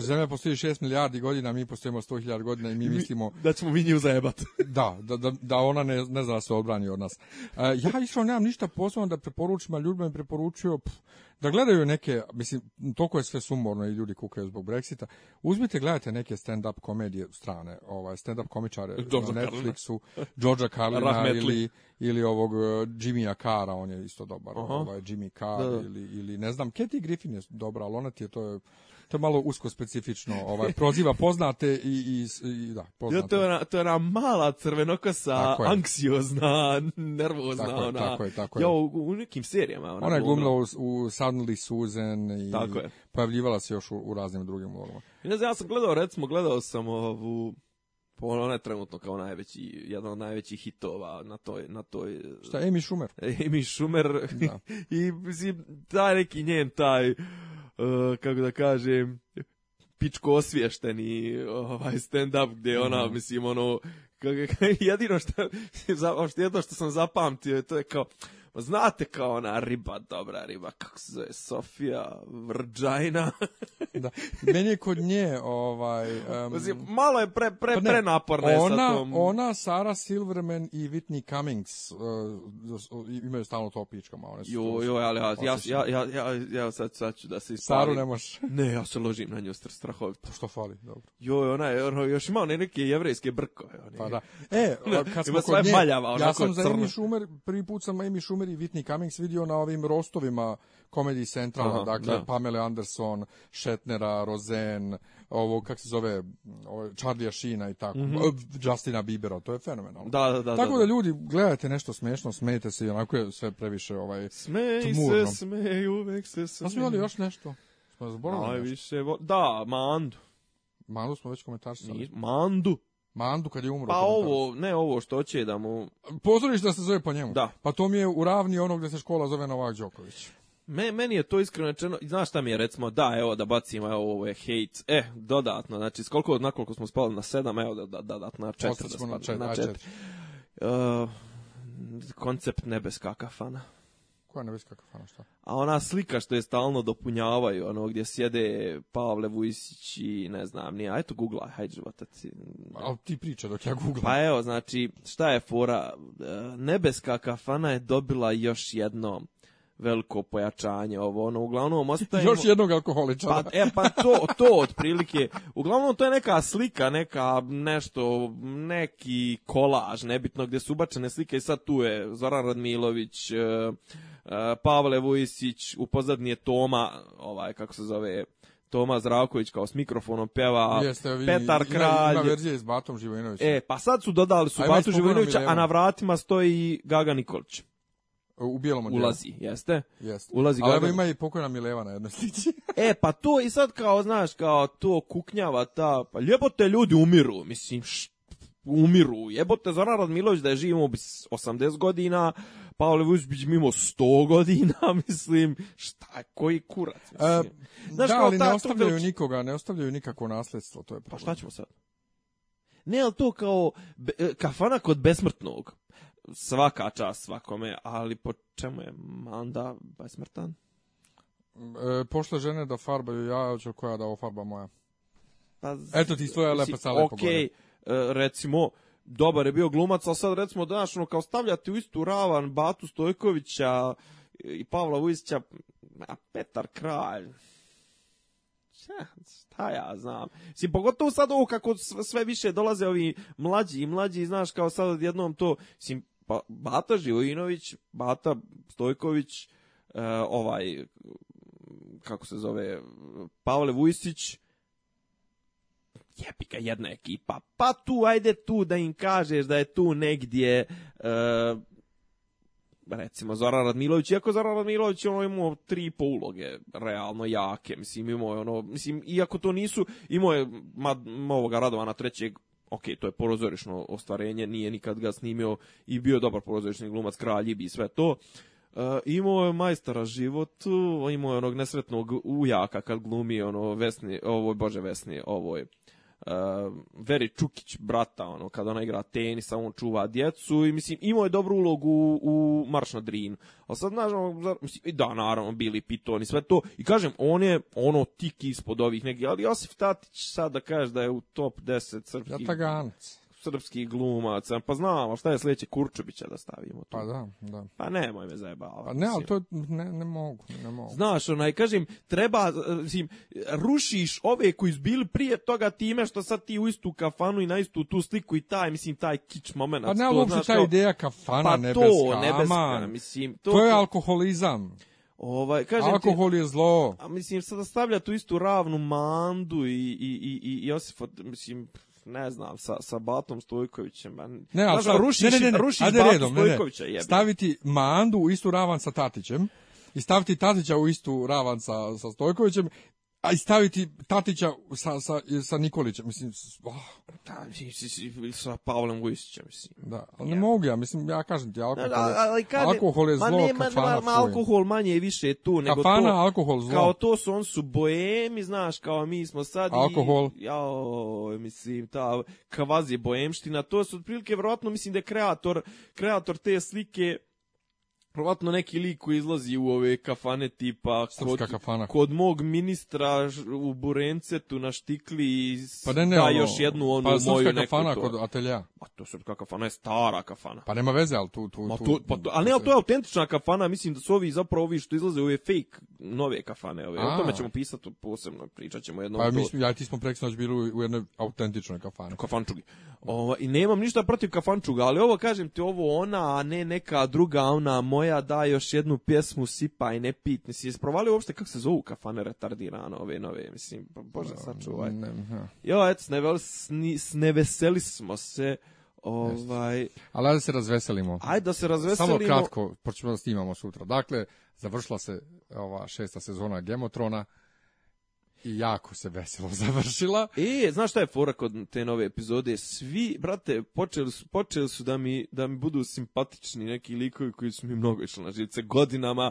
Zemlja postoji 6 milijardi godina, mi postojimo 100.000 godina i mi mislimo... Da ćemo mi nju zajebati. da, da, da, da, ona ne, ne zna da se odbrani od nas. E, ja iskreno nemam ništa posebno da preporučim, a ljudima preporučio pff, da gledaju neke, mislim, toliko je sve sumorno i ljudi kukaju zbog Brexita. Uzmite, gledajte neke stand-up komedije strane, ovaj, stand-up komičare George na Netflixu, George'a Carlina ili, ili ovog e, Jimmy Cara, on je isto dobar, Aha. ovaj, Jimmy Carr da, da. ili, ili ne znam, Katie Griffin je dobra, ali ona ti je to je to je malo usko specifično, ovaj proziva poznate i i, i da, poznate. Ja, to je ona, to je ona mala crvenokosa, anksiozna, nervozna tako je, ona. Tako je, tako je. Ja u, u nekim serijama ona. Ona je glumila u, u Suddenly Susan i tako je. pojavljivala se još u, u raznim drugim ulogama. Ne znam, ja sam gledao, recimo gledao sam ovu ona je trenutno kao najveći, jedan od najvećih hitova na toj... Na toj Šta, Amy Schumer? Amy Schumer da. i mislim, taj neki njen taj, uh, kako da kažem, pičko osvješteni ovaj, stand-up gdje ona, mm. mislim, ono, jedino što, jedno što sam zapamtio je to je kao, pa znate kao ona riba, dobra riba, kako se zove, Sofija Vrđajna. da, meni je kod nje, ovaj... Um, malo je pre, pre, pa ne, pre naporna je sa tom. Ona, Sara Silverman i Whitney Cummings uh, imaju stalno to pičkama. One su jo, jo, ali ja, ja, ja, ja, ja, ja sad, sad ću da se ispalim. Saru ne možeš. Ne, ja se ložim na nju strahovito. Što fali, dobro. Jo, ona je, ono, još ima one neke jevrejske brkove. Oni. Pa da. E, kad smo kod nje, maljava, ja sam za Amy Schumer, prvi put sam Amy Schumer Wilber i Whitney Cummings vidio na ovim rostovima Comedy Centrala, dakle da. Pamela Anderson, Shetnera, Rosen, ovo kako se zove, ovo, Charlie Shina i tako, mm -hmm. Justina Biebera, to je fenomenalno. Da, da, da, tako da. da, ljudi gledajte nešto smešno, smejte se i onako je sve previše ovaj smej tmurno. se, smej, uvek se smej. Smo imali još nešto. Smo zaboravili. Najviše, da, Mandu. Mandu smo već komentarisali. Mandu. Mandu kad je umro. Pa ovo, ne ovo što će da mu... Pozoriš da se zove po njemu. Da. Pa to mi je u ravni onog gde se škola zove Novak Đoković. Me, meni je to iskreno rečeno, znaš šta mi je recimo, da, evo da bacim, evo ovo je hate, e, eh, dodatno, znači skoliko, nakoliko smo spali na sedam, evo da, da, dodatno da, na četiri. Da spali, na četiri. Na Uh, koncept nebeska kafana. Koja nebeska kafana, šta? A ona slika što je stalno dopunjavaju, ono gdje sjede Pavle Vujsić i ne znam, nije, a eto googla, hajde životaci. A ti priča dok ja googlam. Pa evo, znači, šta je fora? E, nebeska kafana je dobila još jedno veliko pojačanje ovo ono uglavnom ostajemo još jednog alkoholičara pa da. e pa to to otprilike uglavnom to je neka slika neka nešto neki kolaž nebitno gdje su ubačene slike i sad tu je Zoran Radmilović e, Eh, Pavle Vujisić u pozadnje Toma, ovaj kako se zove, Toma Zraković kao s mikrofonom peva Jeste, vi, Petar Kralj. Ima, ima verzija s Batom Živojinovićem. E, pa sad su dodali su Batu Živojinovića, a na vratima stoji Gaga Nikolić. U bijelom odjelu. Ulazi, jeste. jeste. Ulazi Ali Gaga... ima i pokojna Mileva na jednoj slici. e, pa to i sad kao, znaš, kao to kuknjava ta, pa ljebote ljudi umiru, mislim, št, umiru. Jebote, Zoran Radmilović da je živimo 80 godina, Pavle Vučić mimo 100 godina, mislim, šta, koji kurac? E, mislim. E, Znaš, da, ali ta, ne ostavljaju velič... nikoga, ne ostavljaju nikako nasledstvo, to je problem. Pa šta ćemo sad? Ne, ali to kao be, e, kafana kod besmrtnog. Svaka čast svakome, ali po čemu je Manda besmrtan? E, pošle žene da farbaju ja, hoću koja da ovo farba moja. Pa, Eto ti svoja lepa sa lepo okay, recimo, dobar je bio glumac, a sad recimo danas ono, kao stavljati u istu ravan Batu Stojkovića i Pavla Vujsića, a Petar Kralj, šta ja znam. Mislim, pogotovo sad ovo kako sve više dolaze ovi mlađi i mlađi, znaš, kao sad jednom to, mislim, pa, Bata Živojinović, Bata Stojković, e, ovaj, kako se zove, Pavle Vujsić, jebika jedna ekipa, pa tu ajde tu da im kažeš da je tu negdje uh, recimo Zoran Radmilović, iako Zoran Radmilović ono imao tri i po uloge realno jake, mislim imao je ono, mislim iako to nisu, imao je ma, ovoga Radovana trećeg ok, to je porozorišno ostvarenje, nije nikad ga snimio i bio dobar porozorišni glumac, kralj i sve to. Uh, imao je majstora životu, imao je onog nesretnog ujaka kad glumi ono Vesni, ovo bože Vesni, ovo je Uh, Veri Čukić, brata, ono, kada ona igra tenis, samo čuva djecu i mislim, imao je dobru ulogu u Marš na Drinu. Ali sad, znaš, mislim, da, naravno, bili Piton i sve to. I kažem, on je ono tik ispod ovih nekih, ali Josif Tatić sad da kaže da je u top 10 srpskih... Jataganac srpskih glumaca, pa znam, šta je sledeće Kurčevića da stavimo tu? Pa da, da. Pa nemoj me zajebavati. Pa ne, ali to ne, ne mogu, ne mogu. Znaš, onaj, kažem, treba, e, mislim, rušiš ove koji su bili prije toga time što sad ti u istu kafanu i na istu tu sliku i taj, mislim, taj kič moment. Pa ne, ali uopšte ta ideja kafana pa nebeska, to, nebeska, aman, mislim. To, to je alkoholizam. Ovaj, kažem Alkohol ti, je zlo. A mislim, sada stavlja tu istu ravnu Mandu i, i, i, i Josifa, mislim, ne znam, sa, sa Batom Stojkovićem. Ne, ali šta, rušiš, ne, ne, ne, rušiš Batu redom, Stojkovića, ne, ne. Staviti Mandu u istu ravan sa Tatićem i staviti Tatića u istu ravan sa, sa Stojkovićem a staviti Tatića sa, sa, sa Nikolića mislim, oh. da, sa Pavlom Vujsićem, mislim. Da, ali yeah. ne mogu ja, mislim, ja kažem ti, alkohol, da, da, ali kada, alkohol je zlo, ma ne, kafana ma, alkohol manje je više tu, nego kafana, to, alkohol, zlo. kao to su, on su boemi, znaš, kao mi smo sad alkohol. i, ja mislim, ta kvazi boemština, to su otprilike, verovatno mislim da je kreator, kreator te slike, Provatno neki lik koji izlazi u ove kafane tipa kod, kafana. kod mog ministra u Burencetu na štikli i pa ne, ne, da još jednu onu pa, moju neku kafana to. kod atelja. Ma to srpska kafana je stara kafana. Pa nema veze, al tu tu Ma, tu. Pa to, ali ne, ali to je autentična kafana, mislim da su ovi zapravo ovi što izlaze ove fake nove kafane, ove. A. O tome ćemo pisati posebno, ćemo jednom. Pa mi mislim, ja ti smo preksinoć bili u jednoj autentičnoj kafani. Kafančugi. Ovo, i nemam ništa protiv kafančuga, ali ovo kažem ti ovo ona, a ne neka druga ona moja moja da još jednu pjesmu sipaj, ne pit. Nisi isprovalio uopšte kako se zovu kafane retardirano ove nove, mislim, pa, bože pa, sačuvaj. Ne, ne. Jo, eto, sneveseli smo se. Ovaj... Ali da se razveselimo. Ajde da se razveselimo. Samo kratko, pošto da snimamo sutra. Dakle, završila se ova šesta sezona Gemotrona i jako se veselo završila. E, znaš šta je fora kod te nove epizode? Svi, brate, počeli su, počeli su da, mi, da mi budu simpatični neki likovi koji su mi mnogo išli na živce godinama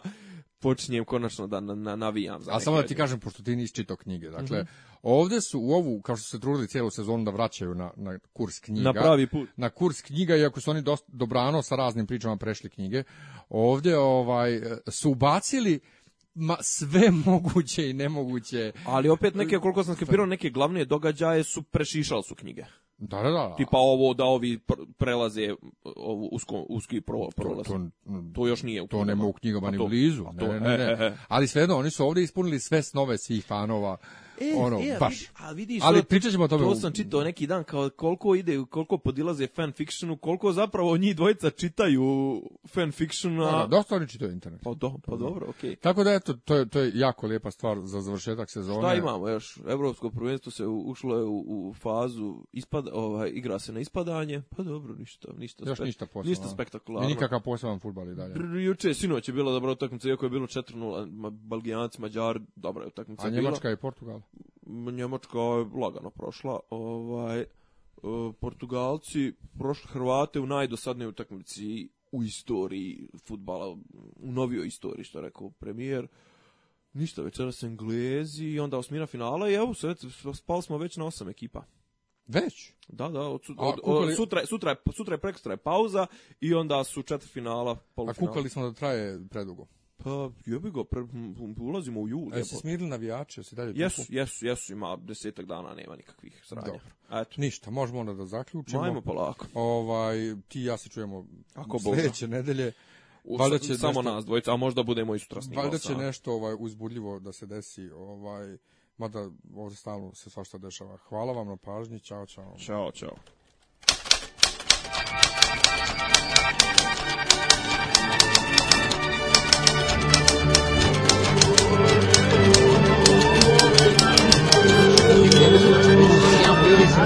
počinjem konačno da na, na, navijam. Za A samo da ti kažem, pošto ti nisi čitao knjige, dakle, mm -hmm. ovde su u ovu, kao što se trudili cijelu sezonu da vraćaju na, na kurs knjiga. Na pravi put. Na kurs knjiga, iako su oni dosta, dobrano sa raznim pričama prešli knjige, ovde ovaj, su ubacili ma, sve moguće i nemoguće. Ali opet neke, koliko sam skapirao, neke glavne događaje su prešišali su knjige. Da, da, da. Tipa ovo da ovi prelaze ovu usko, uski pro, prolaz. To, to, to, još nije u knjigama. To nema u knjigama ni blizu. Ne, ne, e, ne. E, e. Ali svejedno, oni su ovdje ispunili sve snove svih fanova E, ono, e, baš. A vidi, Ali pričat ćemo o tome. To sam čitao neki dan, kao koliko ide, koliko podilaze fanfictionu, koliko zapravo njih dvojica čitaju fanfictiona. Da, da, dosta oni čitaju internet. Pa, do, pa dobro, okej. Okay. Tako da, eto, to je, to je jako lijepa stvar za završetak sezone. Šta imamo još? Evropsko prvenstvo se ušlo je u, u fazu, ispada, ovaj, igra se na ispadanje, pa dobro, ništa. ništa još spe, ništa posebno. Ništa spektakularno. I nikakav poseban futbal i dalje. Juče, sinoć je bila dobra utakmica, iako je bilo 4-0, Belgijanci, Mađari, dobra je utakmica. A Njemačka i Portugal? Njemačka je lagano prošla, ovaj, e, Portugalci prošli Hrvate u najdosadnoj utakmici u istoriji futbala, u novijoj istoriji, što je rekao premijer. Ništa, večeras Englezi i onda osmina finala i evo, sve, spali smo već na osam ekipa. Već? Da, da, od, od, od, kukali... sutra, sutra, je, sutra je, je pauza i onda su četiri finala, polufinala. A kukali smo da traje predugo. Pa, jebi ga, pre, ulazimo u jul. E, se smirili navijači, se dalje Jesu, jesu, jesu, ima desetak dana, nema nikakvih sranja. Dobro. Eto. Ništa, možemo onda da zaključimo. Majmo polako. Ovaj, ti i ja se čujemo Ako sledeće nedelje. U, valjda će samo nešto, nas dvojica, a možda budemo i sutra snimao. Valjda će nešto ovaj, uzbudljivo da se desi, ovaj, mada ovdje stalno se svašta dešava. Hvala vam na pažnji, čao, čao. Ćao, čao. Oh,